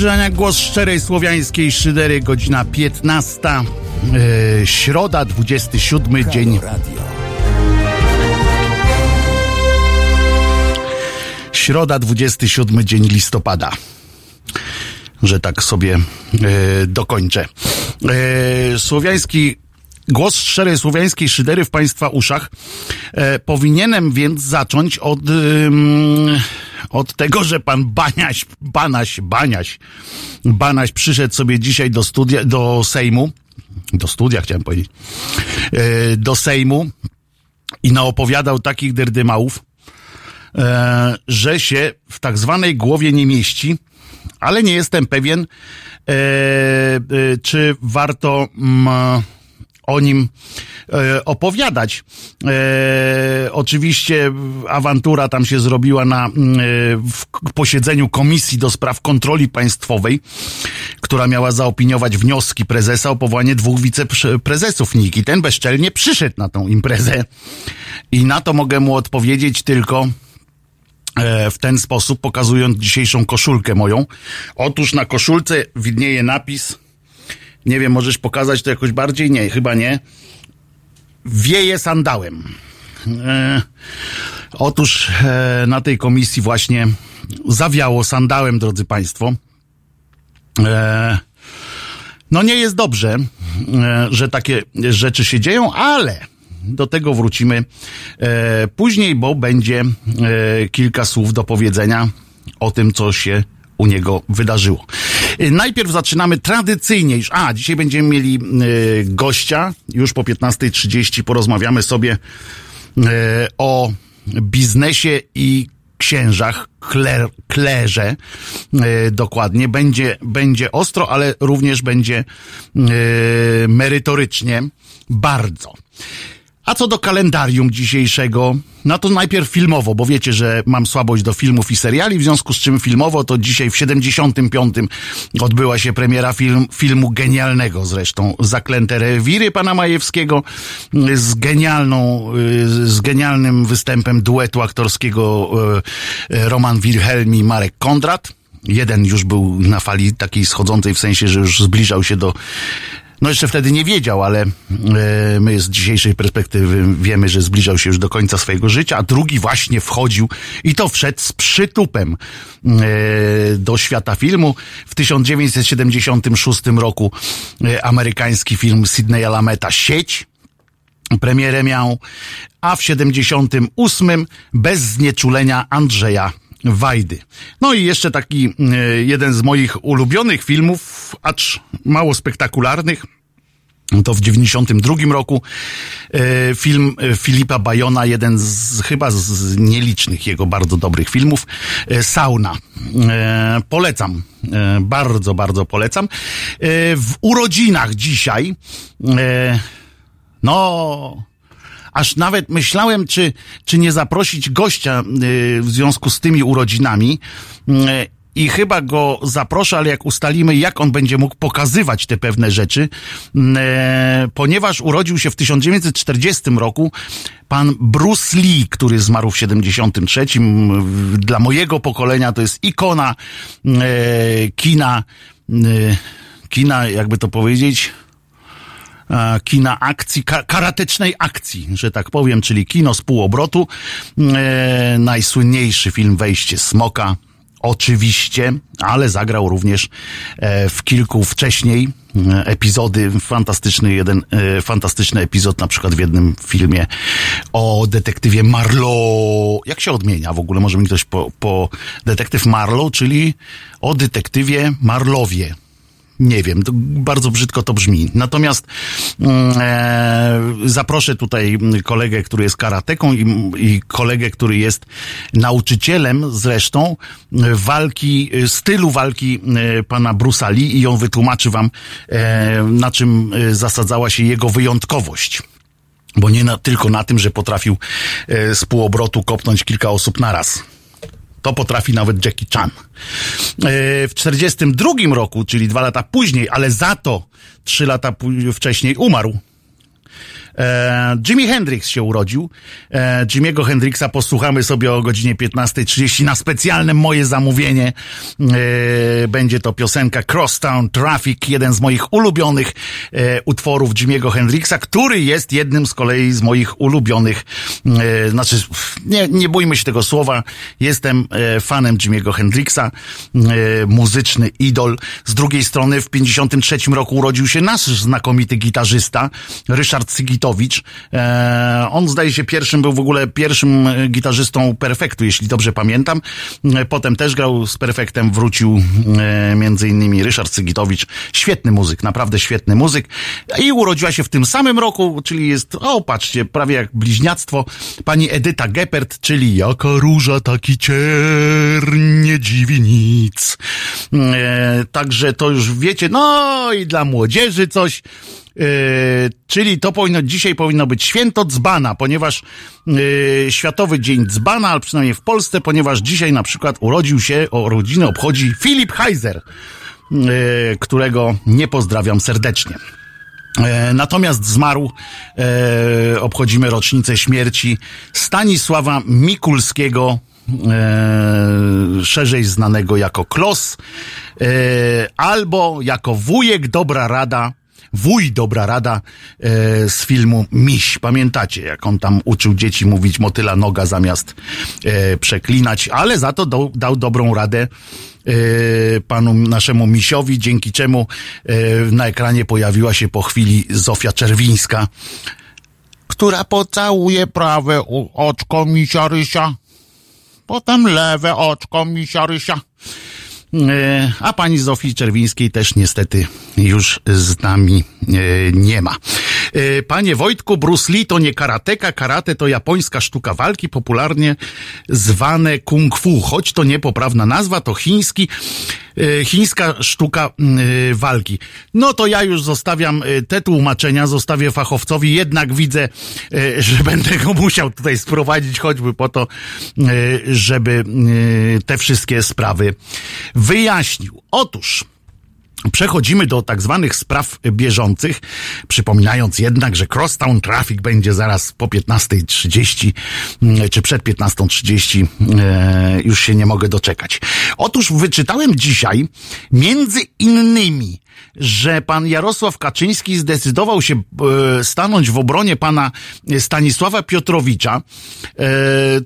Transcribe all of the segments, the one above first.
Krzyżania, głos szczerej słowiańskiej szydery, godzina 15, yy, środa, 27 Halo dzień. Radio. Środa, 27 dzień listopada. Że tak sobie yy, dokończę. Yy, słowiański Głos szczerej słowiańskiej szydery w Państwa uszach. E, powinienem więc zacząć od, od tego, że pan Baniaś, Banaś, Baniaś, Banaś przyszedł sobie dzisiaj do studia, do Sejmu, do studia chciałem powiedzieć, e, do Sejmu i naopowiadał takich derdymałów, e, że się w tak zwanej głowie nie mieści, ale nie jestem pewien, e, czy warto... Mm, o nim e, opowiadać. E, oczywiście awantura tam się zrobiła na, e, posiedzeniu Komisji do Spraw Kontroli Państwowej, która miała zaopiniować wnioski prezesa o powołanie dwóch wiceprezesów NIK. I ten bezczelnie przyszedł na tą imprezę. I na to mogę mu odpowiedzieć tylko w ten sposób, pokazując dzisiejszą koszulkę moją. Otóż na koszulce widnieje napis nie wiem, możesz pokazać to jakoś bardziej? Nie, chyba nie. Wieje sandałem. E, otóż e, na tej komisji właśnie zawiało sandałem, drodzy Państwo. E, no nie jest dobrze, e, że takie rzeczy się dzieją, ale do tego wrócimy e, później, bo będzie e, kilka słów do powiedzenia o tym, co się u niego wydarzyło. Y, najpierw zaczynamy tradycyjnie już. A, dzisiaj będziemy mieli y, gościa. Już po 15.30 porozmawiamy sobie y, o biznesie i księżach, kler, klerze dokładnie. Będzie, będzie ostro, ale również będzie merytorycznie bardzo. A co do kalendarium dzisiejszego, no to najpierw filmowo, bo wiecie, że mam słabość do filmów i seriali, w związku z czym filmowo to dzisiaj w 75. odbyła się premiera film, filmu genialnego zresztą, Zaklęte rewiry pana Majewskiego z genialną, z genialnym występem duetu aktorskiego e, Roman Wilhelm i Marek Kondrat. Jeden już był na fali takiej schodzącej, w sensie, że już zbliżał się do no jeszcze wtedy nie wiedział, ale e, my z dzisiejszej perspektywy wiemy, że zbliżał się już do końca swojego życia, a drugi właśnie wchodził i to wszedł z przytupem e, do świata filmu. W 1976 roku e, amerykański film Sydneya Lameta Sieć premierę miał, a w 78 bez znieczulenia Andrzeja Wajdy. No i jeszcze taki e, jeden z moich ulubionych filmów, acz mało spektakularnych, to w 92 roku e, film e, Filipa Bajona, jeden z chyba z nielicznych jego bardzo dobrych filmów, Sauna. Polecam, bardzo, bardzo polecam. W urodzinach dzisiaj, no, aż nawet myślałem, czy, czy nie zaprosić gościa y, w związku z tymi urodzinami. Y, I chyba go zaproszę, ale jak ustalimy, jak on będzie mógł pokazywać te pewne rzeczy, y, ponieważ urodził się w 1940 roku pan Bruce Lee, który zmarł w 73. Dla mojego pokolenia to jest ikona kina, kina, jakby to powiedzieć, E, kina akcji, karatecznej akcji, że tak powiem, czyli kino z półobrotu. E, najsłynniejszy film Wejście Smoka, oczywiście, ale zagrał również e, w kilku wcześniej e, epizody, fantastyczny jeden, fantastyczny epizod na przykład w jednym filmie o detektywie Marlowe. Jak się odmienia w ogóle? Może mi ktoś po, po detektyw Marlowe, czyli o detektywie Marlowie nie wiem, bardzo brzydko to brzmi. Natomiast mm, e, zaproszę tutaj kolegę, który jest karateką i, i kolegę, który jest nauczycielem zresztą walki, stylu walki e, pana Brusa Lee i on wytłumaczy wam, e, na czym e, zasadzała się jego wyjątkowość. Bo nie na, tylko na tym, że potrafił e, z półobrotu kopnąć kilka osób naraz. To potrafi nawet Jackie Chan. E, w 42 roku, czyli dwa lata później, ale za to trzy lata wcześniej umarł. E, Jimi Hendrix się urodził. E, Jimiego Hendrixa posłuchamy sobie o godzinie 15.30 na specjalne moje zamówienie. E, będzie to piosenka Crosstown Traffic, jeden z moich ulubionych utworów Jimiego Hendrixa, który jest jednym z kolei z moich ulubionych, znaczy nie, nie bójmy się tego słowa, jestem fanem Jimiego Hendrixa, muzyczny idol. Z drugiej strony w 53 roku urodził się nasz znakomity gitarzysta, Ryszard Sigitowicz. E, on zdaje się pierwszym, był w ogóle pierwszym gitarzystą Perfektu, jeśli dobrze pamiętam. E, potem też grał z Perfektem, wrócił e, między innymi Ryszard Sigitowicz. Świetny muzyk, naprawdę świetny muzyk. I urodziła się w tym samym roku, czyli jest, o patrzcie, prawie jak bliźniactwo, pani Edyta Geppert, czyli jaka róża, taki cier, nie dziwi nic. E, także to już wiecie, no i dla młodzieży coś. Yy, czyli to powinno, dzisiaj powinno być święto dzbana, ponieważ yy, Światowy Dzień Dzbana, ale przynajmniej w Polsce, ponieważ dzisiaj na przykład urodził się, o rodzinę obchodzi Filip Heiser, yy, którego nie pozdrawiam serdecznie. Natomiast zmarł, e, obchodzimy rocznicę śmierci Stanisława Mikulskiego, e, szerzej znanego jako Klos, e, albo jako wujek Dobra Rada wuj dobra rada e, z filmu Miś. Pamiętacie, jak on tam uczył dzieci mówić motyla noga zamiast e, przeklinać, ale za to do, dał dobrą radę e, panu naszemu misiowi, dzięki czemu e, na ekranie pojawiła się po chwili Zofia Czerwińska, która pocałuje prawe oczko misia Rysia, potem lewe oczko misia Rysia. E, a pani Zofii Czerwińskiej też niestety już z nami e, nie ma. E, panie Wojtku, Bruce Lee to nie karateka, karate to japońska sztuka walki, popularnie zwane kung fu, choć to niepoprawna nazwa, to chiński E, chińska sztuka e, walki. No to ja już zostawiam te tłumaczenia, zostawię fachowcowi, jednak widzę, że będę go musiał tutaj sprowadzić, choćby po to, żeby te wszystkie sprawy wyjaśnił. Otóż, Przechodzimy do tak zwanych spraw bieżących, przypominając jednak, że Crosstown Traffic będzie zaraz po 15.30 mm, czy przed 15.30. E, już się nie mogę doczekać. Otóż wyczytałem dzisiaj między innymi że pan Jarosław Kaczyński zdecydował się e, stanąć w obronie pana Stanisława Piotrowicza, e,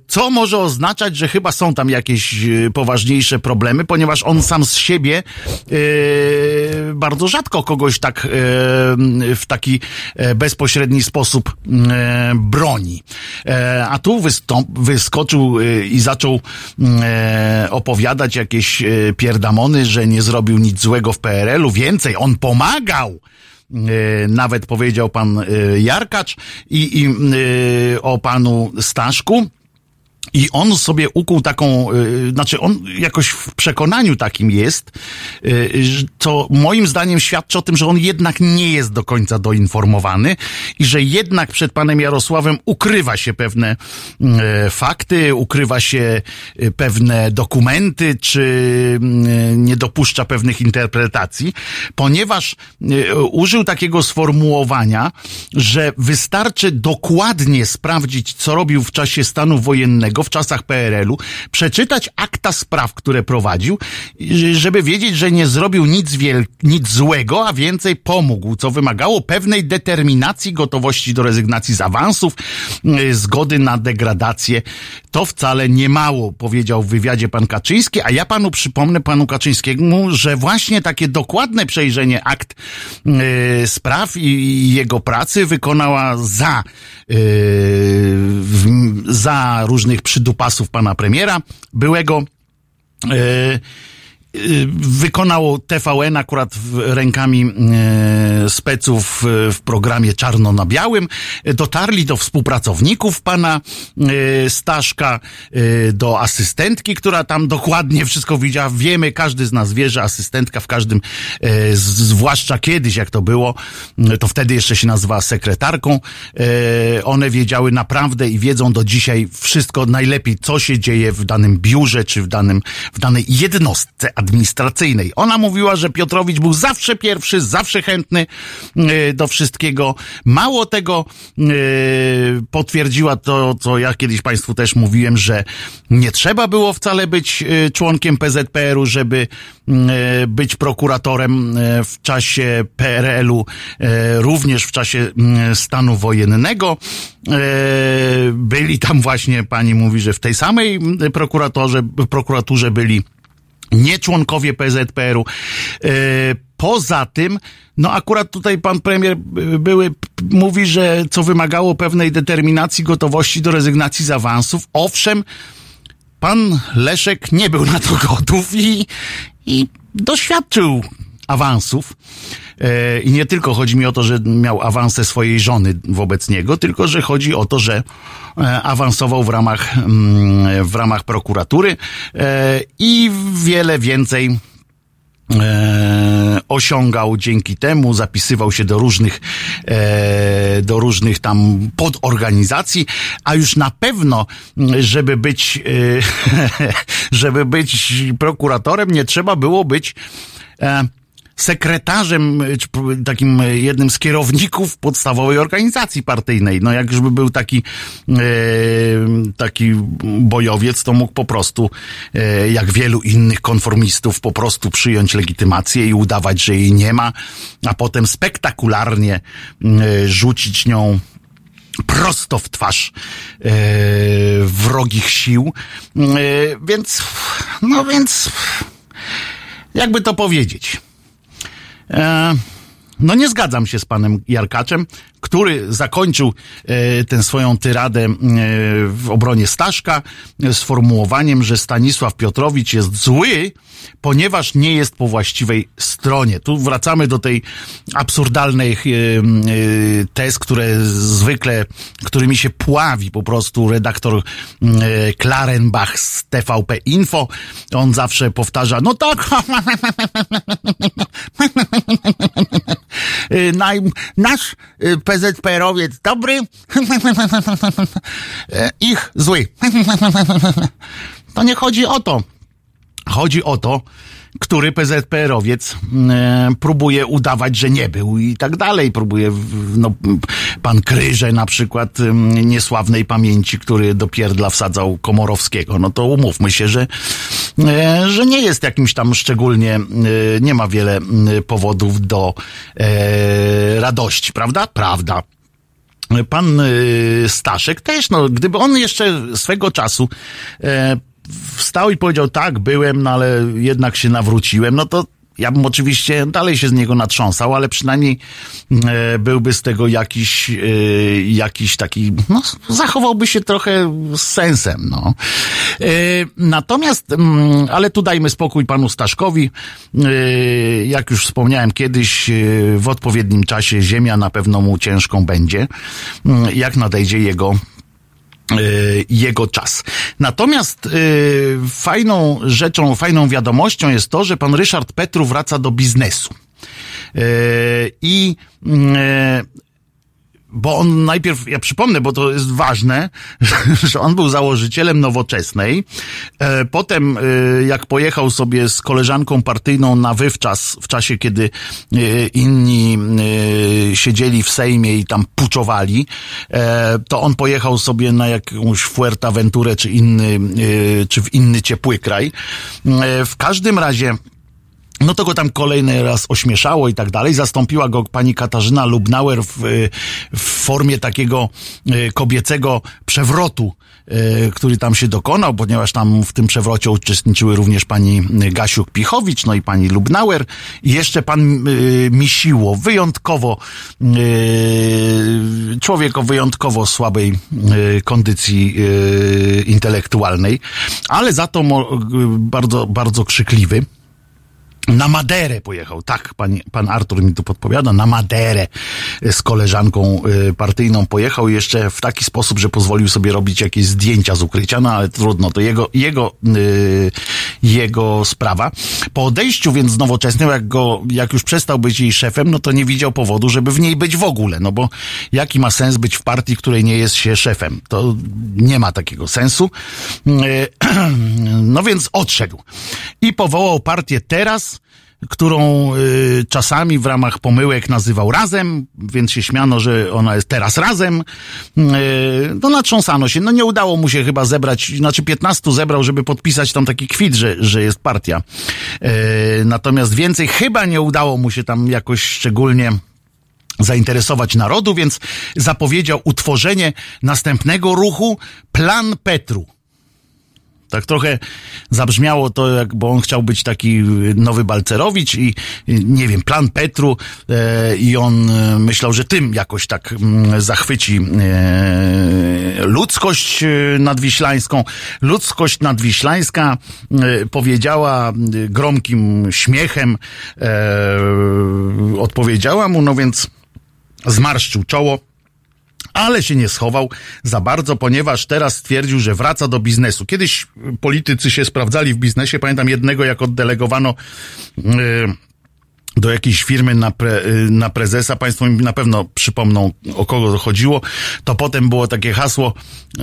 co może oznaczać, że chyba są tam jakieś e, poważniejsze problemy, ponieważ on sam z siebie bardzo rzadko kogoś tak w taki bezpośredni sposób broni. A tu wyskoczył i zaczął opowiadać jakieś pierdamony, że nie zrobił nic złego w PRL-u, więcej on pomagał e, nawet powiedział pan e, Jarkacz i, i e, o panu Staszku. I on sobie ukuł taką, y, znaczy on jakoś w przekonaniu takim jest, y, co moim zdaniem świadczy o tym, że on jednak nie jest do końca doinformowany i że jednak przed panem Jarosławem ukrywa się pewne y, fakty, ukrywa się pewne dokumenty, czy nie dopuszcza pewnych interpretacji, ponieważ użył takiego sformułowania, że wystarczy dokładnie sprawdzić, co robił w czasie stanu wojennego, w czasach PRL-u, przeczytać akta spraw, które prowadził, żeby wiedzieć, że nie zrobił nic, wiel- nic złego, a więcej pomógł, co wymagało pewnej determinacji, gotowości do rezygnacji z awansów, yy, zgody na degradację. To wcale nie mało, powiedział w wywiadzie pan Kaczyński, a ja panu przypomnę, panu Kaczyńskiemu, że właśnie takie dokładne przejrzenie akt yy, spraw i, i, jego pracy wykonała za, yy, w, za różnych przydupasów pana premiera, byłego. Yy, wykonał TVN akurat rękami y, speców y, w programie Czarno na Białym. Dotarli do współpracowników pana Staszka, do asystentki, która tam dokładnie wszystko widziała. Wiemy, każdy z nas wie, że asystentka w każdym, zwłaszcza kiedyś, jak to było, to wtedy jeszcze się nazywała sekretarką. One wiedziały naprawdę i wiedzą do dzisiaj wszystko najlepiej, co się dzieje w danym biurze, czy w danym, w danej jednostce administracyjnej. Ona mówiła, że Piotrowicz był zawsze pierwszy, zawsze chętny do wszystkiego. Mało tego, potwierdziła to, co ja kiedyś Państwu też mówiłem, że nie trzeba było wcale być członkiem PZPR-u, żeby być prokuratorem w czasie PRL-u, również w czasie stanu wojennego. Byli tam właśnie, pani mówi, że w tej samej prokuratorze, prokuraturze byli nie członkowie PZPR-u. Poza tym, no akurat tutaj pan premier były, mówi, że co wymagało pewnej determinacji, gotowości do rezygnacji z awansów. Owszem, pan Leszek nie był na to gotów i, i doświadczył awansów. E, I nie tylko chodzi mi o to, że miał awansę swojej żony wobec niego, tylko że chodzi o to, że e, awansował w ramach, mm, w ramach prokuratury e, i wiele więcej osiągał dzięki temu, zapisywał się do różnych, do różnych tam podorganizacji, a już na pewno, żeby być, żeby być prokuratorem, nie trzeba było być sekretarzem, czy takim jednym z kierowników podstawowej organizacji partyjnej. No jak już by był taki, e, taki bojowiec, to mógł po prostu, e, jak wielu innych konformistów, po prostu przyjąć legitymację i udawać, że jej nie ma, a potem spektakularnie e, rzucić nią prosto w twarz e, wrogich sił. E, więc, no więc, jakby to powiedzieć. E, no nie zgadzam się z panem Jarkaczem, który zakończył e, tę swoją tyradę e, w obronie Staszka sformułowaniem, że Stanisław Piotrowicz jest zły, ponieważ nie jest po właściwej stronie. Tu wracamy do tej absurdalnej tez, które zwykle, którymi się pławi po prostu redaktor Klarenbach z TVP Info. On zawsze powtarza, no tak, nasz PZPR-owiec dobry, ich zły. To nie chodzi o to. Chodzi o to, który PZPR-owiec e, próbuje udawać, że nie był i tak dalej. Próbuje, no, pan Kryże na przykład e, niesławnej pamięci, który do pierdla wsadzał Komorowskiego. No to umówmy się, że, że nie jest jakimś tam szczególnie, e, nie ma wiele powodów do e, radości, prawda? Prawda pan e, Staszek też, no, gdyby on jeszcze swego czasu e, wstał i powiedział, tak, byłem, no ale jednak się nawróciłem, no to ja bym oczywiście dalej się z niego natrząsał, ale przynajmniej e, byłby z tego jakiś, e, jakiś taki, no, zachowałby się trochę z sensem, no. E, natomiast, mm, ale tu dajmy spokój panu Staszkowi. Jak już wspomniałem kiedyś, w odpowiednim czasie ziemia na pewno mu ciężką będzie, mm, jak nadejdzie jego jego czas. Natomiast y, fajną rzeczą, fajną wiadomością jest to, że pan Ryszard Petru wraca do biznesu. Y, I bo on najpierw, ja przypomnę, bo to jest ważne, że on był założycielem nowoczesnej. E, potem, e, jak pojechał sobie z koleżanką partyjną na wywczas, w czasie, kiedy e, inni siedzieli w Sejmie i tam puczowali, to on pojechał sobie na jakąś Fuerteventurę, czy inny, czy w inny ciepły kraj. W każdym razie, no to go tam kolejny raz ośmieszało i tak dalej. Zastąpiła go pani Katarzyna Lubnauer w, w formie takiego e, kobiecego przewrotu, e, który tam się dokonał, ponieważ tam w tym przewrocie uczestniczyły również pani Gasiuk-Pichowicz, no i pani Lubnauer i jeszcze pan Misiło, wyjątkowo człowiek o wyjątkowo słabej kondycji intelektualnej, ale za to bardzo, bardzo krzykliwy. Na Maderę pojechał, tak, pan, pan Artur mi tu podpowiada, na Maderę z koleżanką y, partyjną pojechał jeszcze w taki sposób, że pozwolił sobie robić jakieś zdjęcia z ukrycia, no ale trudno, to jego, jego, y, jego sprawa. Po odejściu więc z Nowoczesnej, jak go, jak już przestał być jej szefem, no to nie widział powodu, żeby w niej być w ogóle, no bo jaki ma sens być w partii, której nie jest się szefem? To nie ma takiego sensu. No więc odszedł. I powołał partię teraz, którą y, czasami w ramach pomyłek nazywał razem, więc się śmiano, że ona jest teraz razem. Y, no natrząsano się. No nie udało mu się chyba zebrać, znaczy 15 zebrał, żeby podpisać tam taki kwit, że, że jest partia. Y, natomiast więcej chyba nie udało mu się tam jakoś szczególnie zainteresować narodu, więc zapowiedział utworzenie następnego ruchu Plan Petru. Tak trochę zabrzmiało to, jak, bo on chciał być taki nowy Balcerowicz i nie wiem, plan Petru e, i on e, myślał, że tym jakoś tak m, mm, zachwyci e, ludzkość e, nadwiślańską. Ludzkość nadwiślańska e, powiedziała gromkim śmiechem, e, odpowiedziała mu, no więc zmarszczył czoło ale się nie schował za bardzo, ponieważ teraz stwierdził, że wraca do biznesu. Kiedyś politycy się sprawdzali w biznesie. Pamiętam jednego, jak oddelegowano. Yy, do jakiejś firmy na, pre, y, na prezesa, Państwo mi na pewno przypomną, o kogo chodziło, to potem było takie hasło,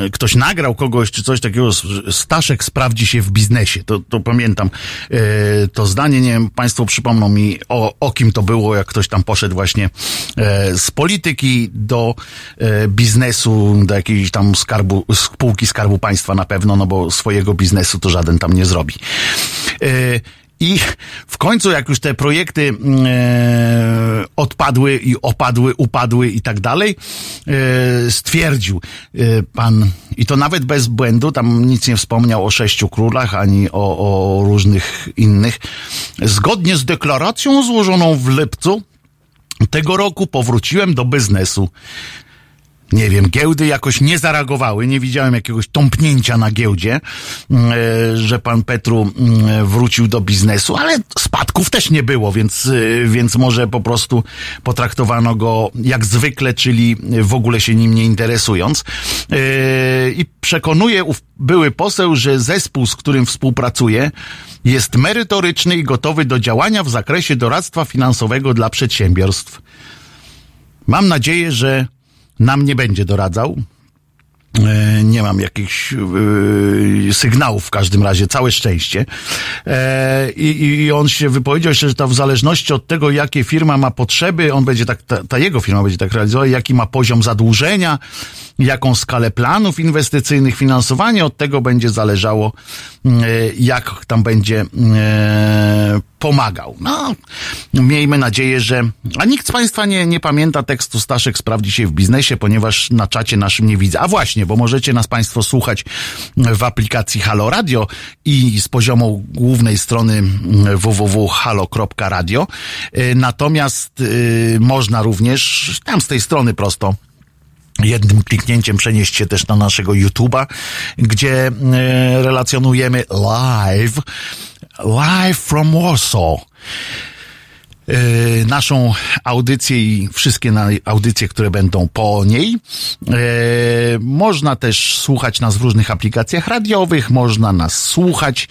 y, ktoś nagrał kogoś, czy coś takiego, Staszek sprawdzi się w biznesie, to, to pamiętam. Y, to zdanie, nie wiem, Państwo przypomną mi, o, o kim to było, jak ktoś tam poszedł właśnie z polityki do biznesu, do jakiejś tam skarbu, spółki Skarbu Państwa na pewno, no bo swojego biznesu to żaden tam nie zrobi. I w końcu, jak już te projekty mm, e, odpadły i opadły, upadły i tak dalej, e, stwierdził e, pan, i to nawet bez błędu, tam nic nie wspomniał o sześciu królach, ani o, o różnych innych. Zgodnie z deklaracją złożoną w lipcu tego roku powróciłem do biznesu nie wiem, giełdy jakoś nie zareagowały, nie widziałem jakiegoś tąpnięcia na giełdzie, mm, e, że pan Petru mm, wrócił do biznesu, ale spadków też nie było, więc, e, więc może po prostu potraktowano go jak zwykle, czyli w ogóle się nim nie interesując. E, I przekonuje były poseł, że zespół, z którym współpracuje, jest merytoryczny i gotowy do działania w zakresie doradztwa finansowego dla przedsiębiorstw. Mam nadzieję, że nam nie będzie doradzał. E, nie mam jakichś yy, sygnałów w każdym razie, całe szczęście. E, i, I on się wypowiedział że to w zależności od tego, jakie firma ma potrzeby, on będzie tak, ta, ta jego firma będzie tak realizować, jaki ma poziom zadłużenia, jaką skalę planów inwestycyjnych, finansowanie, od tego będzie zależało, jak tam będzie pomagał. No, miejmy nadzieję, że... A nikt z Państwa nie, nie pamięta tekstu Staszek sprawdzi się w biznesie, ponieważ na czacie naszym nie widzę. A właśnie, bo możecie nas Państwo słuchać w aplikacji Halo Radio i z poziomu głównej strony www.halo.radio. Natomiast y, można również tam z tej strony prosto jednym kliknięciem przenieść się też na naszego YouTube'a, gdzie y, relacjonujemy live Live from Warsaw. Yy, naszą audycję i wszystkie audycje, które będą po niej. Yy, można też słuchać nas w różnych aplikacjach radiowych, można nas słuchać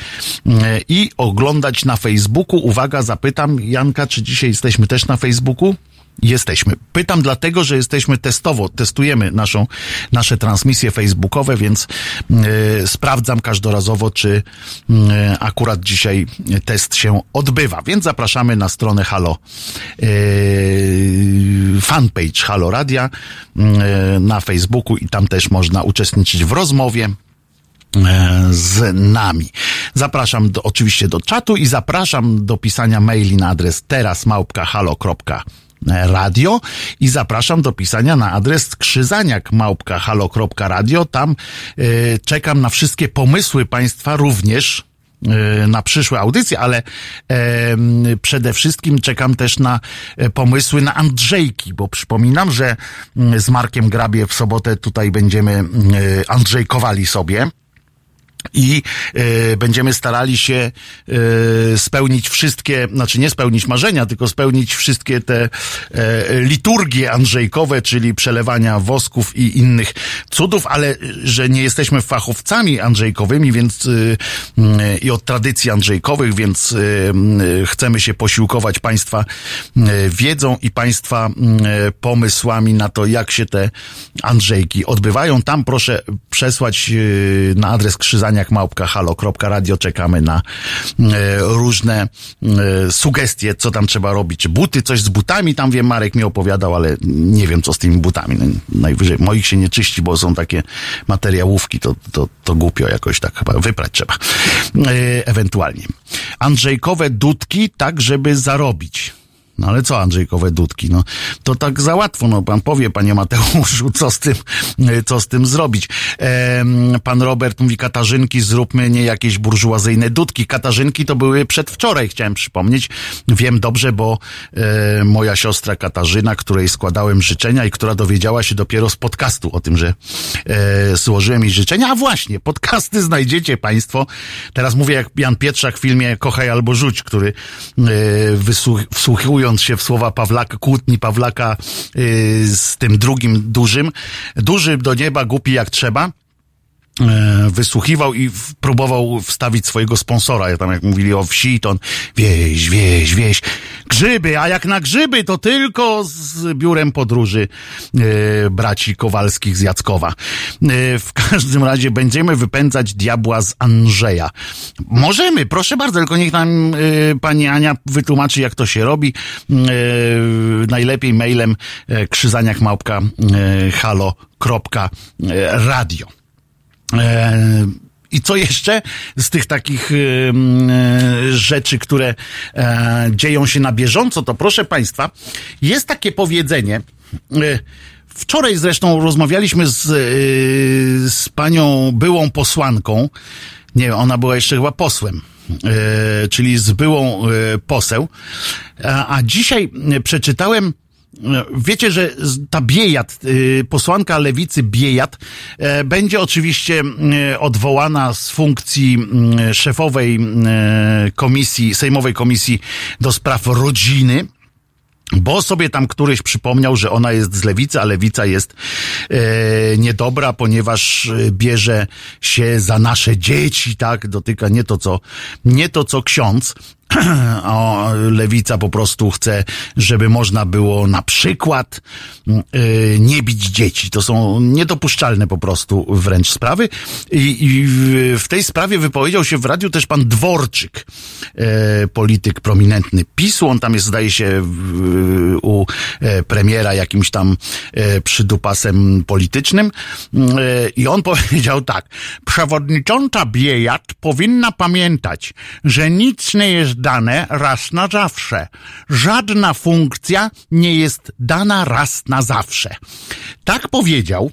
yy, i oglądać na Facebooku. Uwaga, zapytam Janka, czy dzisiaj jesteśmy też na Facebooku? Jesteśmy. Pytam dlatego, że jesteśmy testowo, testujemy naszą, nasze transmisje facebookowe, więc y, sprawdzam każdorazowo, czy y, akurat dzisiaj test się odbywa. Więc zapraszamy na stronę Halo, y, fanpage Halo Radia na Facebooku i tam też można uczestniczyć w rozmowie z nami. Zapraszam do, oczywiście do czatu i zapraszam do pisania maili na adres terasmałpka.halo.com radio i zapraszam do pisania na adres krzyzaniak halo.radio. Tam y, czekam na wszystkie pomysły Państwa również y, na przyszłe audycje, ale y, przede wszystkim czekam też na e, pomysły na Andrzejki, bo przypominam, że z Markiem Grabie w sobotę tutaj będziemy Andrzejkowali sobie i e, będziemy starali się e, spełnić wszystkie, znaczy nie spełnić marzenia, tylko spełnić wszystkie te e, liturgie andrzejkowe, czyli przelewania wosków i innych cudów, ale że nie jesteśmy fachowcami andrzejkowymi, więc e, i od tradycji andrzejkowych, więc e, chcemy się posiłkować Państwa wiedzą i Państwa e, pomysłami na to, jak się te andrzejki odbywają. Tam proszę przesłać na adres krzyżania halo.radio czekamy na e, różne e, sugestie, co tam trzeba robić. Buty, coś z butami, tam wiem, Marek mi opowiadał, ale nie wiem, co z tymi butami. No, najwyżej moich się nie czyści, bo są takie materiałówki, to, to, to głupio jakoś tak chyba wyprać trzeba. E, ewentualnie. Andrzejkowe dudki, tak żeby zarobić. No ale co Andrzejkowe dudki? No to tak za łatwo, no pan powie, panie Mateuszu, co z tym, co z tym zrobić. Ehm, pan Robert mówi, Katarzynki, zróbmy nie jakieś burżuazyjne dudki. Katarzynki to były przedwczoraj, chciałem przypomnieć. Wiem dobrze, bo e, moja siostra Katarzyna, której składałem życzenia i która dowiedziała się dopiero z podcastu o tym, że e, złożyłem jej życzenia. A właśnie, podcasty znajdziecie państwo. Teraz mówię jak Jan Pietrzak w filmie Kochaj albo Rzuć, który e, wsłuchując się w słowa Pawlaka, kłótni Pawlaka yy, z tym drugim dużym. Duży do nieba, głupi jak trzeba wysłuchiwał i próbował wstawić swojego sponsora. Ja tam jak mówili o wsi, to on wieś, wieś, wieś. Grzyby, a jak na grzyby, to tylko z biurem podróży e, braci Kowalskich z Jackowa. E, w każdym razie będziemy wypędzać diabła z Andrzeja. Możemy, proszę bardzo, tylko niech nam e, pani Ania wytłumaczy, jak to się robi. E, najlepiej mailem e, krzyzaniak małpka e, halo.radio. E, I co jeszcze z tych takich e, rzeczy, które e, dzieją się na bieżąco, to proszę Państwa, jest takie powiedzenie. Wczoraj zresztą rozmawialiśmy z, z panią byłą posłanką. Nie, ona była jeszcze chyba posłem. czyli z byłą poseł. A, a dzisiaj przeczytałem Wiecie, że ta Biejat, y, posłanka lewicy Biejat, e, będzie oczywiście e, odwołana z funkcji szefowej e, komisji, Sejmowej Komisji do Spraw Rodziny. Bo sobie tam któryś przypomniał, że ona jest z lewicy, a lewica jest e, niedobra, ponieważ bierze się za nasze dzieci, tak? Dotyka nie to, co, nie to, co ksiądz, o, lewica po prostu chce, żeby można było na przykład yy, nie bić dzieci. To są niedopuszczalne po prostu wręcz sprawy. I, i w tej sprawie wypowiedział się w radiu też pan Dworczyk, yy, polityk prominentny PiSu. On tam jest, zdaje się, yy, u e, premiera jakimś tam e, przydupasem politycznym. I on powiedział tak. Przewodnicząca Biejat powinna pamiętać, że nic nie jest dane raz na zawsze. Żadna funkcja nie jest dana raz na zawsze. Tak powiedział.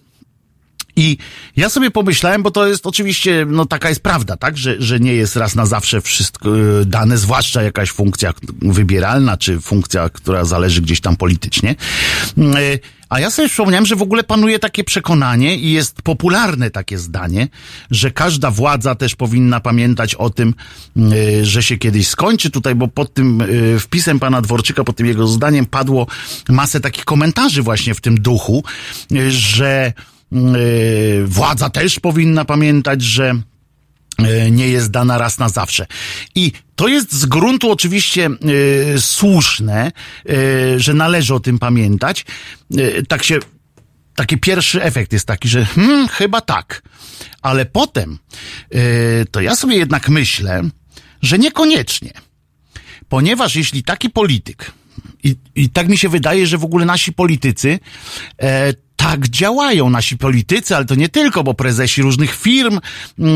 I ja sobie pomyślałem, bo to jest oczywiście, no taka jest prawda, tak, że, że nie jest raz na zawsze wszystko e, dane, zwłaszcza jakaś funkcja wybieralna, czy funkcja, która zależy gdzieś tam politycznie. Mm, e, a ja sobie przypomniałem, że w ogóle panuje takie przekonanie i jest popularne takie zdanie, że każda władza też powinna pamiętać o tym, y, że się kiedyś skończy tutaj, bo pod tym y, wpisem pana Dworczyka, pod tym jego zdaniem padło masę takich komentarzy właśnie w tym duchu, y, że władza też powinna pamiętać, że E, nie jest dana raz na zawsze. I to jest z gruntu oczywiście y, słuszne, że należy o tym pamiętać. Tak się, taki pierwszy efekt jest taki, że hmm, chyba tak. Ale potem to ja sobie jednak myślę, że niekoniecznie. Ponieważ jeśli taki polityk, i, i tak mi się wydaje, że w ogóle nasi politycy e, tak działają nasi politycy, ale to nie tylko, bo prezesi różnych firm yy,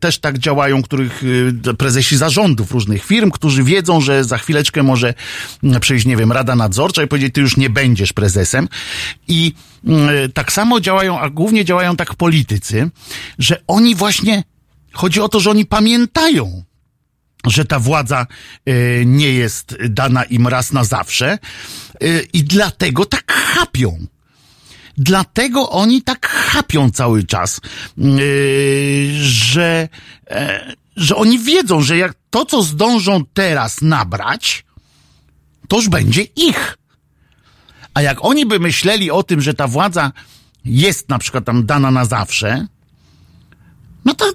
też tak działają, których yy, prezesi zarządów różnych firm, którzy wiedzą, że za chwileczkę może mm, przyjść, nie wiem, rada nadzorcza i powiedzieć, ty już nie będziesz prezesem. I yy, tak samo działają, a głównie działają tak politycy, że oni właśnie, chodzi o to, że oni pamiętają, że ta władza y, nie jest dana im raz na zawsze y, i dlatego tak chapią dlatego oni tak chapią cały czas, yy, że, e, że oni wiedzą, że jak to, co zdążą teraz nabrać, to już będzie ich. A jak oni by myśleli o tym, że ta władza jest na przykład tam dana na zawsze, no to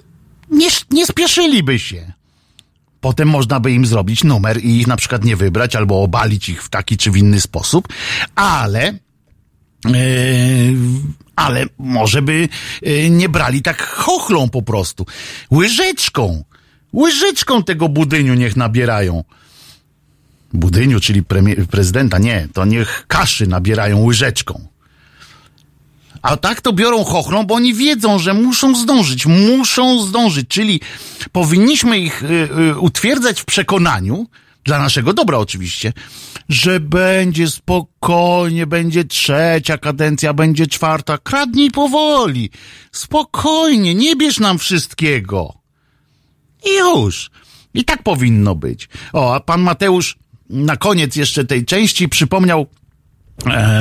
nie, nie spieszyliby się. Potem można by im zrobić numer i ich na przykład nie wybrać albo obalić ich w taki czy w inny sposób, ale ale może by yy, nie brali tak chochlą po prostu. Łyżeczką. Łyżeczką tego budyniu niech nabierają. Budyniu, czyli premier, prezydenta, nie, to niech kaszy nabierają łyżeczką. A tak to biorą chochlą, bo oni wiedzą, że muszą zdążyć, muszą zdążyć, czyli powinniśmy ich y, y, utwierdzać w przekonaniu, dla naszego dobra oczywiście, że będzie spokojnie, będzie trzecia kadencja, będzie czwarta. Kradnij powoli, spokojnie, nie bierz nam wszystkiego. I już. I tak powinno być. O, a pan Mateusz na koniec jeszcze tej części przypomniał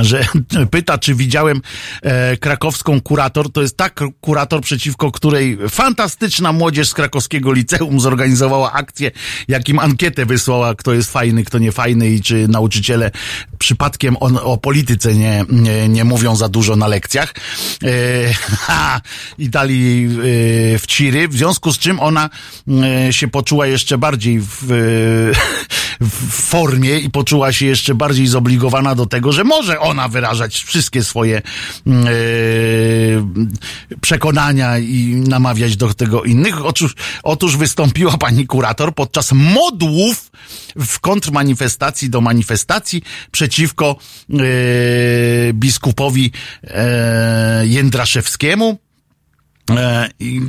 że pyta, czy widziałem e, krakowską kurator. To jest tak kurator, przeciwko której fantastyczna młodzież z krakowskiego liceum zorganizowała akcję, jakim ankietę wysłała, kto jest fajny, kto nie fajny i czy nauczyciele przypadkiem on, o polityce nie, nie, nie mówią za dużo na lekcjach. E, ha, I dali jej e, w ciry, w związku z czym ona e, się poczuła jeszcze bardziej w, w formie i poczuła się jeszcze bardziej zobligowana do tego, że że może ona wyrażać wszystkie swoje yy, przekonania i namawiać do tego innych. Otóż, otóż wystąpiła pani kurator podczas modłów w kontrmanifestacji do manifestacji przeciwko yy, biskupowi yy, Jędraszewskiemu. I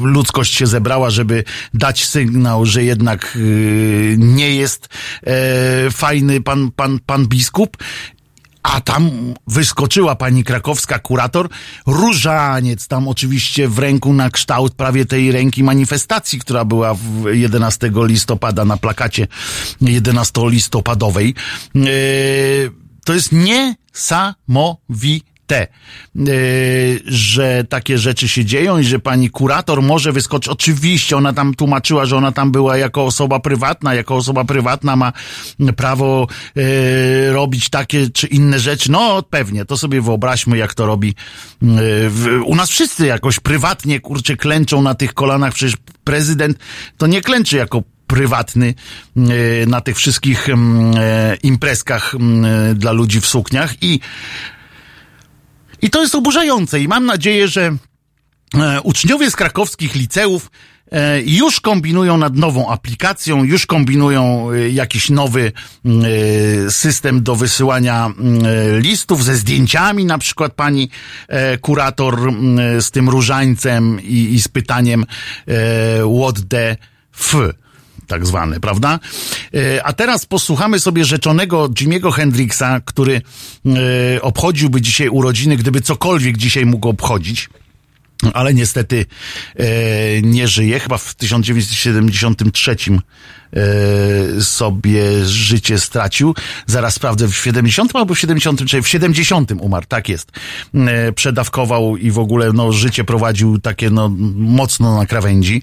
ludzkość się zebrała, żeby dać sygnał, że jednak nie jest fajny pan, pan, pan biskup. A tam wyskoczyła pani krakowska kurator, różaniec tam oczywiście w ręku na kształt prawie tej ręki manifestacji, która była 11 listopada na plakacie 11 listopadowej. E, to jest niesamowite te, że takie rzeczy się dzieją i że pani kurator może wyskoczyć. Oczywiście ona tam tłumaczyła, że ona tam była jako osoba prywatna, jako osoba prywatna ma prawo e, robić takie czy inne rzeczy. No pewnie, to sobie wyobraźmy, jak to robi u nas wszyscy jakoś prywatnie, kurczę, klęczą na tych kolanach. Przecież prezydent to nie klęczy jako prywatny na tych wszystkich e, imprezkach dla ludzi w sukniach i i to jest oburzające i mam nadzieję, że e, uczniowie z krakowskich liceów e, już kombinują nad nową aplikacją, już kombinują e, jakiś nowy system do wysyłania listów ze zdjęciami, na przykład pani kurator z tym różańcem i, i z pytaniem what the f tak zwany, prawda? E, a teraz posłuchamy sobie rzeczonego Jimiego Hendrixa, który e, obchodziłby dzisiaj urodziny, gdyby cokolwiek dzisiaj mógł obchodzić ale niestety e, nie żyje. Chyba w 1973 e, sobie życie stracił. Zaraz sprawdzę, w 70 albo w 73, w 70 umarł, tak jest. E, przedawkował i w ogóle no, życie prowadził takie no, mocno na krawędzi.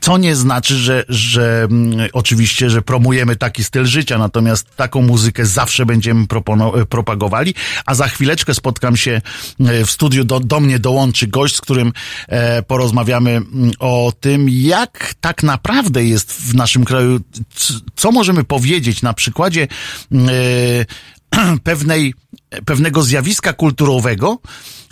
Co nie znaczy, że, że mm, oczywiście, że promujemy taki styl życia, natomiast taką muzykę zawsze będziemy e, propagowali, a za chwileczkę spotkam się e, w studiu, do, do mnie dołączy gość, z którym e, porozmawiamy mm, o tym, jak tak naprawdę jest w naszym kraju, co możemy powiedzieć na przykładzie mm, pewnej, pewnego zjawiska kulturowego,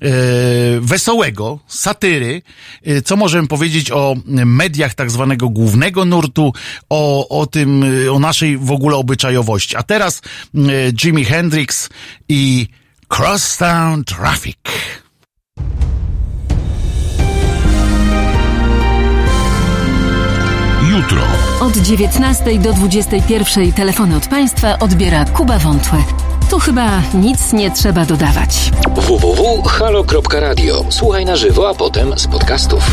E, wesołego, satyry, e, co możemy powiedzieć o mediach tak zwanego głównego nurtu, o, o tym, o naszej w ogóle obyczajowości. A teraz e, Jimi Hendrix i Crosstown Traffic. Jutro. Od 19 do 21 telefony od Państwa odbiera Kuba Wątłe. Tu chyba nic nie trzeba dodawać. www.halo.radio. Słuchaj na żywo, a potem z podcastów.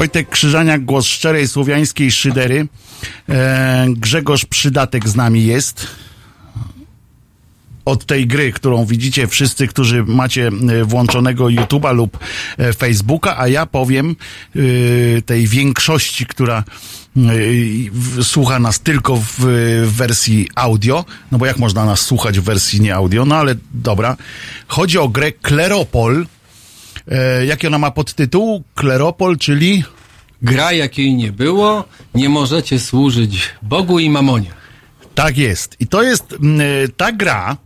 Wojtek Krzyżaniak, głos szczerej słowiańskiej szydery. E, Grzegorz Przydatek z nami jest. Od tej gry, którą widzicie wszyscy, którzy macie e, włączonego YouTube'a lub e, Facebooka, a ja powiem e, tej większości, która słucha nas tylko w, w wersji audio, no bo jak można nas słuchać w wersji nie audio, no ale dobra. Chodzi o grę Kleropol. E, jaki ona ma podtytuł? Kleropol, czyli Gra, jakiej nie było, nie możecie służyć Bogu i mamonie. Tak jest. I to jest e, ta gra,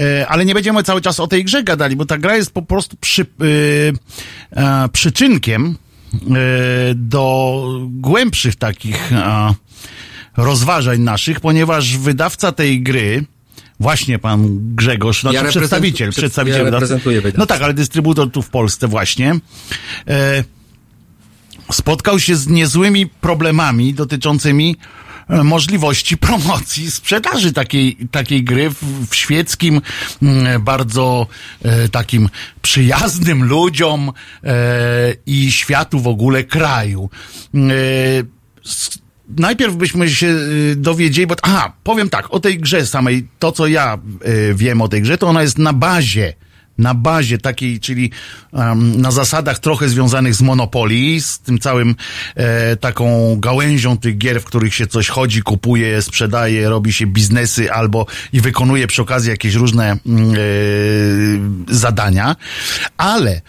e, ale nie będziemy cały czas o tej grze gadali, bo ta gra jest po prostu przy, e, przyczynkiem do głębszych takich rozważań naszych, ponieważ wydawca tej gry, właśnie pan Grzegorz, znaczy Ja przedstawiciel, przed- przedstawiciel ja reprezentuję. No tak, ale dystrybutor tu w Polsce właśnie. E, spotkał się z niezłymi problemami dotyczącymi e, możliwości promocji, sprzedaży takiej, takiej gry w, w świeckim, bardzo e, takim przyjaznym ludziom e, i światu w ogóle kraju. E, Najpierw byśmy się y, dowiedzieli, bo aha, powiem tak, o tej grze samej, to co ja y, wiem o tej grze, to ona jest na bazie na bazie takiej, czyli em, na zasadach trochę związanych z Monopoly, z tym całym e, taką gałęzią tych gier, w których się coś chodzi, kupuje, sprzedaje, robi się biznesy albo i wykonuje przy okazji jakieś różne mm, e, zadania, ale e,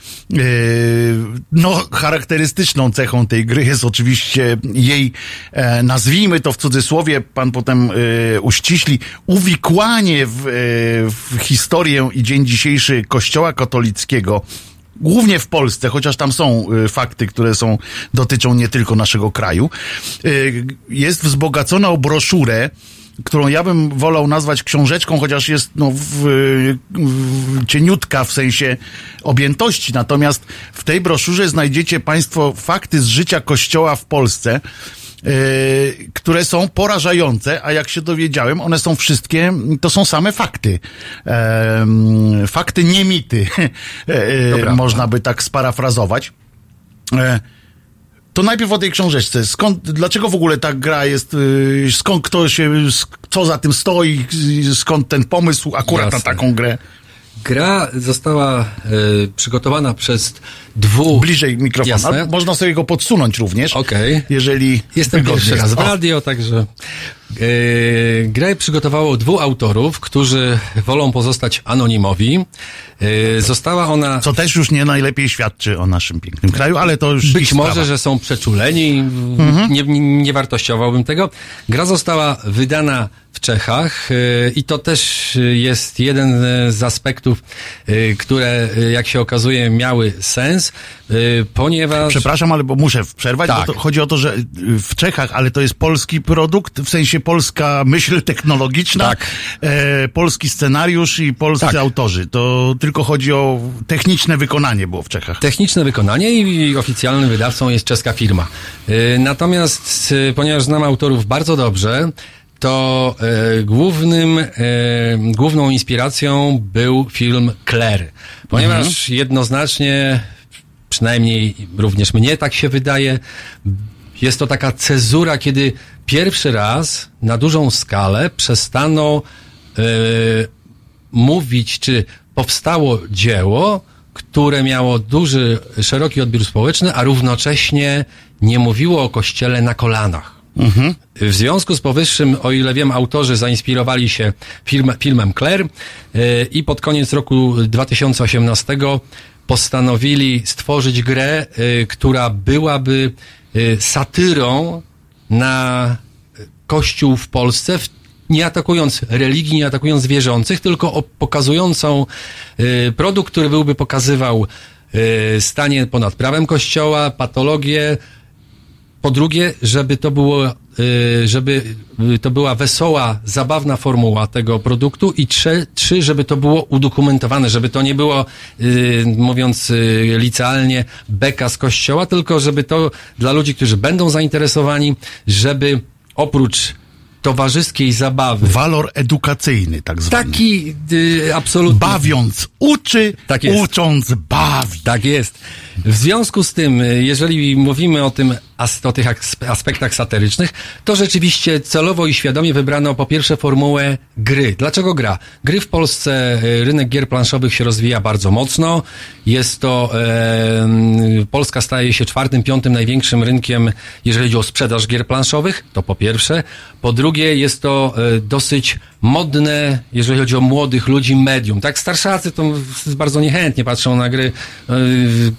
no, charakterystyczną cechą tej gry jest oczywiście jej, e, nazwijmy to w cudzysłowie, pan potem e, uściśli, uwikłanie w, e, w historię i dzień dzisiejszy Kościoła katolickiego, głównie w Polsce, chociaż tam są e, fakty, które są, dotyczą nie tylko naszego kraju, e, jest wzbogacona o broszurę, którą ja bym wolał nazwać książeczką, chociaż jest no, w, w, cieniutka w sensie objętości. Natomiast w tej broszurze znajdziecie Państwo fakty z życia Kościoła w Polsce, które są porażające, a jak się dowiedziałem, one są wszystkie, to są same fakty. Em, fakty, nie mity. E, można by tak sparafrazować. E, to najpierw o tej książeczce. Skąd, dlaczego w ogóle ta gra jest, skąd kto się, co za tym stoi, skąd ten pomysł akurat na Jasne. taką grę? Gra została e, przygotowana przez dwóch... Bliżej mikrofonu. Jasne. Można sobie go podsunąć również. Okej. Jeżeli Jestem wygodnie pierwszy raz w radio, także e, grę przygotowało dwóch autorów, którzy wolą pozostać anonimowi. E, została ona Co też już nie najlepiej świadczy o naszym pięknym kraju, ale to już Być może, że są przeczuleni, Mhm. nie, nie, nie wartościowałbym tego. Gra została wydana w Czechach yy, i to też jest jeden z aspektów, yy, które, yy, jak się okazuje, miały sens, y, ponieważ... Przepraszam, ale bo muszę przerwać, Tak. bo chodzi o to, że y, w Czechach, ale to jest polski produkt, w sensie polska myśl technologiczna, Tak. e, polski scenariusz i polscy Tak. autorzy. To tylko chodzi o techniczne wykonanie było w Czechach. Techniczne wykonanie i oficjalnym wydawcą jest czeska firma. Y, Natomiast, y, ponieważ znam autorów bardzo dobrze, to e, głównym, e, główną inspiracją był film Claire. Ponieważ jednoznacznie, przynajmniej również mnie tak się wydaje, jest to taka cezura, kiedy pierwszy raz na dużą skalę przestaną e, mówić, czy powstało dzieło, które miało duży, szeroki odbiór społeczny, a równocześnie nie mówiło o kościele na kolanach. W związku z powyższym, o ile wiem, autorzy zainspirowali się film, filmem Claire e, i pod koniec roku 2018 postanowili stworzyć grę, e, która byłaby e, satyrą na Kościół w Polsce, nie atakując religii, nie atakując wierzących, tylko pokazującą produkt, który byłby pokazywał stanie ponad prawem Kościoła, patologię. Po drugie, żeby to było, y, żeby y, to była wesoła, zabawna formuła tego produktu i trzy, trzy żeby to było udokumentowane, żeby to nie było, y, mówiąc licealnie, beka z kościoła, tylko żeby to dla ludzi, którzy będą zainteresowani, żeby oprócz towarzyskiej zabawy, Walor edukacyjny, tak zwany. taki y, absolutnie... Bawiąc uczy, Tak jest. ucząc bawi. Tak jest. W związku z tym, jeżeli mówimy o tym, as- o tych aspektach satyrycznych, to rzeczywiście celowo i świadomie wybrano po pierwsze formułę gry. Dlaczego gra? Gry w Polsce, y, rynek gier planszowych się rozwija bardzo mocno. Jest to, e, Polska staje się czwartym, piątym największym rynkiem, jeżeli chodzi o sprzedaż gier planszowych, to po pierwsze. Po drugie, jest to e, dosyć modne, jeżeli chodzi o młodych ludzi, medium. Tak, starszacy to bardzo niechętnie patrzą na gry. e,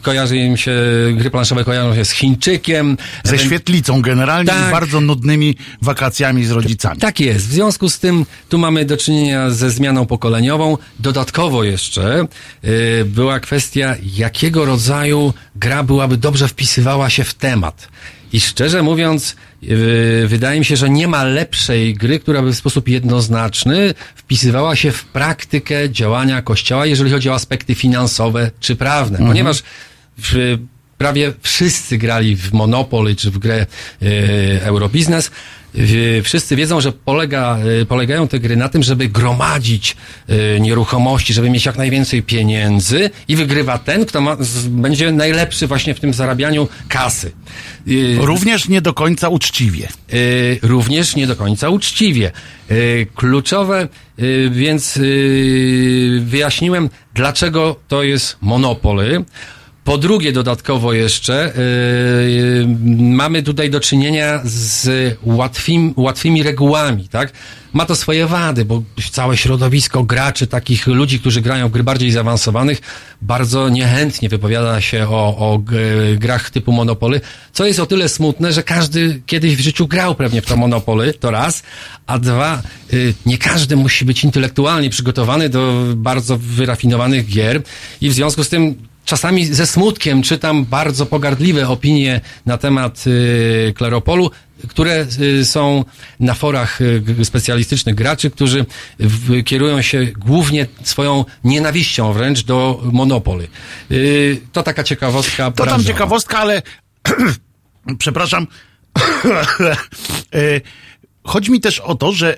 Kojarzy im się, gry planszowe kojarzą się z Chińczykiem. Ze świetlicą generalnie Tak. i bardzo nudnymi wakacjami z rodzicami. Tak jest. W związku z tym tu mamy do czynienia ze zmianą pokoleniową. Dodatkowo jeszcze y, była kwestia, jakiego rodzaju gra byłaby dobrze wpisywała się w temat. I szczerze mówiąc, y, wydaje mi się, że nie ma lepszej gry, która by w sposób jednoznaczny wpisywała się w praktykę działania Kościoła, jeżeli chodzi o aspekty finansowe czy prawne. Ponieważ w, prawie wszyscy grali w Monopoly czy w grę e, Eurobiznes. Wszyscy wiedzą, że polega, e, polegają te gry na tym, żeby gromadzić e, nieruchomości, żeby mieć jak najwięcej pieniędzy i wygrywa ten, kto ma, z, będzie najlepszy właśnie w tym zarabianiu kasy. Również nie do końca uczciwie. y, również nie do końca uczciwie. Y, kluczowe, y, więc y, wyjaśniłem, dlaczego to jest monopoly. Po drugie, dodatkowo jeszcze, y, y, mamy tutaj do czynienia z łatwim, łatwymi regułami, tak? Ma to swoje wady, bo całe środowisko graczy, takich ludzi, którzy grają w gry bardziej zaawansowanych, bardzo niechętnie wypowiada się o, o grach typu Monopoly, co jest o tyle smutne, że każdy kiedyś w życiu grał pewnie w to Monopoly, to raz, a dwa, y, nie każdy musi być intelektualnie przygotowany do bardzo wyrafinowanych gier i w związku z tym czasami ze smutkiem czytam bardzo pogardliwe opinie na temat y, Kleropolu, które y, są na forach y, specjalistycznych graczy, którzy kierują się głównie swoją nienawiścią wręcz do Monopoly. To taka ciekawostka. To tam branżowa. ciekawostka, ale przepraszam. Chodzi mi też o to, że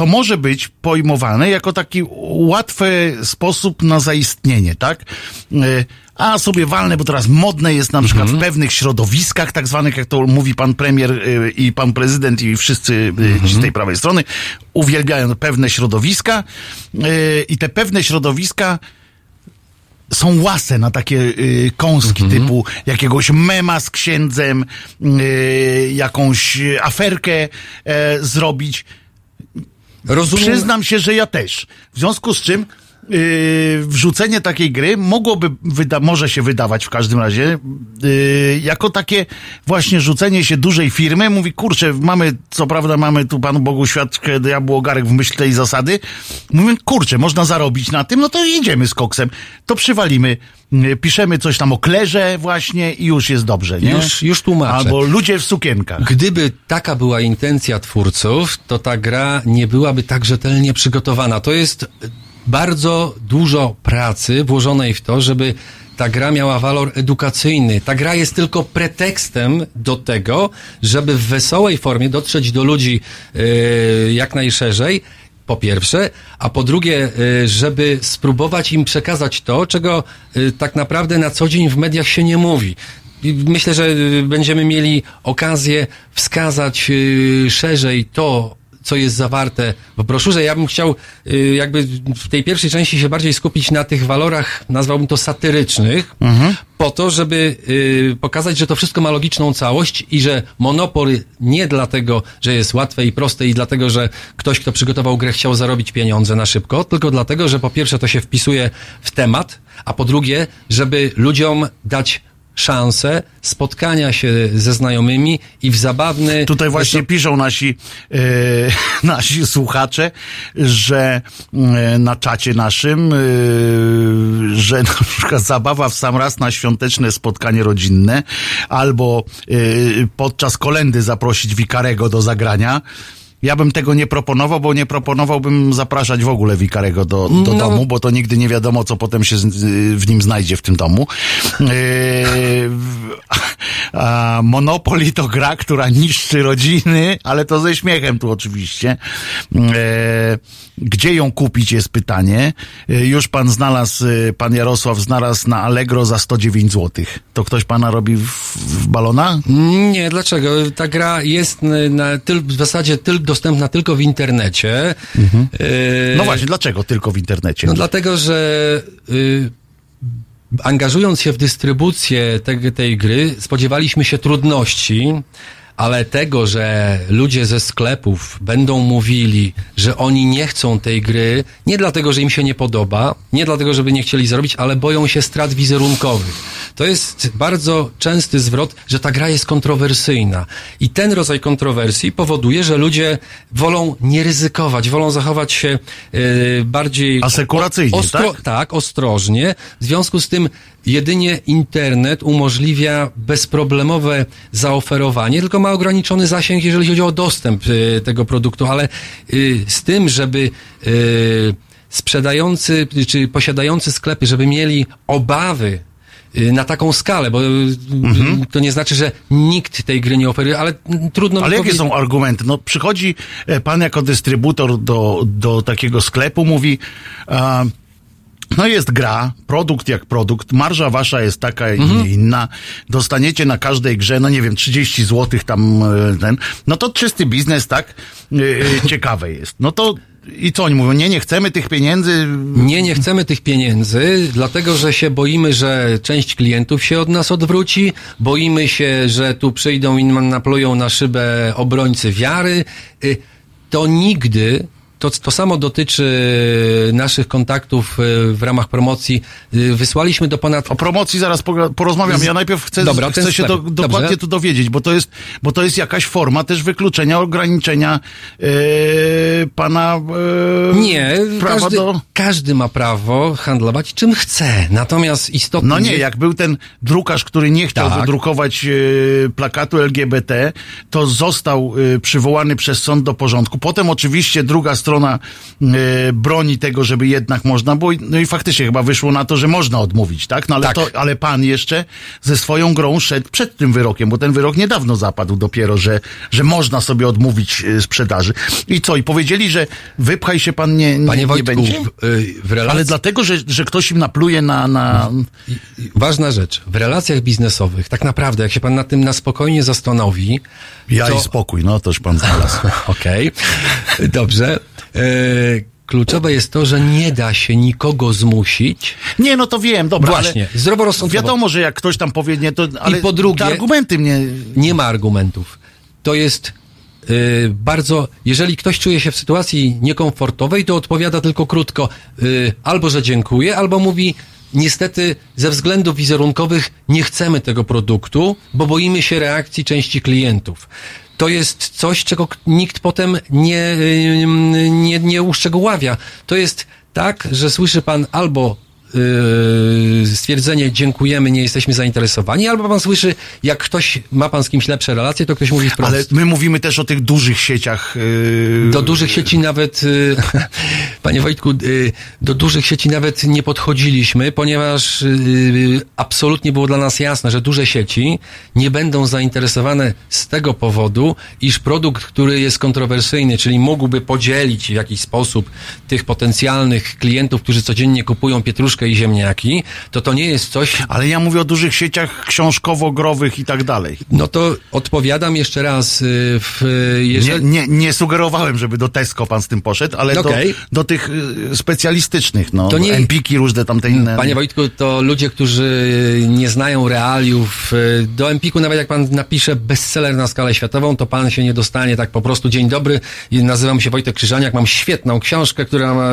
to może być pojmowane jako taki łatwy sposób na zaistnienie, tak? E, A sobie walne, bo teraz modne jest na przykład w pewnych środowiskach, tak zwanych, jak to mówi pan premier e, i pan prezydent i wszyscy e, ci z tej prawej strony, uwielbiają pewne środowiska i te pewne środowiska są łase na takie y, kąski typu jakiegoś mema z księdzem, y, jakąś y, aferkę e, zrobić. Rozumiem, Przyznam się, że ja też. W związku z czym yy, wrzucenie takiej gry mogłoby, wyda- może się wydawać w każdym razie, yy, jako takie właśnie rzucenie się dużej firmy. Mówi, kurczę, mamy, co prawda mamy tu Panu Bogu świadczkę diabłu ogarek w myśl tej zasady. Mówię, kurczę, można zarobić na tym, no to jedziemy z koksem. To przywalimy piszemy coś tam o klerze właśnie i już jest dobrze, nie? Już- już tłumaczę. Albo ludzie w sukienkach. Gdyby taka była intencja twórców, to ta gra nie byłaby tak rzetelnie przygotowana. To jest bardzo dużo pracy włożonej w to, żeby ta gra miała walor edukacyjny. Ta gra jest tylko pretekstem do tego, żeby w wesołej formie dotrzeć do ludzi yy, jak najszerzej. Po pierwsze, a po drugie, y, żeby spróbować im przekazać to, czego y, tak naprawdę na co dzień w mediach się nie mówi. Myślę, że y, będziemy mieli okazję wskazać szerzej to, co jest zawarte w broszurze. Ja bym chciał y, jakby w tej pierwszej części się bardziej skupić na tych walorach, nazwałbym to satyrycznych, po to, żeby y, pokazać, że to wszystko ma logiczną całość i że monopol nie dlatego, że jest łatwe i proste i dlatego, że ktoś, kto przygotował grę, chciał zarobić pieniądze na szybko, tylko dlatego, że po pierwsze to się wpisuje w temat, a po drugie, żeby ludziom dać szansę spotkania się ze znajomymi i w zabawny... Tutaj właśnie piszą nasi, e, nasi słuchacze, że e, na czacie naszym, e, że na przykład zabawa w sam raz na świąteczne spotkanie rodzinne albo podczas kolendy zaprosić wikarego do zagrania. Ja bym tego nie proponował, bo nie proponowałbym zapraszać w ogóle wikarego do, do No. domu, bo to nigdy nie wiadomo, co potem się z, w nim znajdzie w tym domu. Yy, a Monopoly to gra, która niszczy rodziny, ale to ze śmiechem tu oczywiście. Yy, gdzie ją kupić jest pytanie. Yy, już pan znalazł, yy, pan Jarosław znalazł na Allegro za 109 zł. To ktoś pana robi w, w balona? Nie, dlaczego? Ta gra jest na, tyl, w zasadzie tyl, dostępna tylko w internecie. E, No właśnie, dlaczego tylko w internecie? No dlatego, że y, angażując się w dystrybucję te, tej gry, spodziewaliśmy się trudności, ale tego, że ludzie ze sklepów będą mówili, że oni nie chcą tej gry, nie dlatego, że im się nie podoba, nie dlatego, żeby nie chcieli zrobić, ale boją się strat wizerunkowych. To jest bardzo częsty zwrot, że ta gra jest kontrowersyjna. I ten rodzaj kontrowersji powoduje, że ludzie wolą nie ryzykować, wolą zachować się y, bardziej Asekuracyjnie, ostro, tak? tak, ostrożnie. W związku z tym jedynie internet umożliwia bezproblemowe zaoferowanie, tylko ma ograniczony zasięg, jeżeli chodzi o dostęp y, tego produktu, ale y, z tym, żeby y, sprzedający czy posiadający sklepy, żeby mieli obawy na taką skalę, bo Mhm. to nie znaczy, że nikt tej gry nie oferuje, ale mm, trudno Ale jakie są argumenty? No przychodzi e, pan jako dystrybutor do, do takiego sklepu, mówi, no jest gra, produkt jak produkt, marża wasza jest taka i Mhm. inna, dostaniecie na każdej grze, no nie wiem, 30 zł tam e, ten, no to czysty biznes, tak? E, e, Ciekawe jest. No to i co oni mówią? Nie, nie chcemy tych pieniędzy. Nie, nie chcemy tych pieniędzy, dlatego że się boimy, że część klientów się od nas odwróci, boimy się, że tu przyjdą i naplują na szybę obrońcy wiary. Y, To nigdy. To, to samo dotyczy naszych kontaktów y, w ramach promocji. Y, Wysłaliśmy do ponad O promocji zaraz porozmawiam. Ja najpierw chcę, Dobra, chcę się do, sklep. dokładnie Dobrze. tu dowiedzieć, bo to jest, bo to jest jakaś forma też wykluczenia, ograniczenia e, pana e, Nie, prawa każdy, do... każdy ma prawo handlować czym chce. Natomiast istotne No nie, jak był ten drukarz, który nie chciał Tak. wydrukować e, plakatu LGBT, to został e, przywołany przez sąd do porządku. Potem oczywiście druga strona e, broni tego, żeby jednak można było. No i faktycznie chyba wyszło na to, że można odmówić, tak? No ale, Tak. To, ale pan jeszcze ze swoją grą szedł przed tym wyrokiem, bo ten wyrok niedawno zapadł dopiero, że, że można sobie odmówić e, sprzedaży. I co? I powiedzieli, że wypchaj się pan nie, nie, Panie nie Wojtku, będzie? w, w relacji... Ale dlatego, że, że ktoś im napluje na, na, Ważna rzecz. W relacjach biznesowych, tak naprawdę, jak się pan nad tym na spokojnie zastanowi, Ja to... i spokój, no toż pan znalazł. Okej, dobrze. E, kluczowe jest to, że nie da się nikogo zmusić. Nie, no to wiem, dobra. Właśnie, ale zdroworozsądkowo. Wiadomo, że jak ktoś tam powie nie, to. Ale po drugie- argumenty mnie. Nie ma argumentów. To jest e, bardzo, jeżeli ktoś czuje się w sytuacji niekomfortowej, to odpowiada tylko krótko e, albo, że dziękuję, albo mówi niestety ze względów wizerunkowych nie chcemy tego produktu, bo boimy się reakcji części klientów. To jest coś, czego nikt potem nie, y, nie, nie uszczegóławia. To jest tak, że słyszy pan albo stwierdzenie dziękujemy, nie jesteśmy zainteresowani, albo pan słyszy, jak ktoś, ma pan z kimś lepsze relacje, to ktoś mówi wprost. Ale my mówimy też o tych dużych sieciach. Yy, Do dużych sieci nawet, y, panie Wojtku, y, do dużych sieci nawet nie podchodziliśmy, ponieważ y, absolutnie było dla nas jasne, że duże sieci nie będą zainteresowane z tego powodu, iż produkt, który jest kontrowersyjny, czyli mógłby podzielić w jakiś sposób tych potencjalnych klientów, którzy codziennie kupują pietruszkę i ziemniaki, to to nie jest coś, Ale ja mówię o dużych sieciach książkowo-growych i tak dalej. no to odpowiadam jeszcze raz, y, w, Nie, jeżeli... nie, nie sugerowałem, żeby do Tesco pan z tym poszedł, ale Okej. do, do tych y, specjalistycznych, no, To nie- Empiki, różne tamte inne. Panie Wojtku, to ludzie, którzy nie znają realiów, y, do Empiku nawet jak pan napisze bestseller na skalę światową, to pan się nie dostanie tak po prostu. Dzień dobry, nazywam się Wojtek Krzyżaniak, mam świetną książkę, która ma,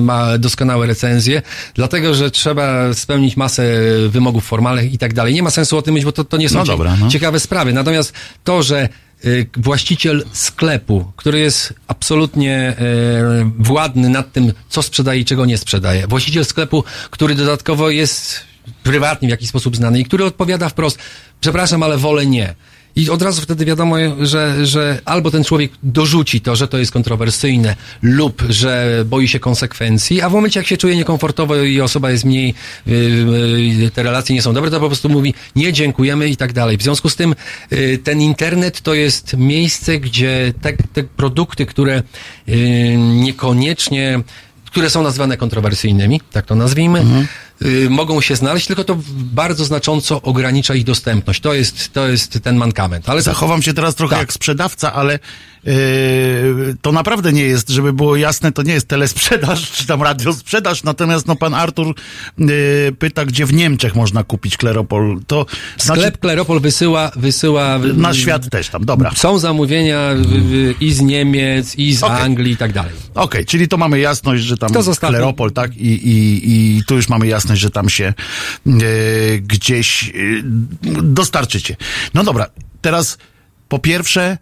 ma doskonałe recenzje, dlatego, że trzeba spełnić masę wymogów formalnych i tak dalej. Nie ma sensu o tym mówić, bo to, to nie są No dobra, no. ciekawe sprawy. Natomiast to, że y, właściciel sklepu, który jest absolutnie y, władny nad tym, co sprzedaje i czego nie sprzedaje. Właściciel sklepu, który dodatkowo jest prywatnie w jakiś sposób znany i który odpowiada wprost, przepraszam, ale wolę nie. I od razu wtedy wiadomo, że, że albo ten człowiek dorzuci to, że to jest kontrowersyjne, lub że boi się konsekwencji, a w momencie, jak się czuje niekomfortowo i osoba jest mniej, yy, yy, te relacje nie są dobre, to po prostu mówi nie, dziękujemy i tak dalej. W związku z tym yy, ten internet to jest miejsce, gdzie te, te produkty, które niekoniecznie które są nazywane kontrowersyjnymi, tak to nazwijmy, y, mogą się znaleźć, tylko to bardzo znacząco ogranicza ich dostępność. To jest, to jest ten mankament. Ale to, Zachowam się teraz trochę Tak. jak sprzedawca, ale yy, to naprawdę nie jest, żeby było jasne, to nie jest telesprzedaż czy tam radiosprzedaż, natomiast no pan Artur yy, pyta, gdzie w Niemczech można kupić Kleropol. To znaczy sklep Kleropol wysyła, wysyła na świat też tam, dobra. Są zamówienia w, w, i z Niemiec, i z Okej. Anglii i tak dalej. Okej, czyli to mamy jasność, że tam To. Kleropol, tak? I, i, I tu już mamy jasność, że tam się e, gdzieś e, dostarczycie. No dobra, teraz po pierwsze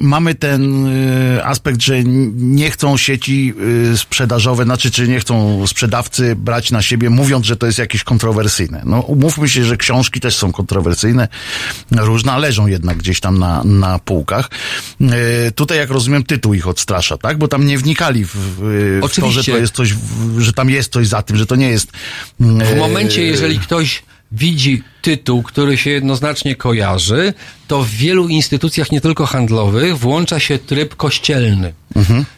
mamy ten e, aspekt, że nie chcą sieci e, sprzedażowe, znaczy czy nie chcą sprzedawcy brać na siebie, mówiąc, że to jest jakieś kontrowersyjne. No umówmy się, że książki też są kontrowersyjne, różne, leżą jednak gdzieś tam na, na półkach. E, tutaj, jak rozumiem, tytuł ich odstrasza, tak? Bo tam nie wnikali w, w to, że to jest coś, że tam jest coś za tym, że to nie jest... W momencie, jeżeli ktoś widzi tytuł, który się jednoznacznie kojarzy, to w wielu instytucjach, nie tylko handlowych, włącza się tryb kościelny.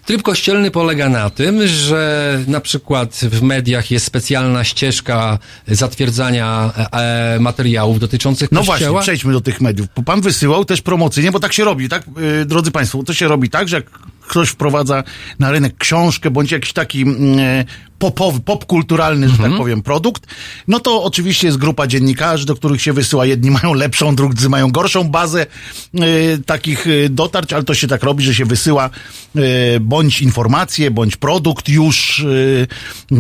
Tryb kościelny polega na tym, że na przykład w mediach jest specjalna ścieżka zatwierdzania e, materiałów dotyczących No właśnie, kościoła. przejdźmy do tych mediów. Bo pan wysyłał też promocyjnie, bo tak się robi, tak, yy, drodzy państwo, to się robi tak, że jak ktoś wprowadza na rynek książkę, bądź jakiś taki mm, e, popowy, popkulturalny, że Mhm. tak powiem, produkt, no to oczywiście jest grupa dziennikarzy, do których się wysyła. Jedni mają lepszą, drudzy mają gorszą bazę e, takich e, dotarć, ale to się tak robi, że się wysyła e, bądź informacje, bądź produkt już.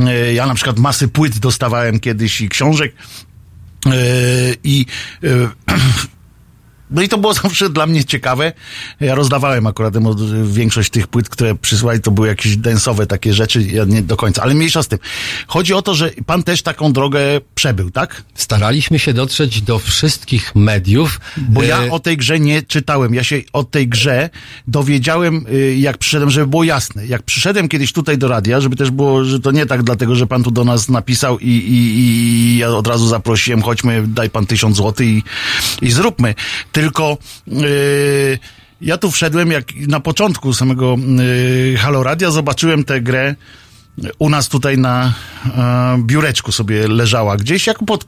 e, ja na przykład masy płyt dostawałem kiedyś i książek, Yy, I yy, no i to było zawsze dla mnie ciekawe. Ja rozdawałem akurat większość tych płyt, które przysłali, to były jakieś densowe takie rzeczy, ja nie do końca, ale mniejsza z tym. Chodzi o to, że pan też taką drogę przebył, tak? Staraliśmy się dotrzeć do wszystkich mediów. Bo ja E, o tej grze nie czytałem. Ja się o tej grze dowiedziałem, y, jak przyszedłem, żeby było jasne. Jak przyszedłem kiedyś tutaj do radia, żeby też było, że to nie tak dlatego, że pan tu do nas napisał i, i, i ja od razu zaprosiłem, chodźmy, daj pan tysiąc złotych i, i zróbmy. Tylko y, ja tu wszedłem, jak na początku samego y, Halo Radia zobaczyłem tę grę u nas tutaj na e, biureczku sobie leżała gdzieś, jak pod,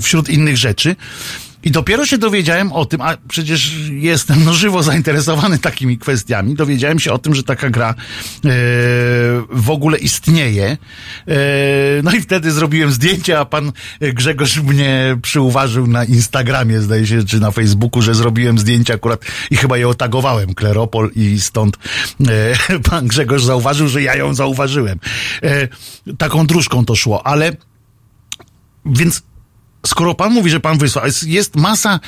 wśród innych rzeczy. I dopiero się dowiedziałem o tym, a przecież jestem no żywo zainteresowany takimi kwestiami, dowiedziałem się o tym, że taka gra e, w ogóle istnieje. E, no i wtedy zrobiłem zdjęcie, a pan Grzegorz mnie przyuważył na Instagramie, zdaje się, czy na Facebooku, że zrobiłem zdjęcie akurat i chyba je otagowałem, Kleropol i stąd e, pan Grzegorz zauważył, że ja ją zauważyłem. E, taką dróżką to szło, ale więc skoro pan mówi, że pan wysłał, jest, jest masa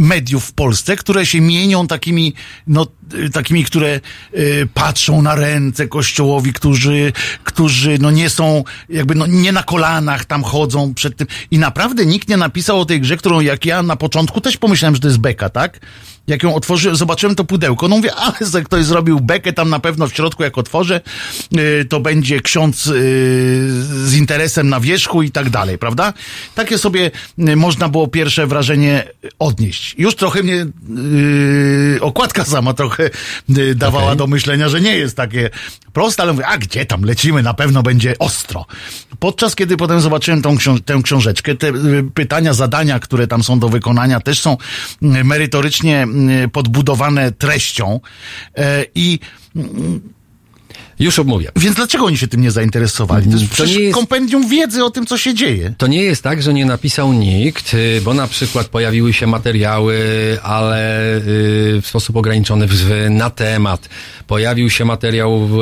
mediów w Polsce, które się mienią takimi, no, y, takimi, które y, patrzą na ręce kościołowi, którzy, którzy no nie są, jakby no nie na kolanach tam chodzą przed tym. I naprawdę nikt nie napisał o tej grze, którą jak ja na początku też pomyślałem, że to jest beka, tak? Jak ją otworzyłem, zobaczyłem to pudełko, no mówię, ale że ktoś zrobił bekę tam na pewno w środku, jak otworzę, y, to będzie ksiądz z interesem na wierzchu i tak dalej, prawda? Takie sobie można było pierwsze wrażenie odnieść. Już trochę mnie y, okładka sama trochę y, dawała Okej. do myślenia, że nie jest takie proste, ale mówię, a gdzie tam lecimy, na pewno będzie ostro. Podczas kiedy potem zobaczyłem tą książ- tę książeczkę, te y, pytania, zadania, które tam są do wykonania, też są y, merytorycznie y, podbudowane treścią e, i Już omówię. więc dlaczego oni się tym nie zainteresowali? To jest To przecież nie jest- kompendium wiedzy o tym, co się dzieje. To nie jest tak, że nie napisał nikt, y, bo na przykład pojawiły się materiały, ale y, w sposób ograniczony na temat. Pojawił się materiał w,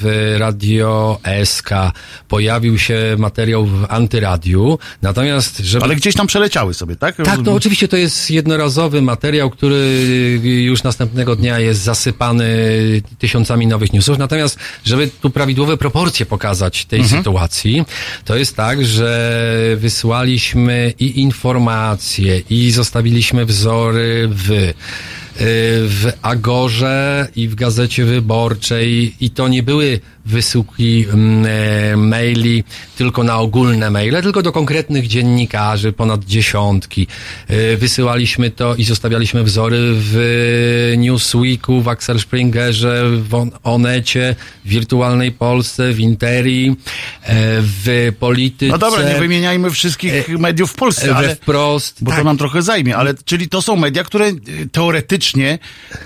w Radio SK, pojawił się materiał w Antyradiu. Natomiast, żeby Ale gdzieś tam przeleciały sobie, tak? Tak, no oczywiście to jest jednorazowy materiał, który już następnego dnia jest zasypany tysiącami nowych newsów. Natomiast, żeby tu prawidłowe proporcje pokazać tej sytuacji, to jest tak, że wysłaliśmy i informacje, i zostawiliśmy wzory w w Agorze i w Gazecie Wyborczej i to nie były wysyłki mm, e, maili tylko na ogólne maile, tylko do konkretnych dziennikarzy, ponad dziesiątki. E, Wysyłaliśmy to i zostawialiśmy wzory w Newsweeku, w Axel Springerze, w On- Onecie, w Wirtualnej Polsce, w Interi, e, w Polityce. No dobra, nie wymieniajmy wszystkich mediów w Polsce, ale... wprost. Bo tak. to nam trochę zajmie, ale czyli to są media, które y,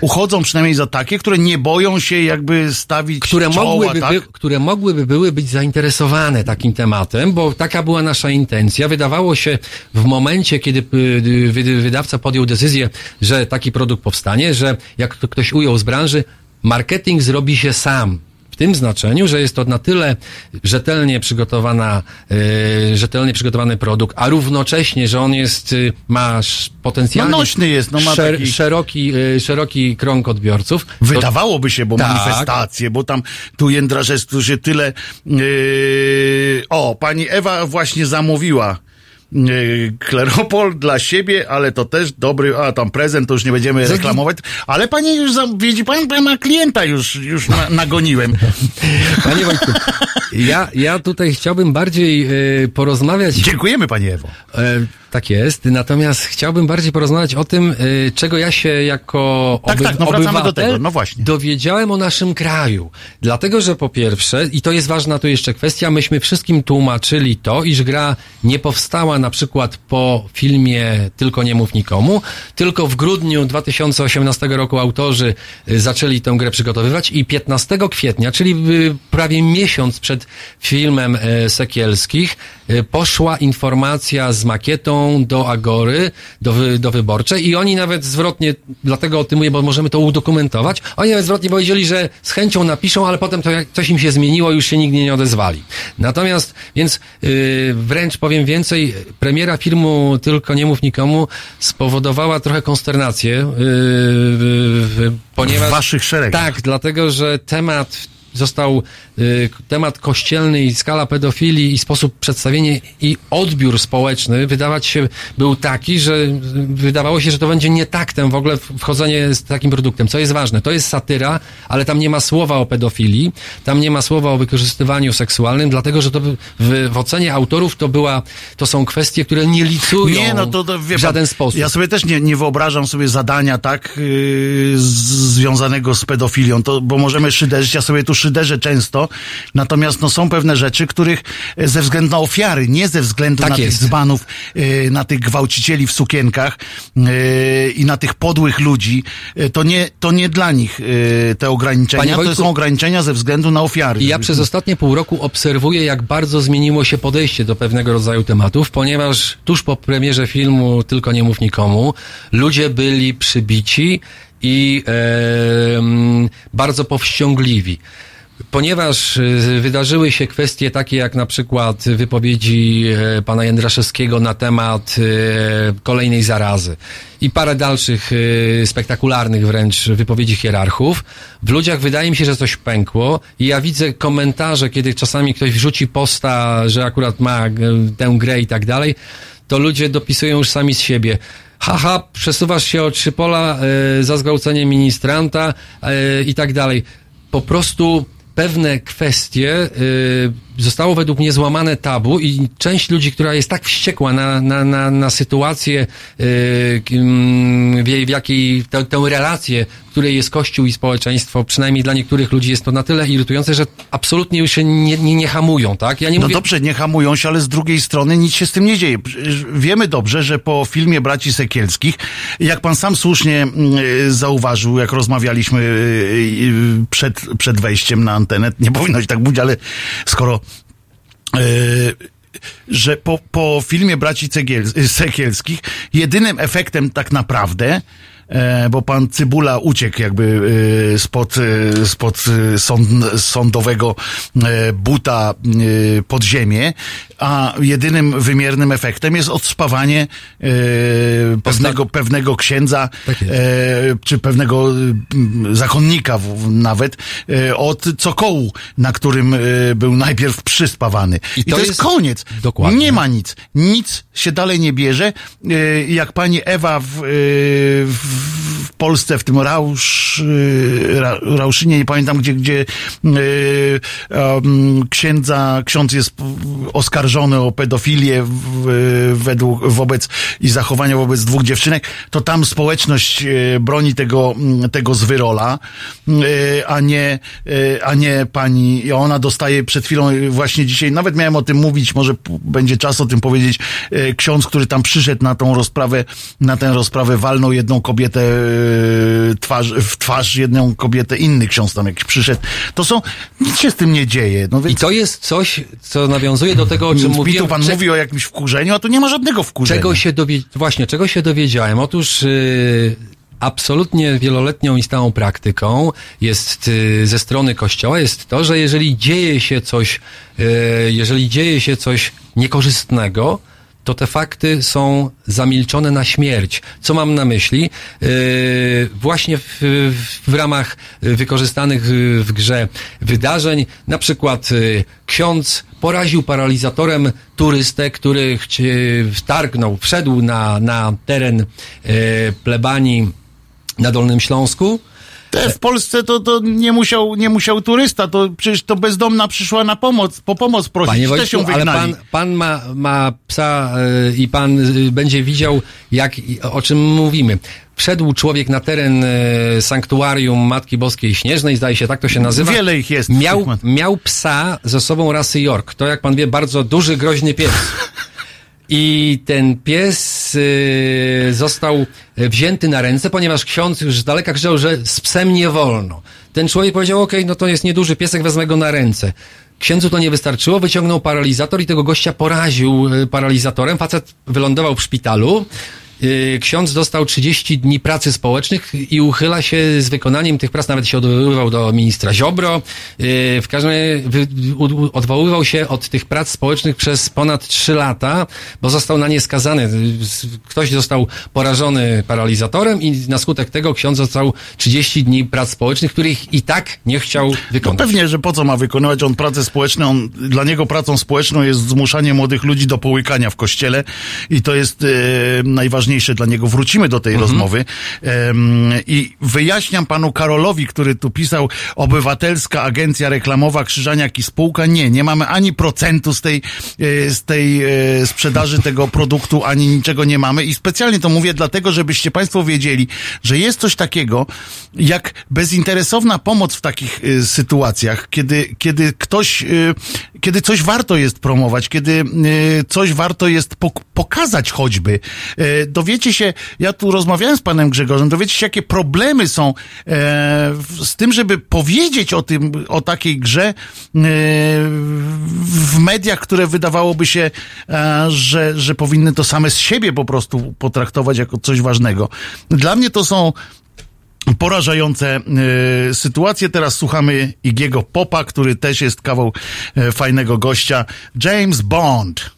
uchodzą przynajmniej za takie, które nie boją się jakby stawić które czoła, mogłyby, tak? by, które mogłyby były być zainteresowane takim tematem, bo taka była nasza intencja. Wydawało się w momencie, kiedy y, wy- wydawca podjął decyzję, że taki produkt powstanie, że jak to ktoś ujął z branży, marketing zrobi się sam. W tym znaczeniu, że jest to na tyle rzetelnie przygotowana, y, rzetelnie przygotowany produkt, a równocześnie, że on jest, y, ma potencjalnie No nośny jest, no ma szer- taki- szeroki, y, szeroki krąg odbiorców. Wydawałoby się, bo Tak. manifestacje, bo tam tu Jędraszewsku się tyle... Yy... O, pani Ewa właśnie zamówiła yy, Kleropol dla siebie, ale to też dobry, a tam prezent, to już nie będziemy reklamować, ale pani już, zam- widzi pan, pan ma klienta już, już na, nagoniłem. Panie Wojtku, ja, ja tutaj chciałbym bardziej e, porozmawiać. Dziękujemy pani Ewo. E, tak jest, natomiast chciałbym bardziej porozmawiać o tym, e, czego ja się jako Tak, oby- tak, no wracamy do obywatel tego, no właśnie. dowiedziałem o naszym kraju. Dlatego, że po pierwsze, i to jest ważna tu jeszcze kwestia, myśmy wszystkim tłumaczyli to, iż gra nie powstała na przykład po filmie Tylko nie mów nikomu, tylko w grudniu 2018 roku autorzy y, zaczęli tę grę przygotowywać i 15 kwietnia, czyli y, prawie miesiąc przed filmem e, Sekielskich, y, poszła informacja z makietą do Agory, do, wy, do wyborczej i oni nawet zwrotnie, dlatego o tym mówię, bo możemy to udokumentować, oni nawet zwrotnie powiedzieli, że z chęcią napiszą, ale potem to coś im się zmieniło, już się nigdy nie odezwali. Natomiast, więc yy, wręcz powiem więcej, premiera filmu Tylko nie mów nikomu spowodowała trochę konsternację, yy, yy, ponieważ... W waszych szeregach. Tak, dlatego, że temat został temat kościelny i skala pedofilii i sposób przedstawienia i odbiór społeczny wydawać się był taki, że y, wydawało się, że to będzie nie taktem w ogóle wchodzenie z takim produktem. Co jest ważne, to jest satyra, ale tam nie ma słowa o pedofilii, tam nie ma słowa o wykorzystywaniu seksualnym, dlatego, że to w, w ocenie autorów to była, to są kwestie, które nie licują Nie, no to, to wie w żaden sposób. Ja sobie też nie, nie wyobrażam sobie zadania tak yy, związanego z pedofilią, to, bo możemy szyderzyć, ja sobie tu szyderzę często, natomiast no, są pewne rzeczy, których e, ze względu na ofiary, nie ze względu Tak na jest. tych dzbanów, yy, na tych gwałcicieli w sukienkach yy, i na tych podłych ludzi, to, nie, to nie dla nich te ograniczenia, Panie to są ograniczenia ze względu na ofiary. Ja przez ostatnie pół roku obserwuję, jak bardzo zmieniło się podejście do pewnego rodzaju tematów, ponieważ tuż po premierze filmu Tylko nie mów nikomu, ludzie byli przybici i e, bardzo powściągliwi. Ponieważ y, wydarzyły się kwestie takie jak na przykład wypowiedzi e, pana Jędraszewskiego na temat e, kolejnej zarazy i parę dalszych e, spektakularnych wręcz wypowiedzi hierarchów, w ludziach wydaje mi się, że coś pękło i ja widzę komentarze, kiedy czasami ktoś wrzuci posta, że akurat ma tę grę i tak dalej, to ludzie dopisują już sami z siebie. Haha, przesuwasz się o trzy pola za zgwałcenie ministranta i tak dalej. Po prostu pewne kwestie y, zostało według mnie złamane tabu i część ludzi, która jest tak wściekła na, na, na, na sytuację, y, mm, w, w jakiej tę, tę relację, w której jest Kościół i społeczeństwo, przynajmniej dla niektórych ludzi jest to na tyle irytujące, że absolutnie już się nie, nie, nie hamują, tak? Ja nie No mówię... dobrze, nie hamują się, ale z drugiej strony nic się z tym nie dzieje. Wiemy dobrze, że po filmie Braci Sekielskich, jak pan sam słusznie mm, y, zauważył, jak rozmawialiśmy y, y, przed, przed wejściem na antenę, nie powinno się tak mówić, ale skoro że po, po filmie Braci Cegiel- Sekielskich jedynym efektem tak naprawdę e, bo pan Cybula uciekł jakby e, spod, e, spod e, sąd, sądowego e, buta e, pod ziemię, a jedynym wymiernym efektem jest odspawanie e, pewnego, pewnego księdza, Tak jest. e, czy pewnego zakonnika w, nawet, e, od cokołu, na którym był najpierw przyspawany. I, to, jest, koniec. Dokładnie. Nie ma nic. Nic się dalej nie bierze. Jak pani Ewa w, w, w Polsce, w tym Rausz, Ra, Rauszynie, nie pamiętam gdzie, gdzie księdza, ksiądz jest p- oskarżony o pedofilię według, wobec i zachowania wobec dwóch dziewczynek, to tam społeczność e, broni tego, tego zwyrola, e, a nie, e, a nie pani, i ona dostaje przed chwilą, właśnie dzisiaj, nawet miałem o tym mówić, może będzie czas o tym powiedzieć, ksiądz, który tam przyszedł na tą rozprawę, na tę rozprawę, walnął jedną kobietę twarz, w twarz, jedną kobietę, inny ksiądz tam jakiś przyszedł. To są, nic się z tym nie dzieje. No I więc to jest coś, co nawiązuje do tego, o czym mi mówiłem. pan Cze- mówi o jakimś wkurzeniu, a tu nie ma żadnego wkurzenia. Czego się dowie... Właśnie, czego się dowiedziałem? Otóż yy, absolutnie wieloletnią i stałą praktyką jest yy, ze strony Kościoła jest to, że jeżeli dzieje się coś, yy, jeżeli dzieje się coś niekorzystnego, to te fakty są zamilczone na śmierć. Co mam na myśli? Yy, właśnie w, w, ramach wykorzystanych w grze wydarzeń, na przykład yy, ksiądz poraził paralizatorem turystę, który wtargnął, wszedł na, na teren yy, plebanii na Dolnym Śląsku. Te w Polsce to, to nie, musiał, nie musiał turysta, to przecież to bezdomna przyszła na pomoc, po pomoc prosić, Panie Wojtku, ale wygnali. pan, pan ma, ma psa y, i pan y, będzie widział, jak, i- o czym mówimy. Wszedł człowiek na teren y, sanktuarium Matki Boskiej Śnieżnej, zdaje się, tak to się nazywa. Wiele ich jest. Miał, miał psa ze sobą rasy York. To, jak pan wie, bardzo duży, groźny pies. I ten pies y, został wzięty na ręce, ponieważ ksiądz już z daleka krzyczał, że z psem nie wolno. Ten człowiek powiedział, okej, no to jest nieduży piesek, wezmę go na ręce. Księdzu to nie wystarczyło, wyciągnął paralizator i tego gościa poraził y, paralizatorem. Facet wylądował w szpitalu. Y, Ksiądz dostał 30 dni pracy społecznych i uchyla się z wykonaniem tych prac, nawet się odwoływał do ministra Ziobro. Y, W każdym razie odwoływał się od tych prac społecznych przez ponad 3 lata, bo został na nie skazany. Y, Ktoś został porażony paralizatorem i na skutek tego ksiądz dostał 30 dni prac społecznych, których i tak nie chciał No wykonać. pewnie, że po co ma wykonywać on pracę społeczną? On, dla niego pracą społeczną jest zmuszanie młodych ludzi do połykania w kościele i to jest e, najważniejsze dla niego. Wrócimy do tej Mhm. rozmowy Em, i wyjaśniam panu Karolowi, który tu pisał Obywatelska Agencja Reklamowa Krzyżaniak i Spółka. Nie, nie mamy ani procentu z tej, e, z tej e, sprzedaży tego produktu, ani niczego nie mamy i specjalnie to mówię dlatego, żebyście państwo wiedzieli, że jest coś takiego jak bezinteresowna pomoc w takich y, sytuacjach, kiedy, kiedy ktoś, kiedy coś warto jest promować, kiedy y, coś warto jest pok- pokazać choćby. Y, dowiecie się, ja tu rozmawiałem z panem Grzegorzem, dowiecie się, jakie problemy są e, z tym, żeby powiedzieć o tym, o takiej grze e, w mediach, które wydawałoby się, e, że, że powinny to same z siebie po prostu potraktować jako coś ważnego. Dla mnie to są porażające y, sytuacje. Teraz słuchamy Igiego Popa, który też jest kawał y, fajnego gościa. James Bond.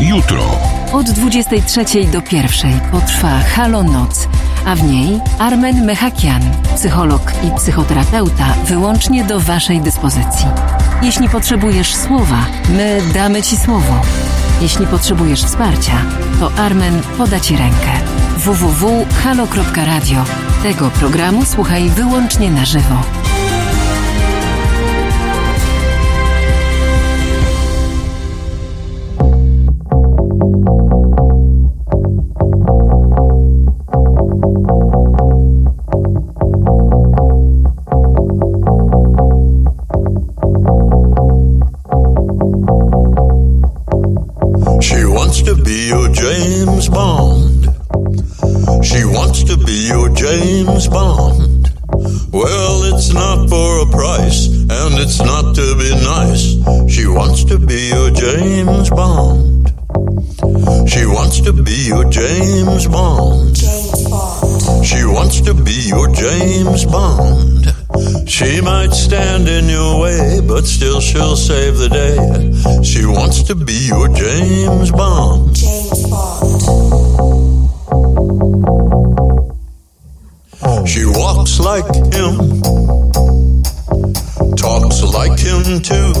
Jutro. Od 23 do 1 potrwa Halo Noc, a w niej Armen Mechakian, psycholog i psychoterapeuta wyłącznie do Waszej dyspozycji. Jeśli potrzebujesz słowa, my damy Ci słowo. Jeśli potrzebujesz wsparcia, to Armen poda Ci rękę. www.halo.radio. Tego programu słuchaj wyłącznie na żywo. stand in your way, but still she'll save the day. She wants to be your James Bond. James Bond. Oh. She walks like him, talks like him too.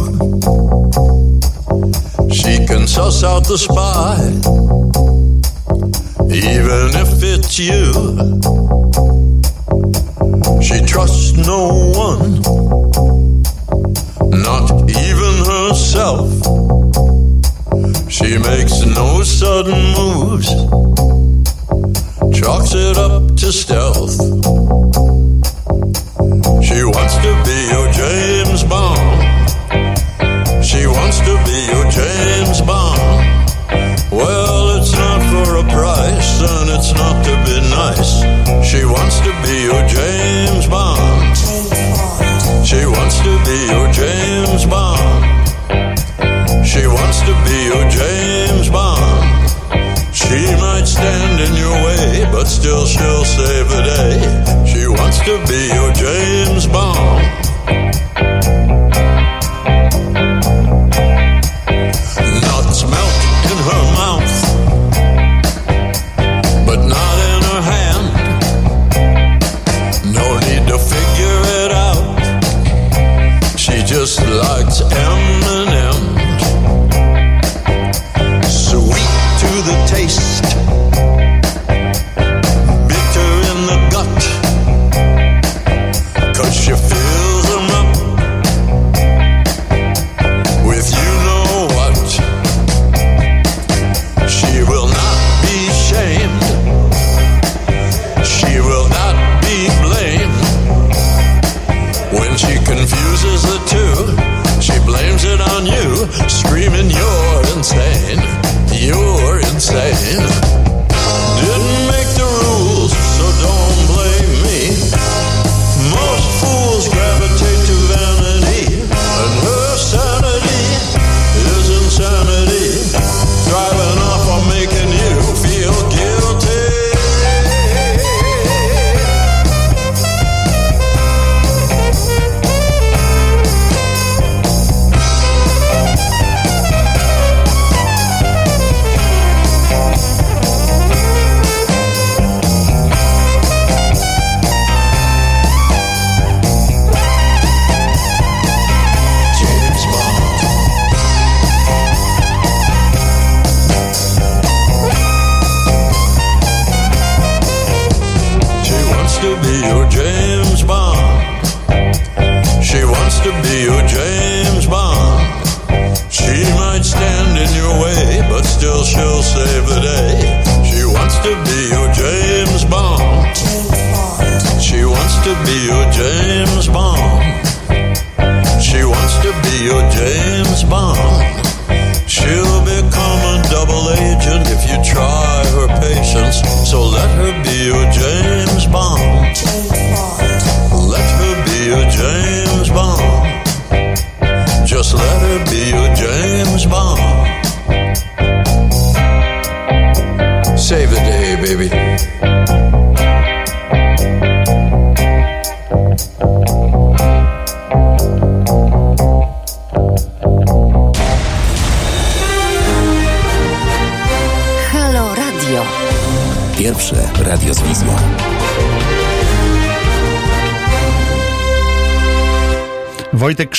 She can suss out the spy, even if it's you.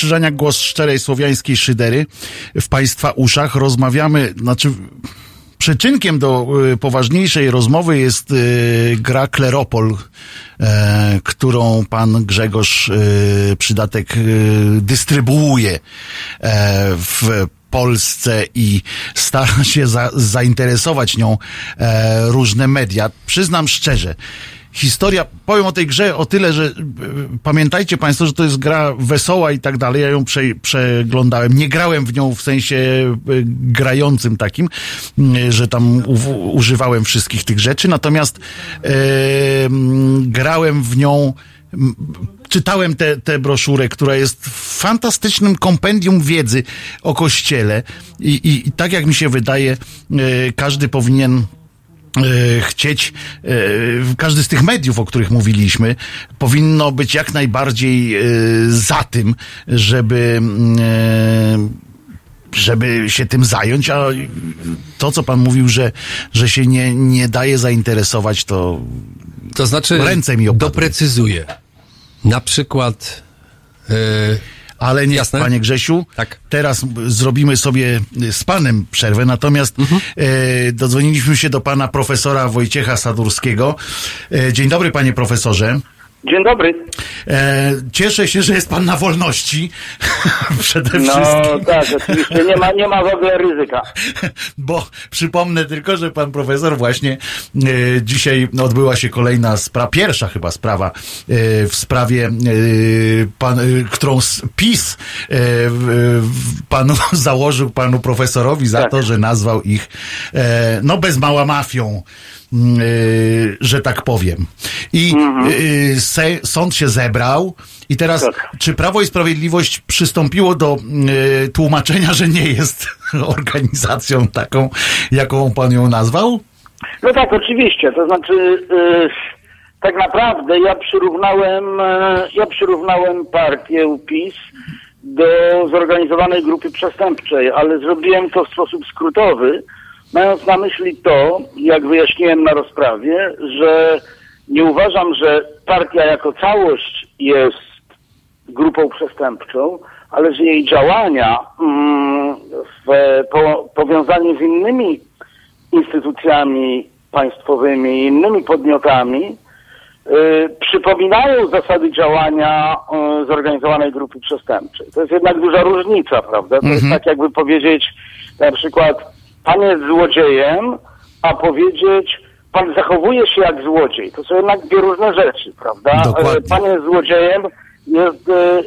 Wojtek Krzyżaniak, głos szczerej słowiańskiej szydery w Państwa uszach. Rozmawiamy, znaczy przyczynkiem do y, poważniejszej rozmowy jest y, gra Kleropol, e, którą pan Grzegorz y, Przydatek y, dystrybuuje e, w Polsce i stara się za, zainteresować nią e, różne media. Przyznam szczerze, historia, powiem o tej grze o tyle, że e, pamiętajcie Państwo, że to jest gra wesoła i tak dalej. Ja ją prze, przeglądałem. Nie grałem w nią w sensie e, grającym takim, że tam u, używałem wszystkich tych rzeczy, natomiast e, grałem w nią czytałem tę te, te broszurę, która jest fantastycznym kompendium wiedzy o Kościele i, i, i tak jak mi się wydaje, e, każdy powinien chcieć, e, każdy z tych mediów, o których mówiliśmy, powinno być jak najbardziej e, za tym, żeby e, żeby się tym zająć, a to, co pan mówił, że, że się nie, nie daje zainteresować, to To znaczy, Ręce mi opadły. doprecyzuję. Na przykład, yy, Ale nie, Jasne. panie Grzesiu, Tak. teraz zrobimy sobie z panem przerwę, natomiast Mhm. e, dodzwoniliśmy się do pana profesora Wojciecha Sadurskiego. E, dzień dobry, panie profesorze. Dzień dobry. E, cieszę się, że jest pan na wolności. Przede No wszystkim. tak, oczywiście nie ma, nie ma w ogóle ryzyka. Bo przypomnę tylko, że pan profesor właśnie e, dzisiaj odbyła się kolejna sprawa, pierwsza chyba sprawa e, w sprawie, e, pan, e, którą PiS e, panu założył panu profesorowi za Tak. to, że nazwał ich no bez mała mafią. E, że tak powiem. I e, se, sąd się zebrał i teraz Tak. czy Prawo i Sprawiedliwość przystąpiło do e, tłumaczenia, że nie jest organizacją taką, jaką pan ją nazwał? No tak, oczywiście. To znaczy, y, tak naprawdę ja przyrównałem, ja przyrównałem partię PiS do zorganizowanej grupy przestępczej, ale zrobiłem to w sposób skrótowy, mając na myśli to, jak wyjaśniłem na rozprawie, że nie uważam, że partia jako całość jest grupą przestępczą, ale że jej działania mm, w po, powiązaniu z innymi instytucjami państwowymi i innymi podmiotami y, przypominają zasady działania y, zorganizowanej grupy przestępczej. To jest jednak duża różnica, prawda? To jest tak jakby powiedzieć na przykład pan jest złodziejem, a powiedzieć pan zachowuje się jak złodziej. To są jednak dwie różne rzeczy, prawda? Dokładnie. Pan jest złodziejem, jest, y,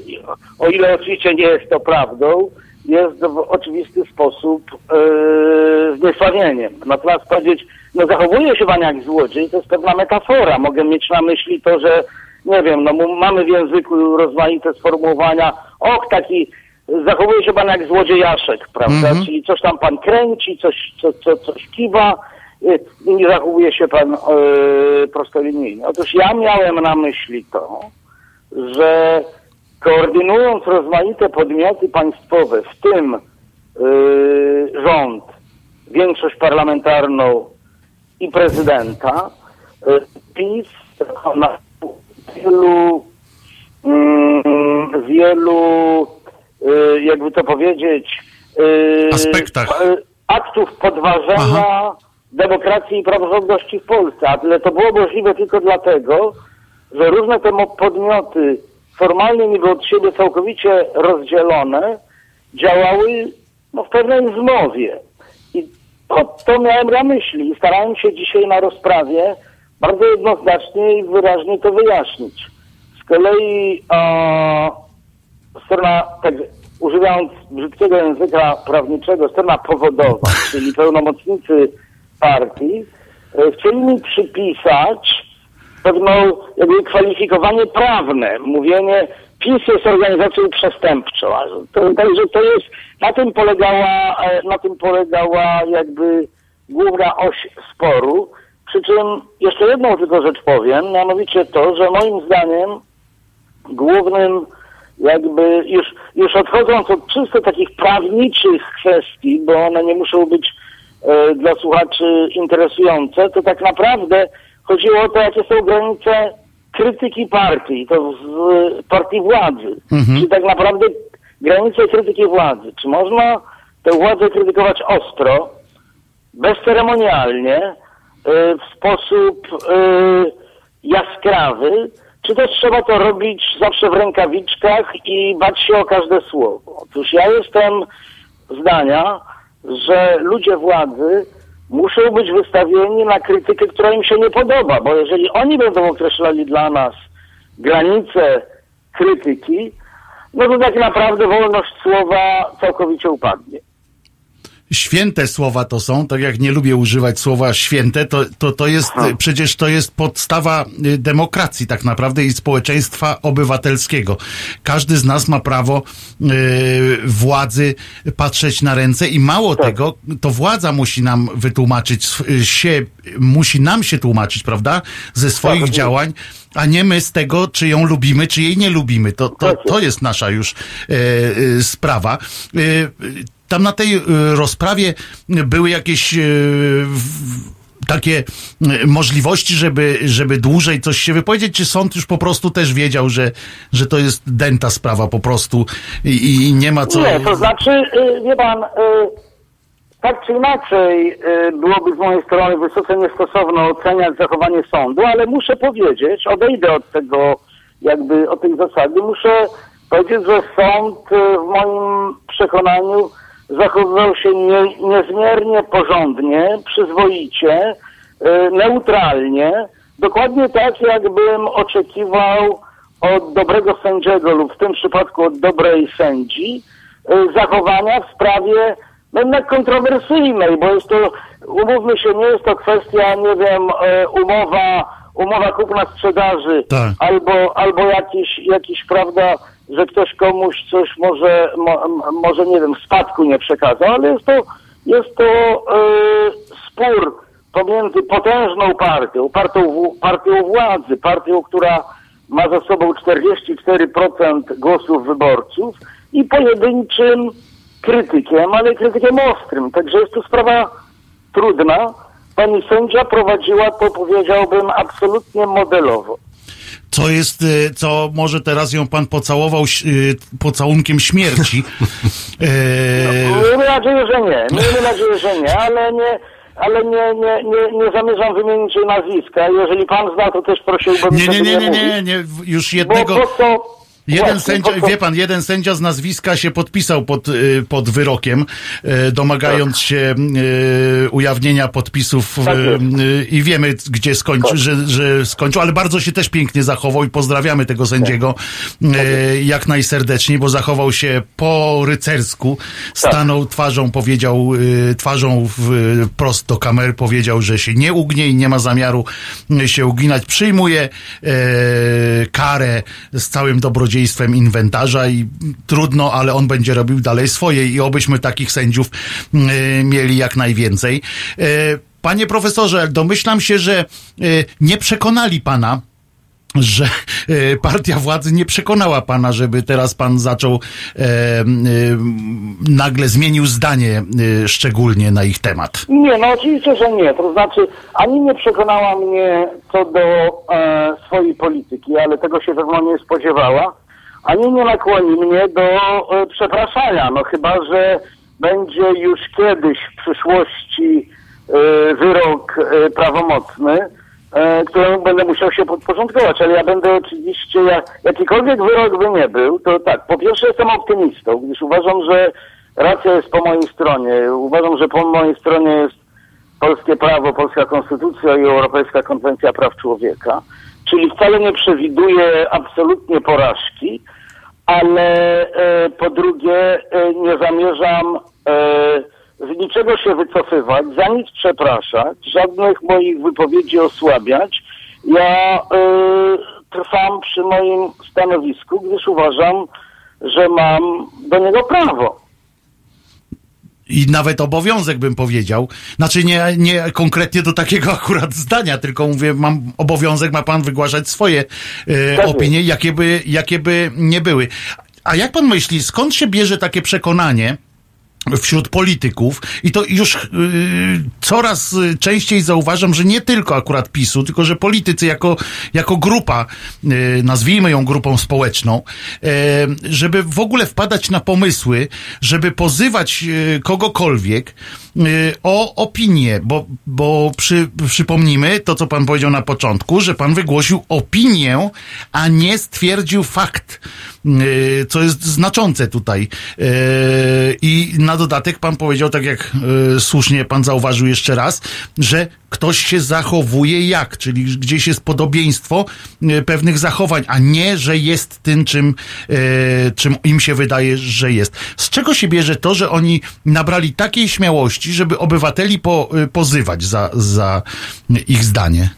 o ile oczywiście nie jest to prawdą, jest w oczywisty sposób yy, zniesławieniem. Natomiast powiedzieć, no zachowuje się pan jak złodziej, to jest pewna metafora. Mogę mieć na myśli to, że nie wiem, no mamy w języku rozmaite sformułowania, och, taki zachowuje się pan jak złodziejaszek, prawda? Czyli coś tam pan kręci, coś, co, co, coś kiwa yy, i nie zachowuje się pan yy, prostolinijnie. Otóż ja miałem na myśli to, że koordynując rozmaite podmioty państwowe, w tym yy, rząd, większość parlamentarną i prezydenta, yy, PiS na wielu, mm, wielu yy, jakby to powiedzieć, yy, Aspektach. aktów podważenia Aha. demokracji i praworządności w Polsce. Ale to było możliwe tylko dlatego, że różne te podmioty formalnie niby od siebie całkowicie rozdzielone działały no, w pewnej zmowie. I to, to miałem na myśli i starałem się dzisiaj na rozprawie bardzo jednoznacznie i wyraźnie to wyjaśnić. Z kolei strona, tak używając brzydkiego języka prawniczego, strona powodowa, czyli pełnomocnicy partii, e, chcieli mi przypisać pewną jakby kwalifikowanie prawne, mówienie PiS jest organizacją przestępczą. Także to jest, na tym polegała, e, na tym polegała jakby główna oś sporu. Przy czym jeszcze jedną tylko rzecz powiem, mianowicie to, że moim zdaniem głównym jakby już, już odchodząc od czysto takich prawniczych kwestii, bo one nie muszą być e, dla słuchaczy interesujące, to tak naprawdę chodziło o to, jakie są granice krytyki partii, to z partii władzy. Czyli tak naprawdę granice krytyki władzy. Czy można tę władzę krytykować ostro, bezceremonialnie, y, w sposób y, jaskrawy, czy też trzeba to robić zawsze w rękawiczkach i bać się o każde słowo? Otóż ja jestem zdania, że ludzie władzy muszą być wystawieni na krytykę, która im się nie podoba, bo jeżeli oni będą określali dla nas granice krytyki, no to tak naprawdę wolność słowa całkowicie upadnie. Święte słowa to są, tak jak nie lubię używać słowa święte, to, to, to jest, y, przecież to jest podstawa y, demokracji tak naprawdę i społeczeństwa obywatelskiego. Każdy z nas ma prawo y, władzy patrzeć na ręce i mało tego, to władza musi nam wytłumaczyć y, się, musi nam się tłumaczyć, prawda, ze swoich działań, a nie my z tego, czy ją lubimy, czy jej nie lubimy. To, to, to jest nasza już e, e, sprawa. E, tam na tej e, rozprawie były jakieś w- takie e, możliwości, żeby, żeby dłużej coś się wypowiedzieć, czy sąd już po prostu też wiedział, że, że to jest dęta sprawa po prostu i, i nie ma co... Nie, to znaczy, y, wie pan, y, tak czy inaczej y, byłoby z mojej strony wysoce niestosowne oceniać zachowanie sądu, ale muszę powiedzieć, odejdę od tego, jakby od tej zasady, muszę powiedzieć, że sąd y, w moim przekonaniu zachowywał się nie, niezmiernie porządnie, przyzwoicie, y, neutralnie, dokładnie tak, jakbym oczekiwał od dobrego sędziego lub w tym przypadku od dobrej sędzi y, zachowania w sprawie no jednak kontrowersyjnej, bo jest to, umówmy się, nie jest to kwestia, nie wiem, e, umowa, umowa kupna sprzedaży, Tak. albo, albo jakiś, jakiś, prawda, że ktoś komuś coś może, mo, może, nie wiem, spadku nie przekazał, ale jest to, jest to e, spór pomiędzy potężną partią, partią, partią władzy, partią, która ma za sobą 44% głosów wyborców i pojedynczym krytykiem, ale krytykiem ostrym. Także jest to sprawa trudna. Pani sędzia prowadziła to, powiedziałbym, absolutnie modelowo. Co jest, y, co może teraz ją pan pocałował y, pocałunkiem śmierci. E, Miejmy nadzieję, że nie. Miejmy nadzieję, że nie, ale nie, ale nie, nie, nie, nie zamierzam wymienić jej nazwiska. Jeżeli pan zna, to też prosiłbym, Nie, nie, nie, nie, nie, nie, już Bo jednego. po co... Jeden sędzia, wie pan, jeden sędzia z nazwiska się podpisał pod, y, pod wyrokiem, y, domagając się y, ujawnienia podpisów Tak i wiemy, gdzie skończył, że, że skończył, ale bardzo się też pięknie zachował i pozdrawiamy tego sędziego jak najserdeczniej, bo zachował się po rycersku, stanął twarzą, powiedział, twarzą w, prost do kamery, powiedział, że się nie ugnie i nie ma zamiaru się uginać. Przyjmuje karę z całym dobrodziejstwem inwentarza i trudno, ale on będzie robił dalej swoje i obyśmy takich sędziów e, mieli jak najwięcej. E, panie profesorze, domyślam się, że e, nie przekonali pana że partia władzy nie przekonała pana, żeby teraz pan zaczął e, e, nagle zmienił zdanie e, szczególnie na ich temat. Nie, no oczywiście, że nie. To znaczy, ani nie przekonała mnie co do e, swojej polityki, ale tego się pewno nie spodziewała, ani nie nakłoni mnie do e, przepraszania. No chyba, że będzie już kiedyś w przyszłości e, wyrok e, prawomocny, e, któremu będę musiał się podporządkować, ale ja będę oczywiście, ja, jakikolwiek wyrok by nie był, to tak, po pierwsze jestem optymistą, gdyż uważam, że racja jest po mojej stronie. Uważam, że po mojej stronie jest polskie prawo, polska konstytucja i Europejska Konwencja Praw Człowieka, czyli wcale nie przewiduje absolutnie porażki, ale e, po drugie e, nie zamierzam e, z niczego się wycofywać, za nic przepraszać, żadnych moich wypowiedzi osłabiać. Ja trwam przy moim stanowisku, gdyż uważam, że mam do niego prawo. I nawet obowiązek bym powiedział. Znaczy nie, nie konkretnie do takiego akurat zdania, tylko mówię, mam obowiązek, ma pan wygłaszać swoje e, opinie, jakie by, jakie by nie były. A jak pan myśli, skąd się bierze takie przekonanie, wśród polityków i to już yy, coraz y, częściej zauważam, że nie tylko akurat PiSu, tylko że politycy jako, jako grupa, yy, nazwijmy ją grupą społeczną, yy, żeby w ogóle wpadać na pomysły, żeby pozywać yy, kogokolwiek o opinię, bo, bo przy, przypomnijmy to, co pan powiedział na początku, że pan wygłosił opinię, a nie stwierdził fakt, yy, co jest znaczące tutaj. Yy, I na dodatek pan powiedział, tak jak słusznie pan zauważył jeszcze raz, że ktoś się zachowuje jak, czyli gdzieś jest podobieństwo yy, pewnych zachowań, a nie, że jest tym, czym, yy, czym im się wydaje, że jest. Z czego się bierze to, że oni nabrali takiej śmiałości, żeby obywateli po, yy, pozywać za, za ich zdanie?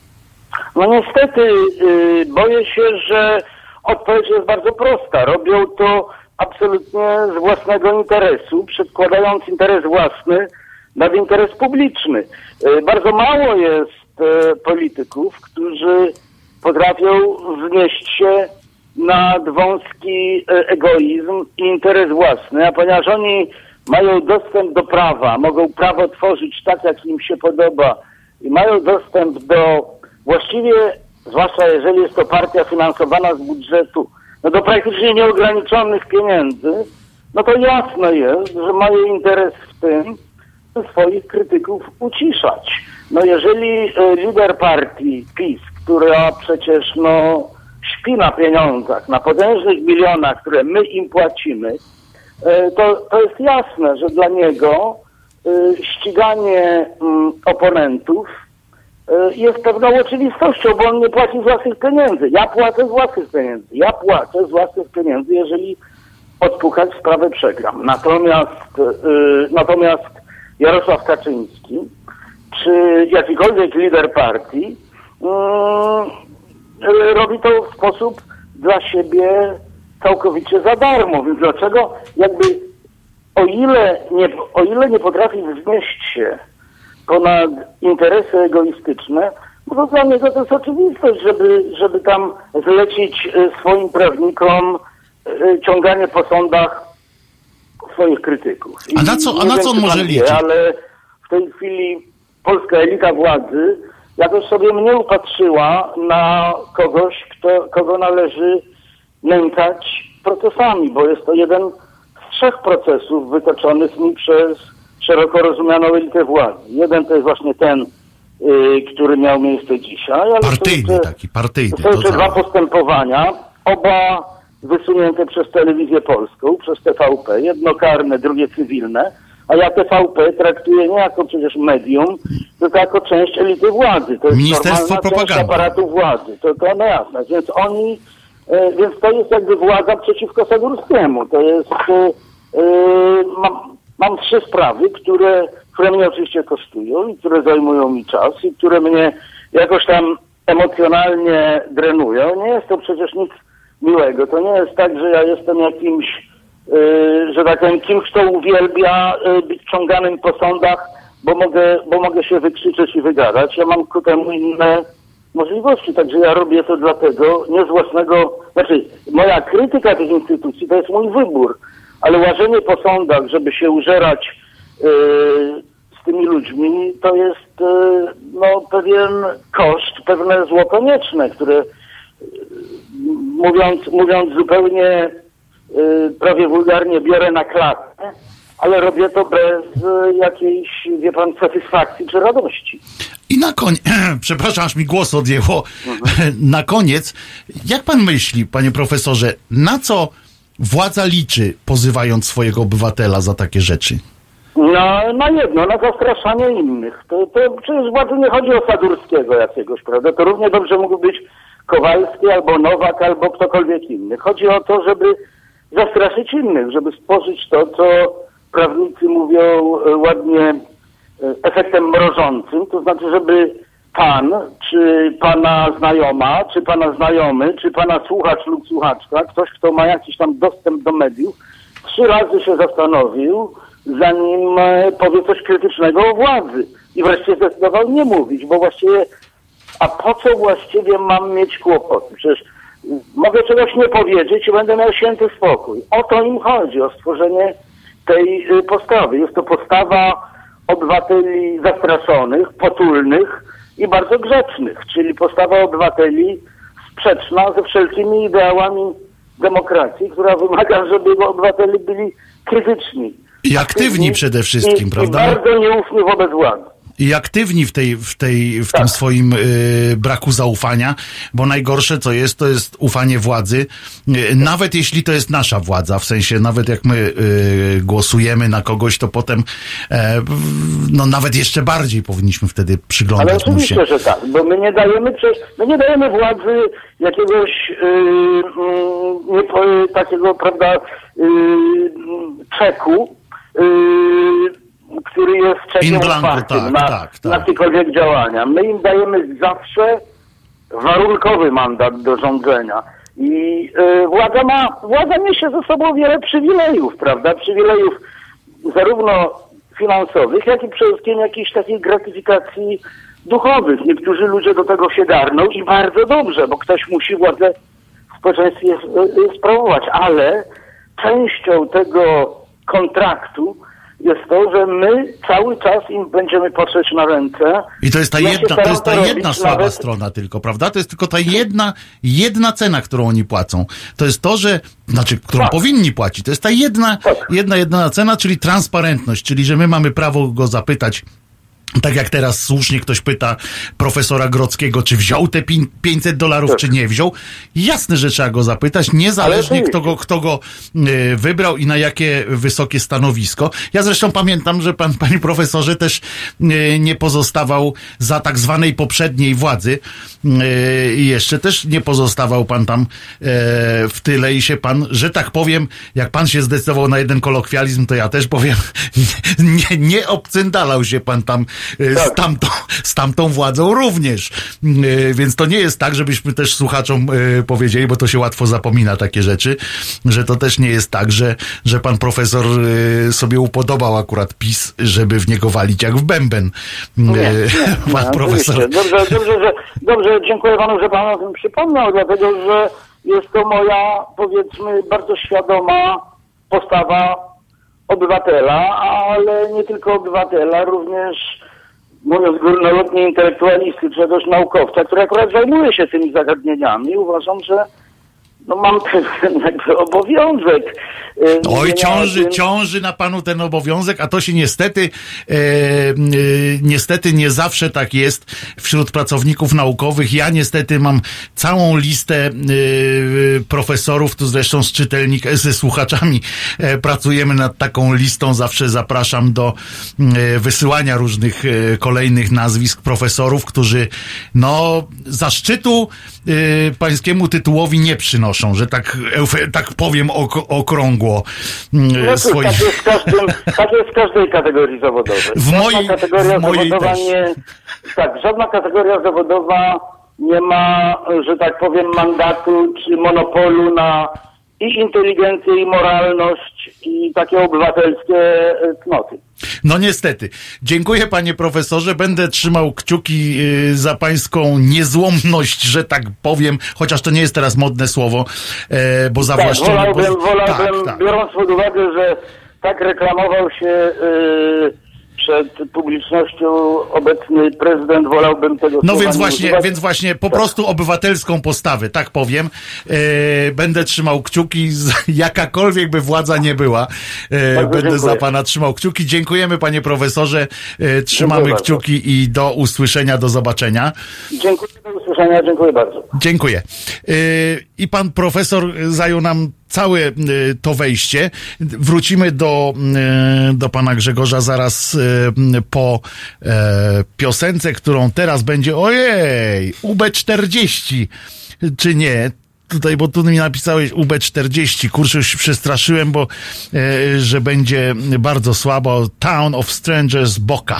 No niestety y, boję się, że odpowiedź jest bardzo prosta. Robią to absolutnie z własnego interesu, przedkładając interes własny nad interes publiczny. Y, bardzo mało jest y, polityków, którzy potrafią wznieść się nad wąski y, egoizm i interes własny, a ponieważ oni mają dostęp do prawa, mogą prawo tworzyć tak, jak im się podoba i mają dostęp do właściwie, zwłaszcza jeżeli jest to partia finansowana z budżetu, no do praktycznie nieograniczonych pieniędzy, no to jasne jest, że mają interes w tym, swoich krytyków uciszać. No jeżeli e, lider partii PiS, która przecież no śpi na pieniądzach, na potężnych milionach, które my im płacimy, e, to, to jest jasne, że dla niego e, ściganie mm, oponentów jest pewną oczywistością, bo on nie płaci z własnych pieniędzy. Ja płacę z własnych pieniędzy. Ja płacę z własnych pieniędzy, jeżeli odpukać sprawę przegram. Natomiast, natomiast Jarosław Kaczyński, czy jakikolwiek lider partii, y, robi to w sposób dla siebie całkowicie za darmo. Więc dlaczego jakby o ile nie, o ile nie potrafi wznieść się ponad interesy egoistyczne, no to dla niego to jest oczywistość, żeby, żeby tam zlecić y, swoim prawnikom y, ciąganie po sądach swoich krytyków. A na co- a na co on może liczyć? Ale w tej chwili polska elita władzy jakoś sobie mnie upatrzyła na kogoś, kto, kogo należy nękać procesami, bo jest to jeden z trzech procesów wytoczonych mi przez szeroko rozumianą elitę władzy. Jeden to jest właśnie ten, y, który miał miejsce dzisiaj. Ale są Partyjny jeszcze- taki, partyjny. są jeszcze dwa postępowania, oba wysunięte przez telewizję polską, przez TVP, jedno karne, drugie cywilne, a ja TVP traktuję nie jako przecież medium, tylko jako część elity władzy. To jest Ministerstwo normalna część propagandy. aparatu władzy. To, to no jasne. Więc oni, e, więc to jest jakby władza przeciwko Sadurskiemu. To jest, e, e, mam, mam trzy sprawy, które, które mnie oczywiście kosztują i które zajmują mi czas i które mnie jakoś tam emocjonalnie drenują. Nie jest to przecież nic miłego. To nie jest tak, że ja jestem jakimś, yy, że tak powiem, kimś, kto uwielbia yy, być ciąganym po sądach, bo mogę, bo mogę się wykrzyczeć i wygadać. Ja mam ku temu inne możliwości, także ja robię to dlatego, nie z własnego, znaczy moja krytyka tych instytucji to jest mój wybór, ale łażenie po sądach, żeby się użerać yy, z tymi ludźmi, to jest yy, no, pewien koszt, pewne zło konieczne, które mówiąc, mówiąc zupełnie y, prawie wulgarnie, biorę na klatę, ale robię to bez y, jakiejś, wie pan, satysfakcji czy radości. I na koniec, przepraszam, aż mi głos odjęło. Na koniec, jak pan myśli, panie profesorze, na co władza liczy, pozywając swojego obywatela za takie rzeczy? Na, na jedno, na zastraszanie innych. To, to przecież władzy nie chodzi o Sadurskiego jakiegoś, prawda? To równie dobrze mógł być Kowalski albo Nowak albo ktokolwiek inny. Chodzi o to, żeby zastraszyć innych, żeby stworzyć to, co prawnicy mówią e, ładnie e, efektem mrożącym, to znaczy, żeby pan, czy pana znajoma, czy pana znajomy, czy pana słuchacz lub słuchaczka, ktoś, kto ma jakiś tam dostęp do mediów, trzy razy się zastanowił, zanim e, powie coś krytycznego o władzy. I wreszcie zdecydował nie mówić, bo właściwie, a po co właściwie mam mieć kłopoty? Przecież mogę czegoś nie powiedzieć i będę miał święty spokój. O to im chodzi, o stworzenie tej y, postawy. Jest to postawa obywateli zastraszonych, potulnych i bardzo grzecznych, czyli postawa obywateli sprzeczna ze wszelkimi ideałami demokracji, która wymaga, żeby obywatele byli krytyczni. I aktywni przede wszystkim, i, prawda? I bardzo nieufni wobec władzy. I aktywni w, tej, w, tej, w Tak. tym swoim y, braku zaufania, bo najgorsze co jest, to jest ufanie władzy, y, nawet jeśli to jest nasza władza, w sensie nawet jak my y, głosujemy na kogoś, to potem e, no nawet jeszcze bardziej powinniśmy wtedy Ale przyglądać mu się. oczywiście, że tak, bo my nie dajemy, przecież- my nie dajemy władzy jakiegoś yy, yy, nie, takiego, prawda, yy, czeku, yy, który jest czekiem otwartym tak, na, tak, tak. jakiekolwiek działania. My im dajemy zawsze warunkowy mandat do rządzenia. I yy, władza ma, władza niesie ze sobą wiele przywilejów, prawda, przywilejów zarówno finansowych, jak i przede wszystkim jakiejś takiej gratyfikacji duchowych. Niektórzy ludzie do tego się garną i bardzo dobrze, bo ktoś musi władzę w społeczeństwie e, e, sprawować, ale częścią tego kontraktu jest to, że my cały czas im będziemy patrzeć na ręce. I to jest ta Ja jedna, to jest ta jedna słaba nawet- strona tylko, prawda? To jest tylko ta jedna, jedna cena, którą oni płacą. To jest to, że, znaczy, którą Tak. powinni płacić. To jest ta jedna, Tak. jedna, jedyna cena, czyli transparentność, czyli że my mamy prawo go zapytać, tak jak teraz słusznie ktoś pyta profesora Grodzkiego, czy wziął te pin- 500 dolarów, Tak. czy nie wziął. Jasne, że trzeba go zapytać, niezależnie kto go, kto go y, wybrał i na jakie wysokie stanowisko. Ja zresztą pamiętam, że pan, panie profesorze, też y, nie pozostawał za tak zwanej poprzedniej władzy y, i jeszcze też nie pozostawał pan tam w tyle i się pan, że tak powiem, jak pan się zdecydował na jeden kolokwializm, to ja też powiem, nie, nie obcyndalał się pan tam z, Tak. tamtą, z tamtą władzą również. Y, Więc to nie jest tak, żebyśmy też słuchaczom y, powiedzieli, bo to się łatwo zapomina takie rzeczy, że to też nie jest tak, że, że pan profesor sobie upodobał akurat PiS, żeby w niego walić jak w bęben. Nie, nie, Pan profesor. Dobrze, dobrze, że, dobrze, dziękuję panu, że pan o tym przypomniał, dlatego że jest to moja, powiedzmy, bardzo świadoma postawa obywatela, ale nie tylko obywatela, również mówiąc górnolotnie intelektualisty, czy też naukowca, który akurat zajmuje się tymi zagadnieniami. Uważam, że no mam ten jakby obowiązek. e, Oj, ciąży, ciąży na panu ten obowiązek, a to się niestety, e, e, niestety nie zawsze tak jest wśród pracowników naukowych. Ja niestety mam całą listę e, profesorów, tu zresztą z czytelnik, ze słuchaczami e, pracujemy nad taką listą. Zawsze zapraszam do e, wysyłania różnych e, kolejnych nazwisk profesorów, którzy no zaszczytu e, pańskiemu tytułowi nie przynoszą, że tak, eufe- tak powiem ok- okrągło mm, No cóż, swoich... tak, jest w każdym, tak jest w każdej kategorii zawodowej. W mojej- kategoria w mojej zawodowa też. nie. Tak, żadna kategoria zawodowa nie ma, że tak powiem, mandatu czy monopolu na i inteligencję, i moralność, i takie obywatelskie e, cnoty. No niestety. Dziękuję panie profesorze. Będę trzymał kciuki y, za pańską niezłomność, że tak powiem, chociaż to nie jest teraz modne słowo, e, bo Tak, zawłaszczenie... wolałbym, bo- wolałbym tak, tak. biorąc pod uwagę, że tak reklamował się e, przed publicznością obecny prezydent, wolałbym tego No więc nie właśnie, używać. więc właśnie po prostu obywatelską postawę, tak powiem. E, będę trzymał kciuki, jakakolwiek by władza nie była. E, Bardzo będę za dziękuję. pana trzymał kciuki. Dziękujemy panie profesorze. E, trzymamy Dziękuję bardzo. kciuki i do usłyszenia, do zobaczenia. Dziękuję usłyszenia, dziękuję bardzo. Dziękuję. Y, I pan profesor zajął nam całe y, to wejście. Wrócimy do, y, do pana Grzegorza zaraz po e, piosence, którą teraz będzie, ojej, UB40, czy nie? Tutaj, bo tu mi napisałeś UB40, kurczę, już się przestraszyłem, bo e, że będzie bardzo słabo. Town of Strangers Boka.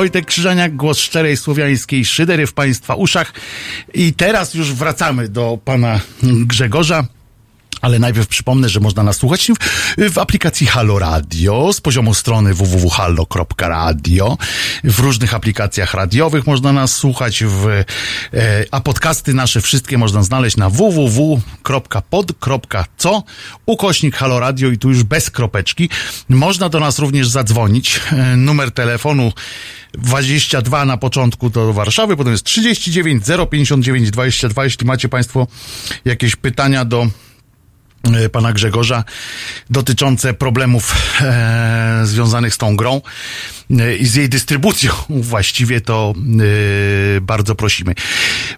Wojtek Krzyżaniak, głos szczerej słowiańskiej szydery w Państwa uszach. I teraz już wracamy do pana Grzegorza. Ale najpierw przypomnę, że można nas słuchać w, w aplikacji Halo Radio z poziomu strony www.halo.radio. W różnych aplikacjach radiowych można nas słuchać, w, e, a podcasty nasze wszystkie można znaleźć na www.pod.co ukośnik Halo Radio i tu już bez kropeczki. Można do nas również zadzwonić. E, numer telefonu 22 na początku do Warszawy, potem jest 39 059 22. Jeśli macie Państwo jakieś pytania do e, pana Grzegorza dotyczące problemów e, związanych z tą grą e, i z jej dystrybucją właściwie to e, bardzo prosimy.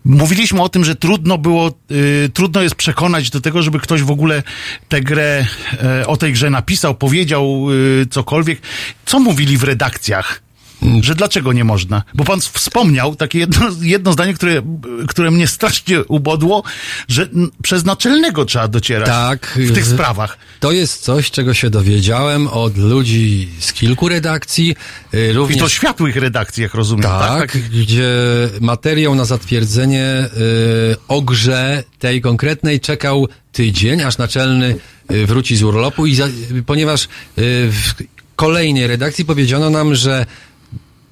Mówiliśmy o tym, że trudno było, e, trudno jest przekonać do tego, żeby ktoś w ogóle tę grę, e, o tej grze napisał, powiedział cokolwiek. Co mówili w redakcjach? Że dlaczego nie można? Bo pan wspomniał takie jedno, jedno zdanie, które, które mnie strasznie ubodło, że przez naczelnego trzeba docierać Tak. w tych sprawach. To jest coś, czego się dowiedziałem od ludzi z kilku redakcji. y, I Również to światłych redakcji, jak rozumiem. Tak, gdzie materiał na zatwierdzenie y, o grze tej konkretnej czekał tydzień, aż naczelny y, wróci z urlopu i za, ponieważ y, w kolejnej redakcji powiedziano nam, że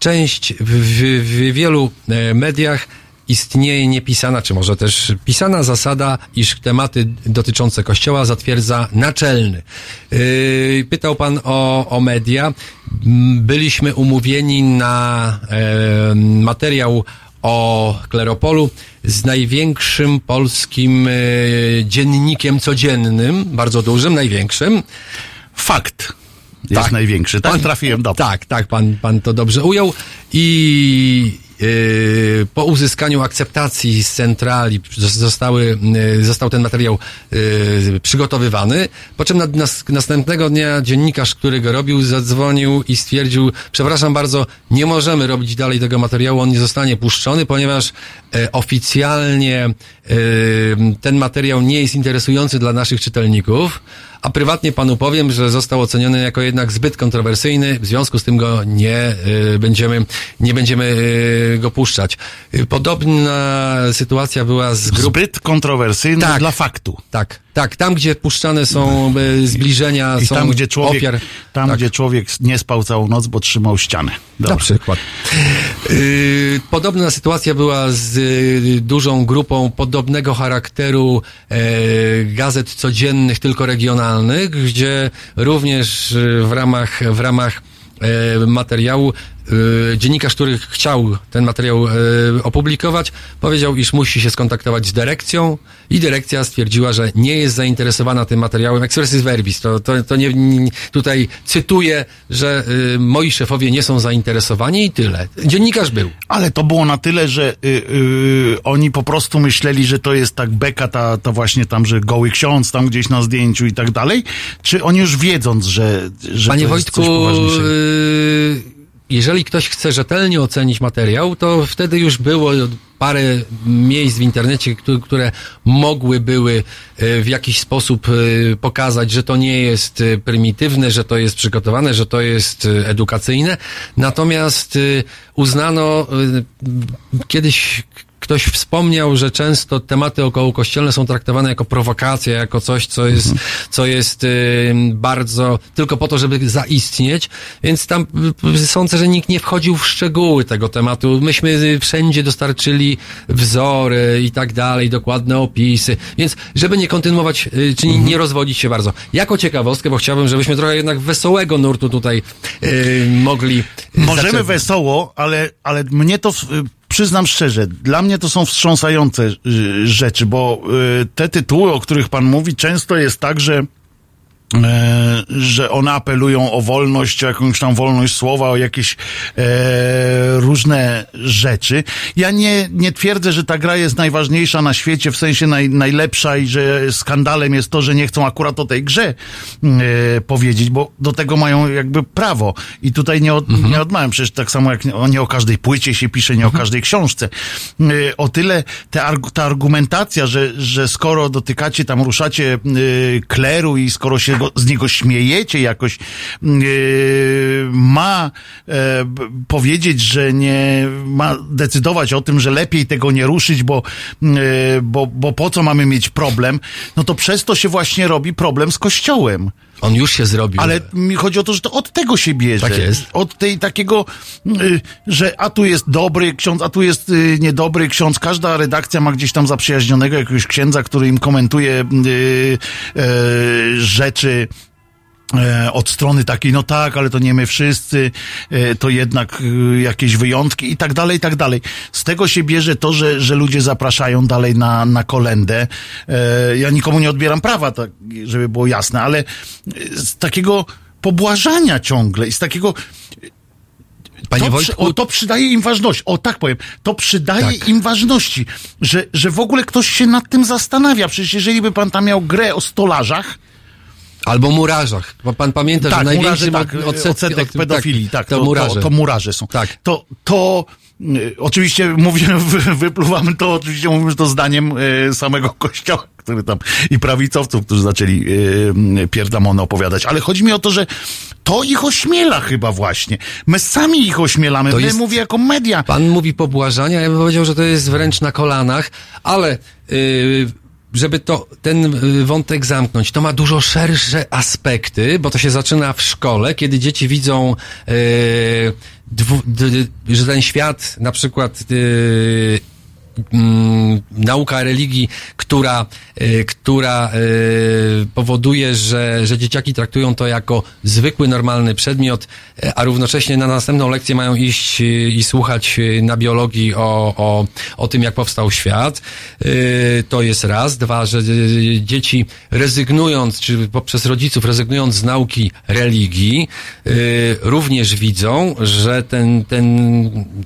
część w, w, w wielu e, mediach istnieje niepisana, czy może też pisana zasada, iż tematy dotyczące Kościoła zatwierdza naczelny. Yy, pytał pan o, o media. Byliśmy umówieni na e, materiał o Kleropolu z największym polskim dziennikiem codziennym, bardzo dużym, największym. Fakt jest największy. Tak, trafiłem dobrze. Tak, tak, pan, pan to dobrze ujął. I yy, po uzyskaniu akceptacji z centrali zos- zostały, yy, został ten materiał yy, przygotowywany, po czym na, nas, następnego dnia dziennikarz, który go robił, zadzwonił i stwierdził, przepraszam bardzo, nie możemy robić dalej tego materiału, on nie zostanie puszczony, ponieważ oficjalnie e, ten materiał nie jest interesujący dla naszych czytelników, a prywatnie panu powiem, że został oceniony jako jednak zbyt kontrowersyjny, w związku z tym go nie y, będziemy, nie będziemy go puszczać. Podobna sytuacja była z grupą. Zbyt kontrowersyjny Tak. dla faktu. Tak, tak, tam gdzie puszczane są y, zbliżenia, I są tam, gdzie człowiek, ofiar. tam, tak. gdzie człowiek nie spał całą noc, bo trzymał ścianę. Na Dobra. przykład. Yy, podobna sytuacja była z y, dużą grupą podobnego charakteru e, gazet codziennych, tylko regionalnych, gdzie również y, w ramach, w ramach e, materiału y, dziennikarz, który chciał ten materiał e, opublikować, powiedział, iż musi się skontaktować z dyrekcją i dyrekcja stwierdziła, że nie jest zainteresowana tym materiałem. Expressis verbis, to, to, to nie, tutaj cytuję, że y, moi szefowie nie są zainteresowani i tyle. Dziennikarz był. Ale to było na tyle, że y, y, oni po prostu myśleli, że to jest tak beka, ta, ta właśnie tam, że goły ksiądz tam gdzieś na zdjęciu i tak dalej? Czy oni już wiedząc, że, że Panie to Wojtku, jest coś poważniejszego? Jeżeli ktoś chce rzetelnie ocenić materiał, to wtedy już było parę miejsc w internecie, które, mogły były y, w jakiś sposób y, pokazać, że to nie jest y, prymitywne, że to jest przygotowane, że to jest edukacyjne. Natomiast uznano kiedyś ktoś wspomniał, że często tematy okołokościelne są traktowane jako prowokacja, jako coś, co jest, co jest y, bardzo tylko po to, żeby zaistnieć, więc tam y, sądzę, że nikt nie wchodził w szczegóły tego tematu. Myśmy y, wszędzie dostarczyli wzory i tak dalej, dokładne opisy, więc żeby nie kontynuować, y, czyli nie rozwodzić się bardzo. Jako ciekawostkę, bo chciałbym, żebyśmy trochę jednak wesołego nurtu tutaj y, mogli y, Możemy zaczerpnąć. wesoło, ale, ale mnie to, przyznam szczerze, dla mnie to są wstrząsające y, rzeczy, bo y, te tytuły, o których pan mówi, często jest tak, że że one apelują o wolność, o jakąś tam wolność słowa, o jakieś e, różne rzeczy. Ja nie, nie twierdzę, że ta gra jest najważniejsza na świecie, w sensie naj, najlepsza i że skandalem jest to, że nie chcą akurat o tej grze e, powiedzieć, bo do tego mają jakby prawo. I tutaj nie, od, nie odmawiam, przecież tak samo jak nie, o- nie o każdej płycie się pisze, nie o każdej książce. E, o tyle te, ta argumentacja, że, że skoro dotykacie tam, ruszacie e, kleru i skoro się niego, z niego śmiejecie, jakoś yy, ma b- powiedzieć, że nie ma decydować o tym, że lepiej tego nie ruszyć, bo, yy, bo, bo po co mamy mieć problem, no to przez to się właśnie robi problem z Kościołem. On już się zrobił. Ale mi chodzi o to, że to od tego się bierze. Tak jest. Od tej takiego, y, że a tu jest dobry ksiądz, a tu jest y, niedobry ksiądz. Każda redakcja ma gdzieś tam zaprzyjaźnionego jakiegoś księdza, który im komentuje y, y, rzeczy od strony takiej, no tak, ale to nie my wszyscy, e, to jednak e, jakieś wyjątki i tak dalej, i tak dalej. Z tego się bierze to, że, że ludzie zapraszają dalej na, na kolendę. E, Ja nikomu nie odbieram prawa, tak, żeby było jasne, ale e, z takiego pobłażania ciągle i z takiego Panie to, Wojtku, o, to przydaje im ważności. O, tak powiem. To przydaje Tak. im ważności, że, że w ogóle ktoś się nad tym zastanawia. Przecież jeżeli by pan tam miał grę o stolarzach, albo murarzach. Bo pan pamięta, że tak, największy murarze, tak, odsetek, odsetek od- pedofilii, tak, to, to, murarze. To, to murarze są. Tak. To, to y, oczywiście mówię, wy- wypluwamy to, oczywiście mówimy że to zdaniem y, samego kościoła, który tam i prawicowców, którzy zaczęli y, pierdamony opowiadać, ale chodzi mi o to, że to ich ośmiela chyba właśnie. My sami ich ośmielamy, To my jest- mówię jako media. Pan mówi pobłażania, ja bym powiedział, że to jest wręcz na kolanach, ale yy, żeby to, ten y, wątek zamknąć, to ma dużo szersze aspekty, bo to się zaczyna w szkole, kiedy dzieci widzą, yy, dwu, d, d, że ten świat, na przykład yy, mm, nauka religii, która, y, która y, powoduje, że, że dzieciaki traktują to jako zwykły, normalny przedmiot, y, a równocześnie na następną lekcję mają iść i słuchać na biologii o, o, o tym, jak powstał świat. To jest raz. Dwa, że dzieci rezygnując, czy poprzez rodziców rezygnując z nauki religii, również widzą, że ten, ten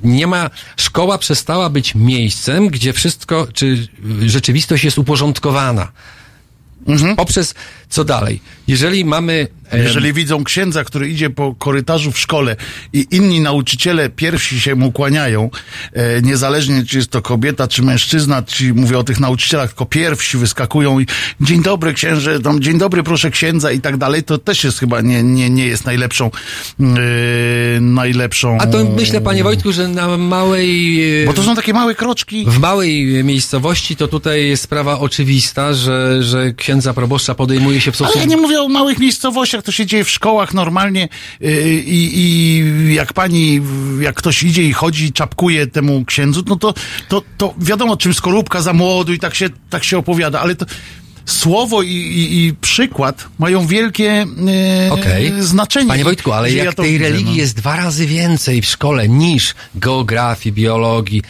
nie ma, szkoła przestała być miejscem, gdzie wszystko, czy rzeczywistość jest uporządkowana. Poprzez, co dalej? Jeżeli mamy... em, Jeżeli widzą księdza, który idzie po korytarzu w szkole i inni nauczyciele pierwsi się mu kłaniają, e, niezależnie czy jest to kobieta, czy mężczyzna, czy mówię o tych nauczycielach, tylko pierwsi wyskakują i dzień dobry księże, tam, dzień dobry proszę księdza i tak dalej, to też jest chyba nie, nie, nie jest najlepszą, e, najlepszą... A to myślę, panie Wojtku, że na małej... e, Bo to są takie małe kroczki. W małej miejscowości to tutaj jest sprawa oczywista, że, że księdza proboszcza podejmuje się w Ale ja nie mówię o małych miejscowościach, to się dzieje w szkołach normalnie yy, i, i jak pani, jak ktoś idzie i chodzi i czapkuje temu księdzu, no to, to, to wiadomo czym skorupka za młodu i tak się, tak się opowiada, ale to słowo i, i, i przykład mają wielkie yy, Okej. znaczenie. Panie Wojtku, ale jak ja tej widzę, religii no. jest dwa razy więcej w szkole niż geografii, biologii,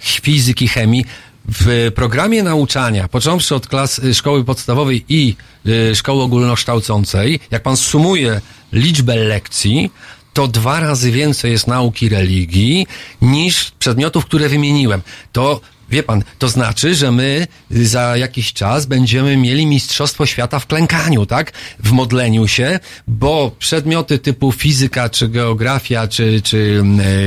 fizyki, chemii, w programie nauczania, począwszy od klas y, szkoły podstawowej i y, szkoły ogólnokształcącej, jak pan sumuje liczbę lekcji, to dwa razy więcej jest nauki religii niż przedmiotów, które wymieniłem. To Wie pan, to znaczy, że my za jakiś czas będziemy mieli Mistrzostwo Świata w klękaniu, tak? W modleniu się, bo przedmioty typu fizyka, czy geografia, czy, czy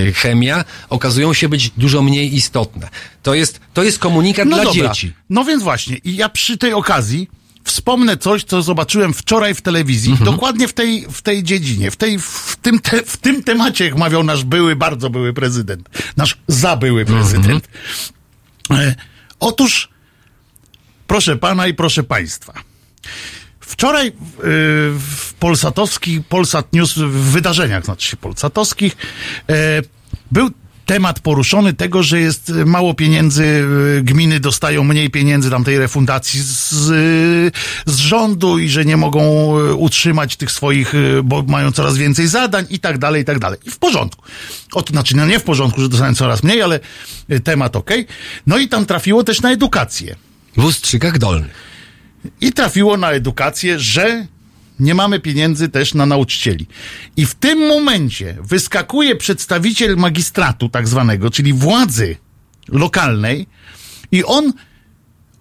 e, chemia okazują się być dużo mniej istotne. To jest, to jest komunikat No dla dobra. dzieci. No więc właśnie, i ja przy tej okazji wspomnę coś, co zobaczyłem wczoraj w telewizji, Mhm. dokładnie w tej, w tej dziedzinie, w, tej, w, tym te, w tym temacie, jak mawiał nasz były, bardzo były prezydent, nasz zabyły prezydent. E, otóż, proszę pana i proszę państwa, Wczoraj y, w Polsatowskich, Polsat News, w wydarzeniach, znaczy się Polsatowskich, e, był temat poruszony tego, że jest mało pieniędzy, y, gminy dostają mniej pieniędzy tam tej refundacji z, z rządu i że nie mogą y, utrzymać tych swoich, bo mają coraz więcej zadań i tak dalej, i tak dalej. I w porządku. O, to znaczy, no nie w porządku, że dostają coraz mniej, ale temat okej. No i tam trafiło też na edukację. W Ustrzykach Dolnych. I trafiło na edukację, że nie mamy pieniędzy też na nauczycieli. I w tym momencie wyskakuje przedstawiciel magistratu, tak zwanego, czyli władzy lokalnej, i on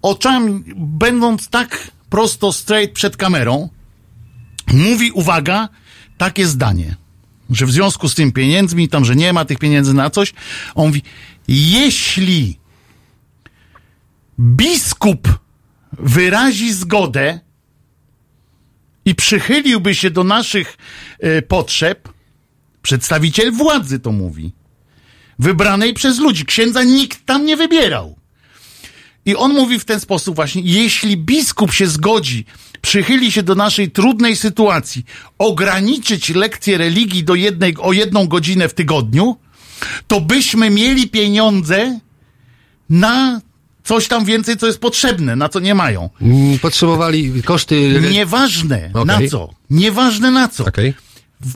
oczami, będąc tak prosto, straight przed kamerą, mówi, uwaga, takie zdanie, że w związku z tym pieniędzmi, tam, że nie ma tych pieniędzy na coś, on mówi, jeśli biskup wyrazi zgodę i przychyliłby się do naszych e, potrzeb, przedstawiciel władzy to mówi, wybranej przez ludzi. Księdza nikt tam nie wybierał. I on mówi w ten sposób właśnie, jeśli biskup się zgodzi, przychyli się do naszej trudnej sytuacji, ograniczyć lekcję religii do jednej, o jedną godzinę w tygodniu, to byśmy mieli pieniądze na coś tam więcej, co jest potrzebne, na co nie mają. Mm, Potrzebowali koszty... Nieważne Okej. na co. Nieważne na co. Okej.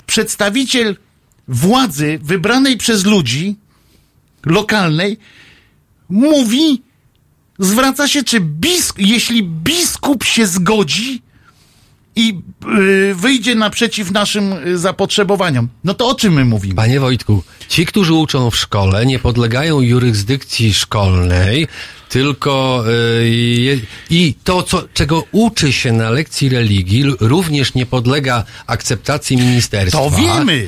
Przedstawiciel władzy wybranej przez ludzi lokalnej mówi, zwraca się, czy bisk, jeśli biskup się zgodzi i yy, wyjdzie naprzeciw naszym y, zapotrzebowaniom, no to o czym my mówimy? Panie Wojtku, ci, którzy uczą w szkole, nie podlegają jurysdykcji szkolnej, tylko y, i to, co, czego uczy się na lekcji religii, również nie podlega akceptacji ministerstwa. To wiemy.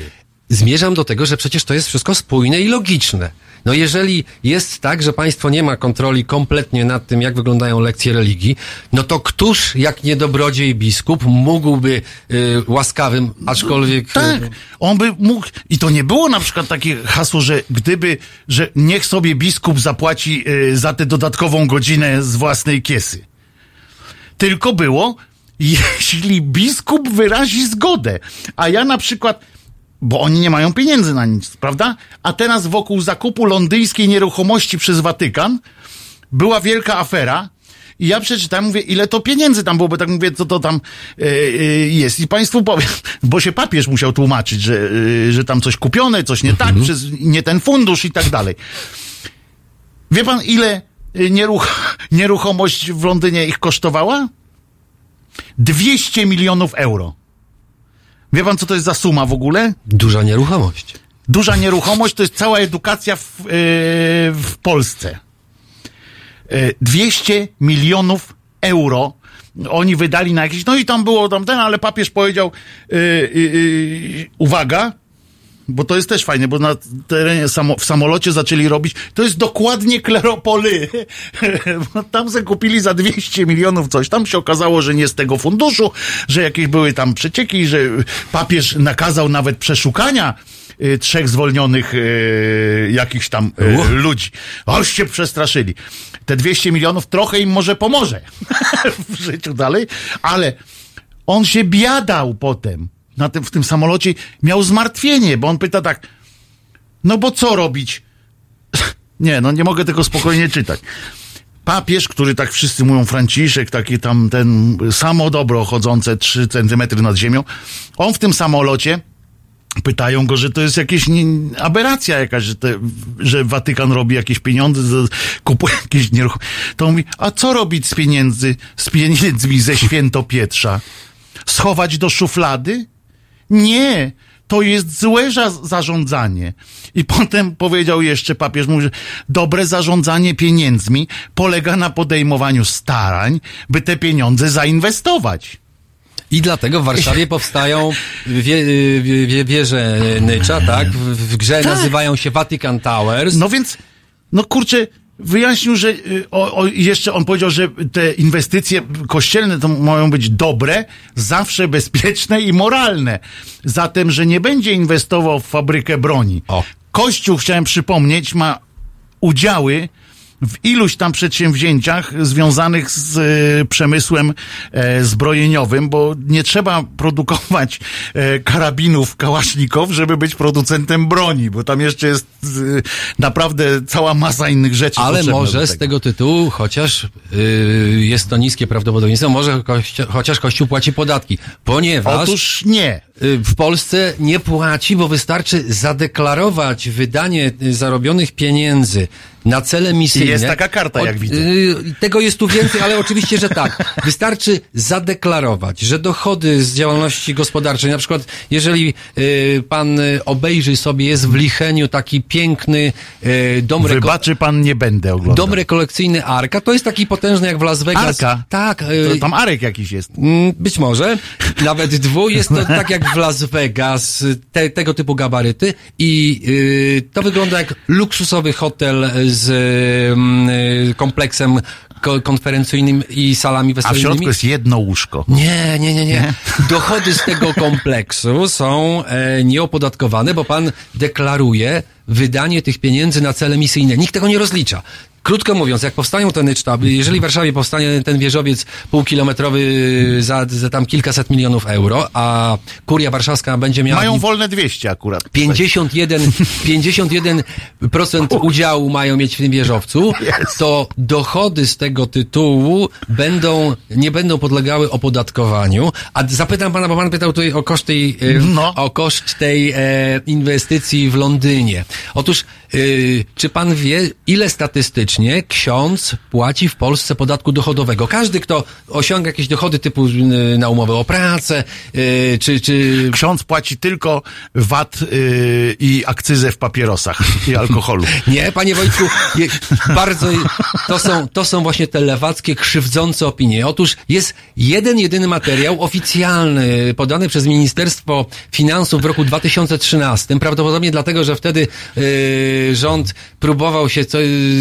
Zmierzam do tego, że przecież to jest wszystko spójne i logiczne. No jeżeli jest tak, że państwo nie ma kontroli kompletnie nad tym, jak wyglądają lekcje religii, no to któż, jak nie dobrodziej biskup, mógłby y, łaskawym, aczkolwiek... Tak, on by mógł. I to nie było na przykład takie hasło, że gdyby, że niech sobie biskup zapłaci y, za tę dodatkową godzinę z własnej kiesy. Tylko było, jeśli biskup wyrazi zgodę. A ja na przykład, bo oni nie mają pieniędzy na nic, prawda? A teraz wokół zakupu londyńskiej nieruchomości przez Watykan była wielka afera. I ja przeczytałem, mówię, ile to pieniędzy tam było, bo tak mówię, co to tam e, jest. I państwu powiem, bo się papież musiał tłumaczyć, że, e, że tam coś kupione, coś nie tak, przez nie ten fundusz i tak dalej. Wie pan, ile nieruch nieruchomość w Londynie ich kosztowała? 200 milionów euro. Wie pan, co to jest za suma w ogóle? Duża nieruchomość. Duża nieruchomość to jest cała edukacja w, yy, w Polsce. Yy, 200 milionów euro oni wydali na jakieś, no i tam było tam ten, ale papież powiedział, yy, uwaga, bo to jest też fajne, bo na terenie samo, w samolocie zaczęli robić, to jest dokładnie kleropoly. Tam se kupili za 200 milionów coś. Tam się okazało, że nie z tego funduszu, że jakieś były tam przecieki, że papież nakazał nawet przeszukania y, trzech zwolnionych y, jakichś tam y, ludzi. Oś się przestraszyli. Te 200 milionów trochę im może pomoże w życiu dalej, ale on się biadał potem na tym, w tym samolocie, miał zmartwienie, bo on pyta tak, no bo co robić? Nie, no nie mogę tego spokojnie czytać. Papież, który tak wszyscy mówią, Franciszek, taki tam ten samo chodzące 3 centymetry nad ziemią, on w tym samolocie pytają go, że to jest nie, aberracja jakaś, że, te, że Watykan robi jakieś pieniądze, kupuje jakieś nieruchomości. To on mówi, a co robić z pieniędzy, z pieniędzmi ze święto Pietrza? Schować do szuflady? Nie, to jest złe za zarządzanie. I potem powiedział jeszcze papież, mówi, że dobre zarządzanie pieniędzmi polega na podejmowaniu starań, by te pieniądze zainwestować. I dlatego w Warszawie powstają wie, wie, wie, wieże Nycza, tak? W, w grze nazywają się Vatican Towers. No więc, no kurczę, wyjaśnił, że y, o, o, jeszcze on powiedział, że te inwestycje kościelne to mają być dobre, zawsze bezpieczne i moralne. Zatem, że nie będzie inwestował w fabrykę broni. O. Kościół, chciałem przypomnieć, ma udziały w iluś tam przedsięwzięciach związanych z e, przemysłem e, zbrojeniowym, bo nie trzeba produkować e, karabinów kałasznikow, żeby być producentem broni, bo tam jeszcze jest e, naprawdę cała masa innych rzeczy. Ale może z tego tytułu, chociaż yy, jest to niskie prawdopodobieństwo, może kościo- chociaż Kościół płaci podatki, ponieważ Otóż nie. Y, w Polsce nie płaci, bo wystarczy zadeklarować wydanie y, zarobionych pieniędzy na cele misyjne. Jest taka karta, jak widzę. y, Tego jest tu więcej, ale oczywiście, że tak. Wystarczy zadeklarować, że dochody z działalności gospodarczej, na przykład jeżeli pan obejrzy sobie, jest w Licheniu taki piękny dom Wybaczy pan, nie będę oglądał. Dom rekolekcyjny Arka, to jest taki potężny jak w Las Vegas. Arka? Tak. To tam Arek jakiś jest. Mm, Być może. Nawet dwu. Jest to tak jak w Las Vegas, te, tego typu gabaryty i y, to wygląda jak luksusowy hotel z y, kompleksem ko- konferencyjnym i salami A w środku jest jedno łóżko. Nie, nie, nie, nie. Dochody z tego kompleksu są e, nieopodatkowane, bo pan deklaruje wydanie tych pieniędzy na cele misyjne. Nikt tego nie rozlicza. Krótko mówiąc, jak powstają te sztaby, jeżeli w Warszawie powstanie ten wieżowiec półkilometrowy za, za tam kilkaset milionów euro, a kuria warszawska będzie miała... Mają wolne 200 akurat. 51, 51% udziału mają mieć w tym wieżowcu, to dochody z tego tytułu będą, nie będą podlegały opodatkowaniu. A zapytam pana, bo pan pytał tutaj o koszt tej, No. o koszt tej e, inwestycji w Londynie. Otóż, e, czy pan wie, ile statystycznie ksiądz płaci w Polsce podatku dochodowego? Każdy, kto osiąga jakieś dochody typu e, na umowę o pracę, e, czy, czy Ksiądz płaci tylko VAT yy, i akcyzę w papierosach i alkoholu. Nie, panie Wojtku, je, bardzo, to są, to są właśnie te lewackie, krzywdzące opinie. Otóż jest jeden, jedyny materiał oficjalny, podany przez Ministerstwo Finansów w roku 2013, prawdopodobnie dlatego, że wtedy y, rząd próbował się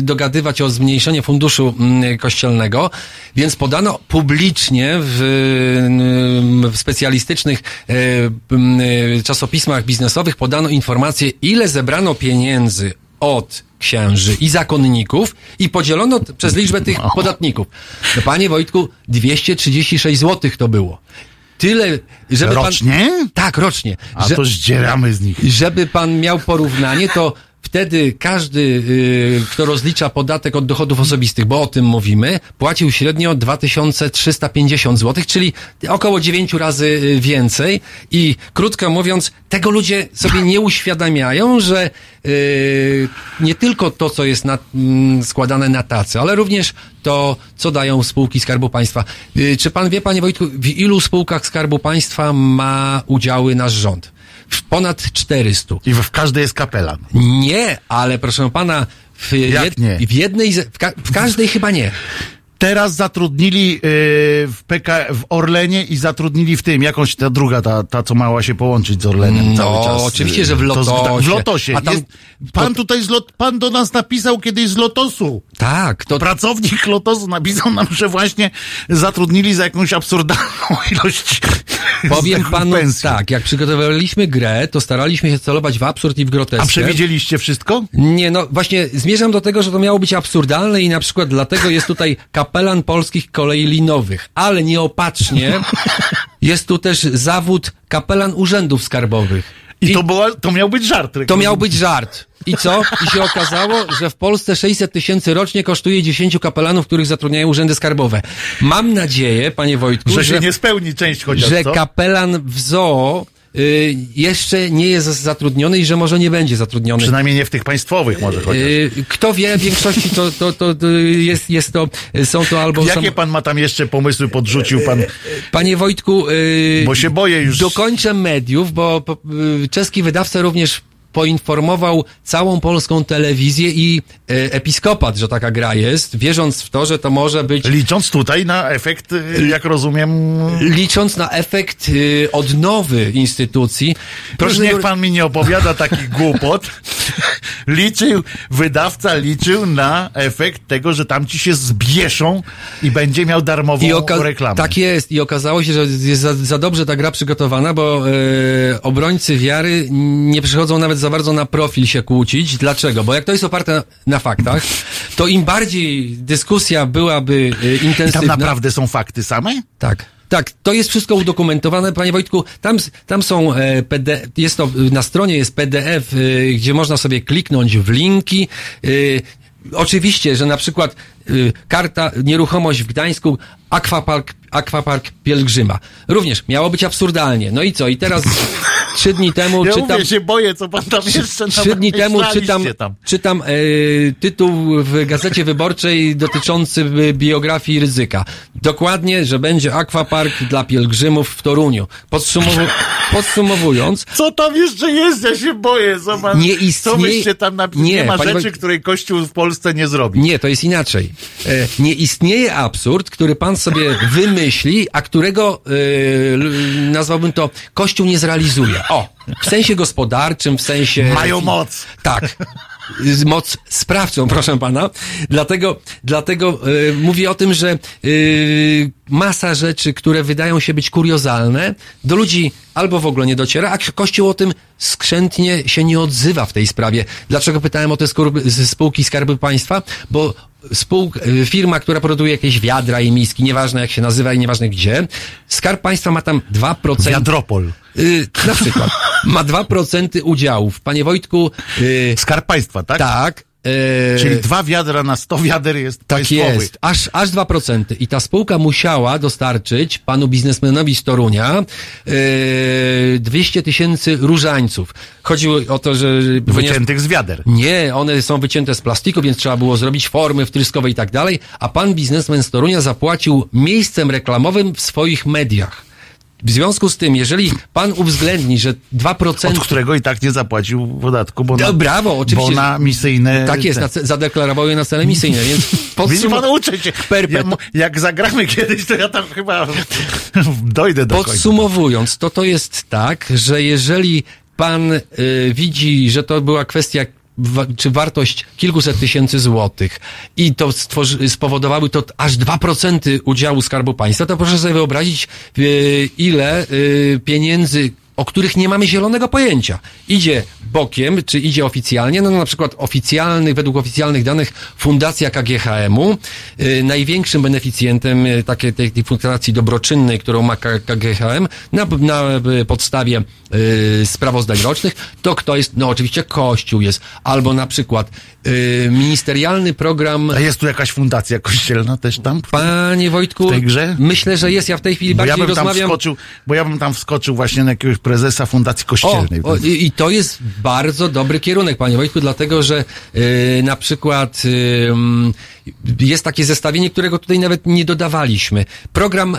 dogadywać o zmniejszenie funduszu y, kościelnego, więc podano publicznie w, y, w specjalistycznych y, y, czasopismach biznesowych podano informację, ile zebrano pieniędzy od księży i zakonników i podzielono przez liczbę tych podatników. No, panie Wojtku, 236 zł to było. Tyle, żeby Rocznie? pan... Tak, rocznie. A Że- to zdzieramy z nich. żeby pan miał porównanie, to wtedy każdy, y, kto rozlicza podatek od dochodów osobistych, bo o tym mówimy, płacił średnio 2350 zł, czyli około 9 razy y, więcej. I krótko mówiąc, tego ludzie sobie nie uświadamiają, że y, nie tylko to, co jest na, mm, składane na tacy, ale również to, co dają spółki Skarbu Państwa. Czy pan wie, panie Wojtku, w ilu spółkach Skarbu Państwa ma udziały nasz rząd? W ponad 400. I w, każdej jest kapelan. Nie, ale proszę pana, w, nie? w jednej, w, ka, w każdej chyba nie. Teraz zatrudnili yy, w PK, w Orlenie i zatrudnili w tym, jakąś ta druga, ta, ta co mała się połączyć z Orlenem No, cały czas. oczywiście, że w To z- Lotosie. w Lotosie. A tam- jest, pan tutaj z lot, pan do nas napisał kiedyś z Lotosu. Tak, to Pracownik Lotosu napisał nam, że właśnie zatrudnili za jakąś absurdalną ilość powiem panu pensji. tak, jak przygotowywaliśmy grę, to staraliśmy się celować w absurd i w groteskę. A przewidzieliście wszystko? Nie, no właśnie zmierzam do tego, że to miało być absurdalne i na przykład dlatego jest tutaj kapelan polskich kolei linowych, ale nieopatrznie jest tu też zawód kapelan urzędów skarbowych. I, to, była, to miał być żart. To miał być żart. I co? I się okazało, że w Polsce 600 tysięcy rocznie kosztuje 10 kapelanów, których zatrudniają urzędy skarbowe. Mam nadzieję, panie Wojtku, Że że, się nie spełni część chociaż, że co? kapelan w zoo y, jeszcze nie jest zatrudniony i że może nie będzie zatrudniony. Przynajmniej nie w tych państwowych może chociaż. Y, Kto wie, w większości to, to, to, to jest, jest to, są to albo... Jakie są, pan ma tam jeszcze pomysły podrzucił pan? Panie Wojtku, y, Bo się boję już. dokończę mediów, bo czeski wydawca również poinformował całą polską telewizję i e, episkopat, że taka gra jest, wierząc w to, że to może być, Licząc tutaj na efekt, y, jak rozumiem, licząc na efekt y, odnowy instytucji. proszę niech pan mi nie opowiada takich głupot. Liczył, wydawca liczył na efekt tego, że tamci się zbieszą i będzie miał darmową I oka- reklamę. Tak jest. I okazało się, że jest za, za dobrze ta gra przygotowana, bo e, obrońcy wiary nie przychodzą nawet za bardzo na profil się kłócić. Dlaczego? Bo jak to jest oparte na faktach, to im bardziej dyskusja byłaby e, I tam intensywna... naprawdę są fakty same? Tak. Tak, to jest wszystko udokumentowane, panie Wojtku. Tam, tam są e, PD, jest to na stronie jest PDF, e, gdzie można sobie kliknąć w linki. E, oczywiście, że na przykład karta nieruchomość w Gdańsku, Aquapark, Aquapark Pielgrzyma. Również miało być absurdalnie. No i co? I teraz trzy dni temu Ja czytam... mówię, się boję, co pan tam jeszcze Trzy dni temu czytam, tam. czytam e, tytuł w Gazecie Wyborczej dotyczący biografii ryzyka. Dokładnie, że będzie akwapark dla pielgrzymów w Toruniu. Podsumowu- podsumowując, Co tam jeszcze jest? Ja się boję. Co, pan, Nie co istnieje- byście tam napisali? Nie, Nie, ma panie rzeczy, której Kościół w Polsce nie zrobi. Nie, to jest inaczej. E, nie istnieje absurd, który pan sobie wymyśli, a którego e, nazwałbym to Kościół nie zrealizuje. O, w sensie gospodarczym, w sensie. Mają moc. Tak. Moc sprawcą, proszę pana. Dlatego, dlatego e, mówię o tym, że e, masa rzeczy, które wydają się być kuriozalne, do ludzi albo w ogóle nie dociera, a Kościół o tym skrzętnie się nie odzywa w tej sprawie. Dlaczego pytałem o te skorby, z spółki Skarbu Państwa? Bo spółka, y, firma, która produkuje jakieś wiadra i miski, nieważne jak się nazywa i nieważne gdzie, Skarb Państwa ma tam 2%. Wiadropol. Y, na przykład. Ma 2% udziałów. Panie Wojtku, y, Skarb Państwa, tak? tak. y, Czyli dwa wiadra na sto wiader jest tak państwowy. jest, aż, aż 2%. I ta spółka musiała dostarczyć panu biznesmenowi z Torunia yy, 200 tysięcy różańców. Chodziło o to, że... Wyciętych z wiader. nie, one są wycięte z plastiku, więc trzeba było zrobić formy wtryskowe i tak dalej, a pan biznesmen z Torunia zapłacił miejscem reklamowym w swoich mediach. W związku z tym, jeżeli pan uwzględni, że 2%... Od którego i tak nie zapłacił podatku, bo na, No, brawo, oczywiście. Bo na misyjne... Tak jest, na, zadeklarował je na cele misyjne, więc podsum- pan, uczę się. Ja, jak zagramy kiedyś, to ja tam chyba dojdę do końca. Podsumowując, to to jest tak, że jeżeli pan y, widzi, że to była kwestia czy wartość kilkuset tysięcy złotych. I to stworzy, spowodowały to aż 2% udziału Skarbu Państwa, to proszę sobie wyobrazić, y, ile y, pieniędzy o których nie mamy zielonego pojęcia. Idzie bokiem, czy idzie oficjalnie, no na przykład oficjalnych, według oficjalnych danych Fundacja KGHM-u, y, największym beneficjentem y, takiej tej, tej fundacji dobroczynnej, którą ma KGHM, na, na y, podstawie y, sprawozdań rocznych, to kto jest, no oczywiście Kościół jest, albo na przykład y, ministerialny program A jest tu jakaś fundacja kościelna też tam? Panie Wojtku, W tej grze? myślę, że jest. Ja w tej chwili Bo ja bardziej bym tam rozmawiam... wskoczył, bo ja bym tam wskoczył właśnie na jakiegoś prezesa fundacji O, kościelnej. o, i, I to jest bardzo dobry kierunek, panie Wojtku, dlatego że y, na przykład y, jest takie zestawienie, którego tutaj nawet nie dodawaliśmy. Program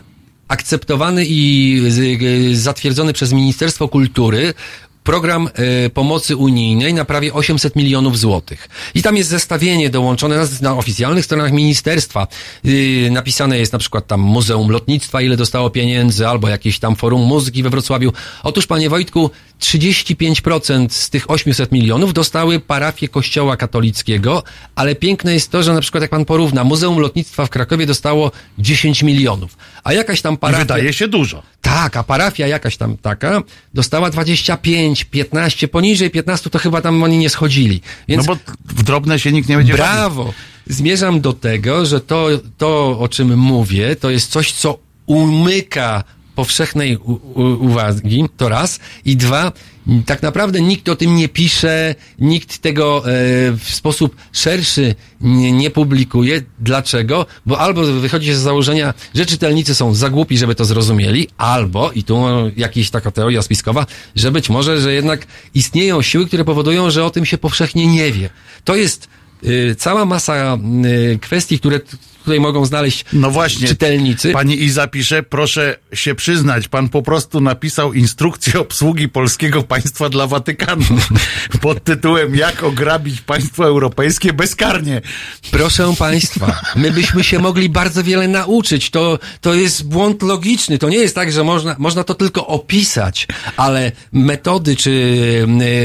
akceptowany i zatwierdzony przez Ministerstwo Kultury program e, pomocy unijnej na prawie 800 milionów złotych. I tam jest zestawienie dołączone na, na oficjalnych stronach ministerstwa. Yy, napisane jest na przykład tam Muzeum Lotnictwa, ile dostało pieniędzy, albo jakieś tam Forum Muzyki we Wrocławiu. Otóż, panie Wojtku, 35% z tych 800 milionów dostały parafie Kościoła katolickiego, ale piękne jest to, że na przykład jak pan porówna, Muzeum Lotnictwa w Krakowie dostało 10 milionów, a jakaś tam I parafia... wydaje się dużo. Tak, a parafia jakaś tam taka dostała 25, 15, poniżej 15 to chyba tam oni nie schodzili. Więc No bo w drobne się nikt nie będzie bawił. brawo! Zmierzam do tego, że to, to, o czym mówię, to jest coś, co umyka powszechnej uwagi, to raz. I dwa, tak naprawdę nikt o tym nie pisze, nikt tego e, w sposób szerszy nie, nie publikuje. Dlaczego? Bo albo wychodzi się z założenia, że czytelnicy są za głupi, żeby to zrozumieli, albo, i tu jakaś taka teoria spiskowa, że być może, że jednak istnieją siły, które powodują, że o tym się powszechnie nie wie. To jest y, cała masa y, kwestii, które tutaj mogą znaleźć No właśnie. czytelnicy. Pani Iza pisze, proszę się przyznać, pan po prostu napisał instrukcję obsługi polskiego państwa dla Watykanu pod tytułem Jak ograbić państwo europejskie bezkarnie. Proszę Państwa, my byśmy się mogli bardzo wiele nauczyć. To, to jest błąd logiczny. To nie jest tak, że można, można to tylko opisać, ale metody czy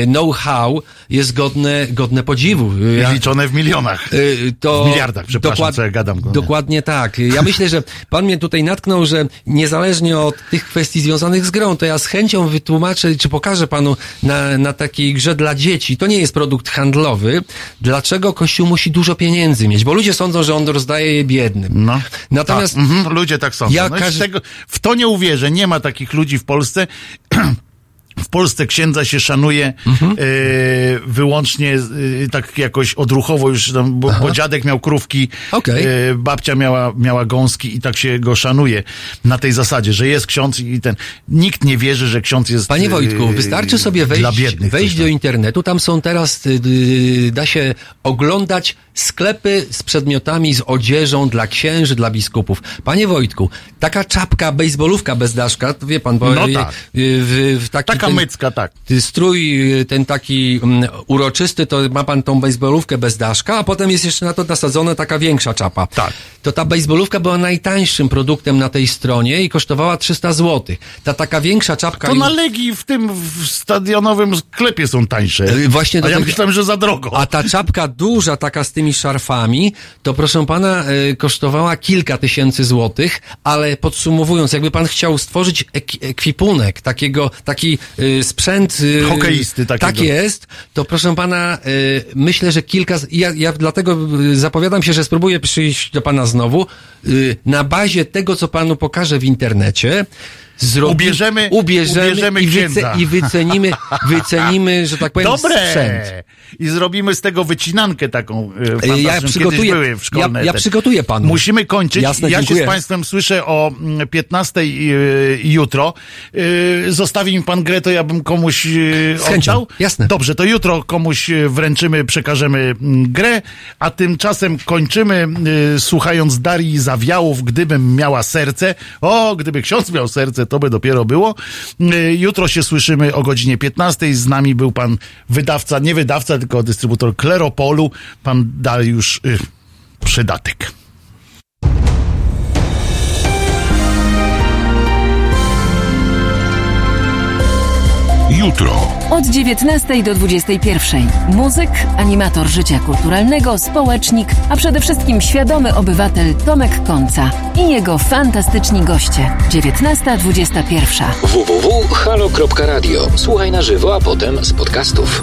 y, know-how jest godne, godne podziwu. Ja- Liczone w milionach. Y, to W miliardach, przepraszam, co ja gadam. Dokładnie tak. Ja myślę, że pan mnie tutaj natknął, że niezależnie od tych kwestii związanych z grą, to ja z chęcią wytłumaczę, czy pokażę panu na, na takiej grze dla dzieci. To nie jest produkt handlowy. Dlaczego Kościół musi dużo pieniędzy mieć? Bo ludzie sądzą, że on rozdaje je biednym. No. Natomiast tak, mhm, ludzie tak sądzą. Ja no każ- tego, w to nie uwierzę. Nie ma takich ludzi w Polsce. w Polsce księdza się szanuje Mhm. e, wyłącznie e, tak jakoś odruchowo już, tam, bo, bo dziadek miał krówki, Okej. e, babcia miała, miała gąski i tak się go szanuje na tej zasadzie, że jest ksiądz i ten, nikt nie wierzy, że ksiądz jest Panie Wojtku, wystarczy sobie wejść, biednych. wejść do internetu. Tam są teraz, y, y, da się oglądać sklepy z przedmiotami, z odzieżą dla księży, dla biskupów. Panie Wojtku, taka czapka, bejsbolówka bez daszka, to wie pan, bo No y, tak. w, w taki Taka ten, mycka, tak. strój y, ten taki mm, uroczysty, to ma pan tą bejsbolówkę bez daszka, a potem jest jeszcze na to nasadzona taka większa czapa. Tak. To ta bejsbolówka była najtańszym produktem na tej stronie i kosztowała 300 zł. Ta taka większa czapka... To już- na Legii w tym w stadionowym sklepie są tańsze. E, właśnie A do ja tego- myślałem, że za drogo. A ta czapka duża, taka z tymi szarfami, to proszę pana, y, kosztowała kilka tysięcy złotych, ale podsumowując, jakby pan chciał stworzyć ek ekwipunek, takiego, taki y, sprzęt... Y, Hokeisty takiego. Tak jest, to proszę pana, myślę, że kilka... z- Ja, ja dlatego zapowiadam się, że spróbuję przyjść do pana znowu. Y, na bazie tego, co panu pokażę w internecie, zrobi, Ubierzemy- ubierzemy, ubierzemy i, księdza. i wycenimy, wycenimy, że tak powiem, sprzęt. I zrobimy z tego wycinankę taką e, fantastyczną. Ja przygotuję- były w szkolne ja- ja przygotuję panu. Musimy kończyć. Jasne, ja się dziękuję. z państwem słyszę o mm, 15 e, jutro. E, Zostawi mi pan grę, to ja bym komuś oddał. jasne. Dobrze, to jutro komuś wręczymy, przekażemy mm, grę, a tymczasem kończymy słuchając Darii Zawiałów, gdybym miała serce. O, gdyby ksiądz miał serce, to by dopiero było. Jutro się słyszymy o godzinie 15. Z nami był pan wydawca, nie wydawca, tylko dystrybutor Kleropolu, pan Dariusz y, Przydatek. Jutro. Od 19 do 21. Muzyk, animator życia kulturalnego, społecznik, a przede wszystkim świadomy obywatel Tomek Końca i jego fantastyczni goście. 19.21. www.halo.radio. Słuchaj na żywo, a potem z podcastów.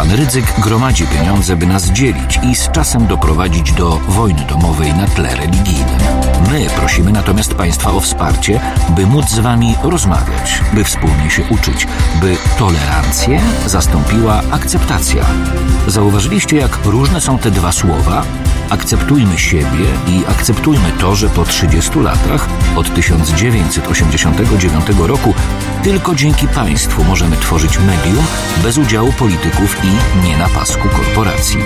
Pan Rydzyk gromadzi pieniądze, by nas dzielić i z czasem doprowadzić do wojny domowej na tle religijnym. My prosimy natomiast Państwa o wsparcie, by móc z Wami rozmawiać, by wspólnie się uczyć, by tolerancję zastąpiła akceptacja. Zauważyliście, jak różne są te dwa słowa? Akceptujmy siebie i akceptujmy to, że po 30 latach, od 1989 roku, tylko dzięki państwu możemy tworzyć medium bez udziału polityków i nie na pasku korporacji.